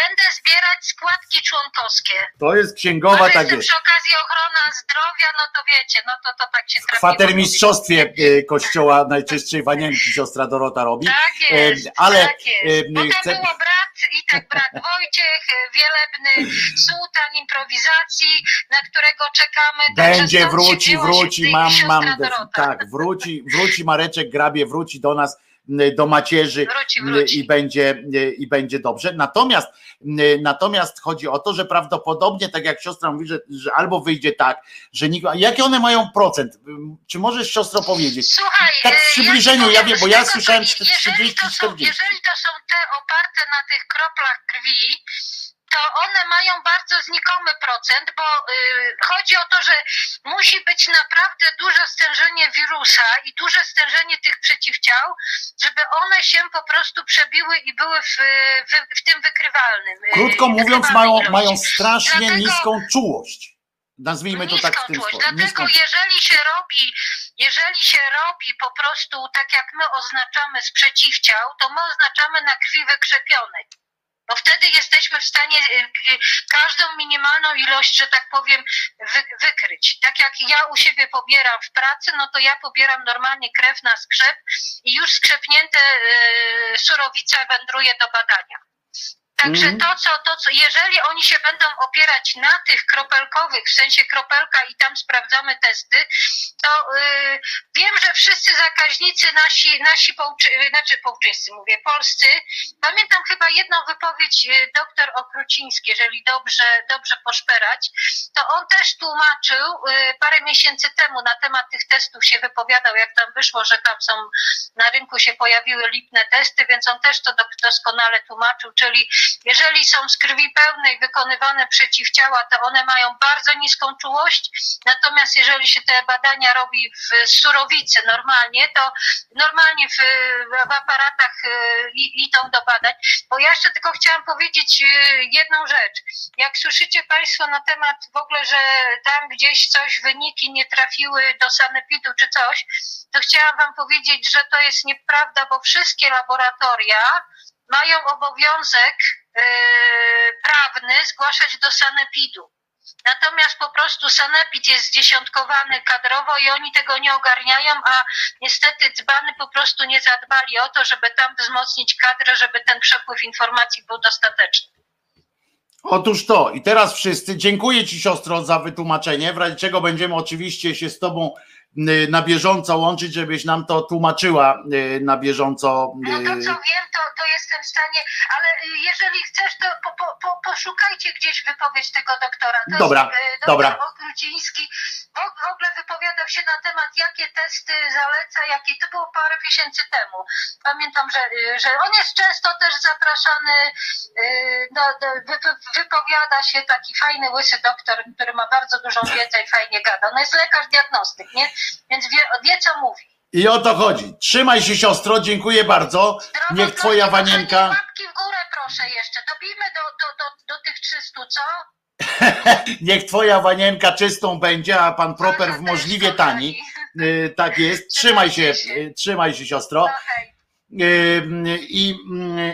Speaker 5: będę zbierać składki członkowskie.
Speaker 1: To jest księgowa,
Speaker 5: Może
Speaker 1: tak jest.
Speaker 5: przy okazji ochrona zdrowia, no to wiecie, no to, to tak się
Speaker 1: W
Speaker 5: trafiło.
Speaker 1: kwatermistrzostwie e, kościoła Najczystszej Wanienki siostra Dorota robi.
Speaker 5: Tak jest,
Speaker 1: E, ale,
Speaker 5: tak jest.
Speaker 1: e,
Speaker 5: Potem
Speaker 1: chcę-
Speaker 5: było brat, i tak brat Wojciech, e, wielebny sułtan improwizacji, na którego czekamy.
Speaker 1: Będzie, wróci, wróci, mam, mam,
Speaker 5: Dorota.
Speaker 1: tak, wróci, wróci Mareczek Grabie, wróci do nas, do macierzy
Speaker 5: Wróci, wróci.
Speaker 1: i będzie, i będzie dobrze. Natomiast, natomiast chodzi o to, że prawdopodobnie, tak jak siostra mówi, że, że albo wyjdzie tak, że nikt, jaki one mają procent? Czy możesz siostro powiedzieć?
Speaker 5: Słuchaj,
Speaker 1: Tak w
Speaker 5: e,
Speaker 1: przybliżeniu, ja wiem, bo ja słyszałem
Speaker 5: co- jeżeli to, są,
Speaker 1: 30-40.
Speaker 5: jeżeli to są te oparte na tych kroplach krwi, to one mają bardzo znikomy procent, bo y, chodzi o to, że musi być naprawdę duże stężenie wirusa i duże stężenie tych przeciwciał, żeby one się po prostu przebiły i były w, w, w tym wykrywalnym. y,
Speaker 1: Krótko mówiąc, mają, mają strasznie
Speaker 5: Dlatego-
Speaker 1: niską czułość. Nazwijmy to tak w tym sposób.
Speaker 5: Dlatego jeżeli się robi, jeżeli się robi po prostu tak jak my oznaczamy z przeciwciał, to my oznaczamy na krwi wykrzepionej. Bo wtedy jesteśmy w stanie y, k- każdą minimalną ilość, że tak powiem, wy, wykryć. Tak jak ja u siebie pobieram w pracy, no to ja pobieram normalnie krew na skrzep i już skrzepnięte y, surowica wędruje do badania. Także
Speaker 1: Mhm.
Speaker 5: to, co, to, co, jeżeli oni się będą opierać na tych kropelkowych, w sensie kropelka i tam sprawdzamy testy, to y, wiem, że wszyscy zakaźnicy nasi, nasi połczy, znaczy połczyńscy mówię, polscy, pamiętam chyba jedną wypowiedź y, doktor Okruciński, jeżeli dobrze, dobrze poszperać, to on też tłumaczył y, parę miesięcy temu na temat tych testów się wypowiadał, jak tam wyszło, że tam są na rynku się pojawiły lipne testy, więc on też to do- doskonale tłumaczył, czyli jeżeli są z krwi pełnej wykonywane przeciwciała, to one mają bardzo niską czułość, natomiast jeżeli się te badania robi w surowicy normalnie, to normalnie w, w aparatach y, idą do badań. Bo ja jeszcze tylko chciałam powiedzieć y, jedną rzecz. Jak słyszycie Państwo na temat w ogóle, że tam gdzieś coś, wyniki nie trafiły do sanepidu czy coś, to chciałam Wam powiedzieć, że to jest nieprawda, bo wszystkie laboratoria mają obowiązek yy, prawny zgłaszać do sanepidu. Natomiast po prostu sanepid jest zdziesiątkowany kadrowo i oni tego nie ogarniają, a niestety dzbany po prostu nie zadbali o to, żeby tam wzmocnić kadrę, żeby ten przepływ informacji był dostateczny.
Speaker 1: Otóż to, i teraz wszyscy, dziękuję Ci siostro za wytłumaczenie, w razie czego będziemy oczywiście się z Tobą na bieżąco łączyć, żebyś nam to tłumaczyła y, na bieżąco.
Speaker 5: No to co
Speaker 1: y,
Speaker 5: wiem, to, to jestem w stanie, ale y, jeżeli chcesz, to po, po, po, poszukajcie gdzieś wypowiedź tego doktora. To
Speaker 1: Dobra,
Speaker 5: jest, y,
Speaker 1: dobra.
Speaker 5: Okruciński w, ogóle wypowiadał się na temat, jakie testy zaleca, jakie to było parę miesięcy temu. Pamiętam, że, y, że on jest często też zapraszany, y, wy- wypowiada się taki fajny, łysy doktor, który ma bardzo dużą wiedzę i fajnie gada. No jest lekarz diagnostyk, nie? Więc wie, wie co mówi.
Speaker 1: I o to chodzi. Trzymaj się siostro, dziękuję bardzo. Niech Twoja wanienka.
Speaker 5: Łapki w górę proszę jeszcze. Dobijmy do, do, do, do tych 300, co? [LAUGHS]
Speaker 1: Niech Twoja wanienka czystą będzie, a pan proper w
Speaker 5: Proszę
Speaker 1: możliwie tani. Y, Tak jest. Trzymaj się, y, trzymaj się siostro.
Speaker 5: No hej.
Speaker 1: I,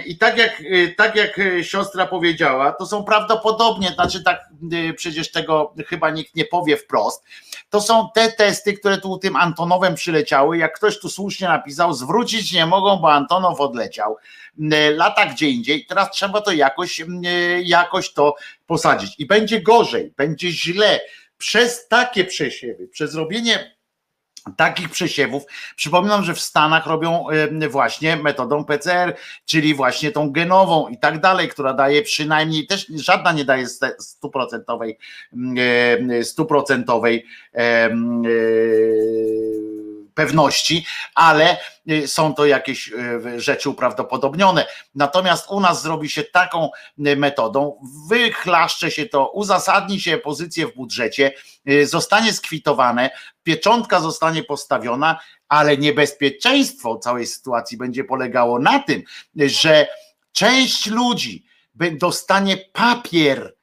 Speaker 1: i tak, jak, tak jak siostra powiedziała, to są prawdopodobnie, znaczy tak przecież tego chyba nikt nie powie wprost, to są te testy, które tu tym Antonowem przyleciały. Jak ktoś tu słusznie napisał, zwrócić nie mogą, bo Antonow odleciał lata gdzie indziej. Teraz trzeba to jakoś, jakoś to posadzić. I będzie gorzej, będzie źle przez takie przesiewy, przez robienie takich przesiewów. Przypominam, że w Stanach robią właśnie metodą PCR, czyli właśnie tą genową i tak dalej, która daje przynajmniej też żadna nie daje stuprocentowej stuprocentowej pewności, ale y, są to jakieś y, rzeczy uprawdopodobnione. Natomiast u nas zrobi się taką y, metodą, wychlaszcze się to, uzasadni się pozycję w budżecie, zostanie skwitowane, pieczątka zostanie postawiona, ale niebezpieczeństwo całej sytuacji będzie polegało na tym, że część ludzi dostanie papier,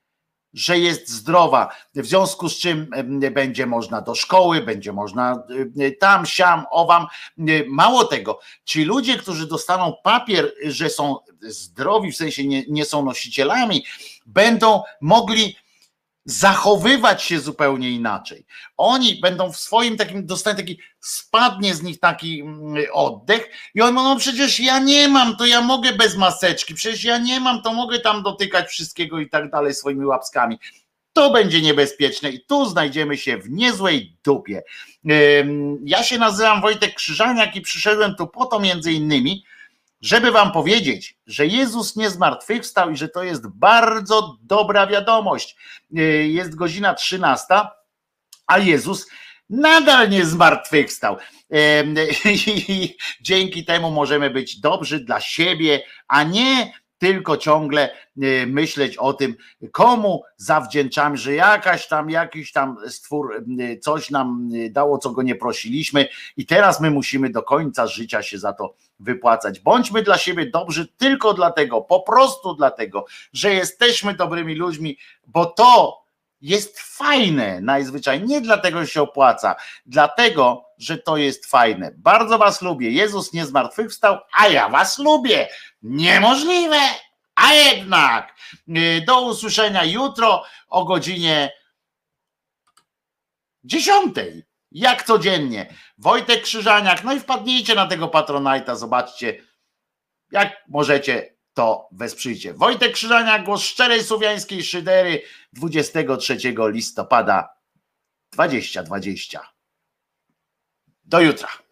Speaker 1: że jest zdrowa, w związku z czym będzie można do szkoły, będzie można tam, siam, owam. Mało tego, ci ludzie, którzy dostaną papier, że są zdrowi, w sensie nie, nie są nosicielami, będą mogli zachowywać się zupełnie inaczej. Oni będą w swoim takim, dostają taki, spadnie z nich taki mm, oddech i mówią, no przecież ja nie mam, to ja mogę bez maseczki, przecież ja nie mam, to mogę tam dotykać wszystkiego i tak dalej swoimi łapskami. To będzie niebezpieczne i tu znajdziemy się w niezłej dupie. Ja się nazywam Wojtek Krzyżaniak i przyszedłem tu po to między innymi, żeby wam powiedzieć, że Jezus nie zmartwychwstał i że to jest bardzo dobra wiadomość. E, jest godzina 13, a Jezus nadal nie zmartwychwstał. [LAUGHS] I dzięki temu możemy być dobrzy dla siebie, a nie tylko ciągle y, myśleć o tym, komu zawdzięczamy, że jakaś tam, jakiś tam stwór y, coś nam y, dało, co go nie prosiliśmy, i teraz my musimy do końca życia się za to wypłacać. Bądźmy dla siebie dobrzy tylko dlatego, po prostu dlatego, że jesteśmy dobrymi ludźmi, bo to jest fajne najzwyczajniej, nie dlatego, że się opłaca, dlatego, że to jest fajne. Bardzo Was lubię. Jezus nie zmartwychwstał, a ja Was lubię. Niemożliwe, a jednak. Y, do usłyszenia jutro o godzinie 10. Jak codziennie. Wojtek Krzyżaniak, no i wpadnijcie na tego Patronajta, zobaczcie, jak możecie to wesprzyjcie. Wojtek Krzyżaniak, głos szczerej słowiańskiej szydery 23 listopada 2020. Do jutra.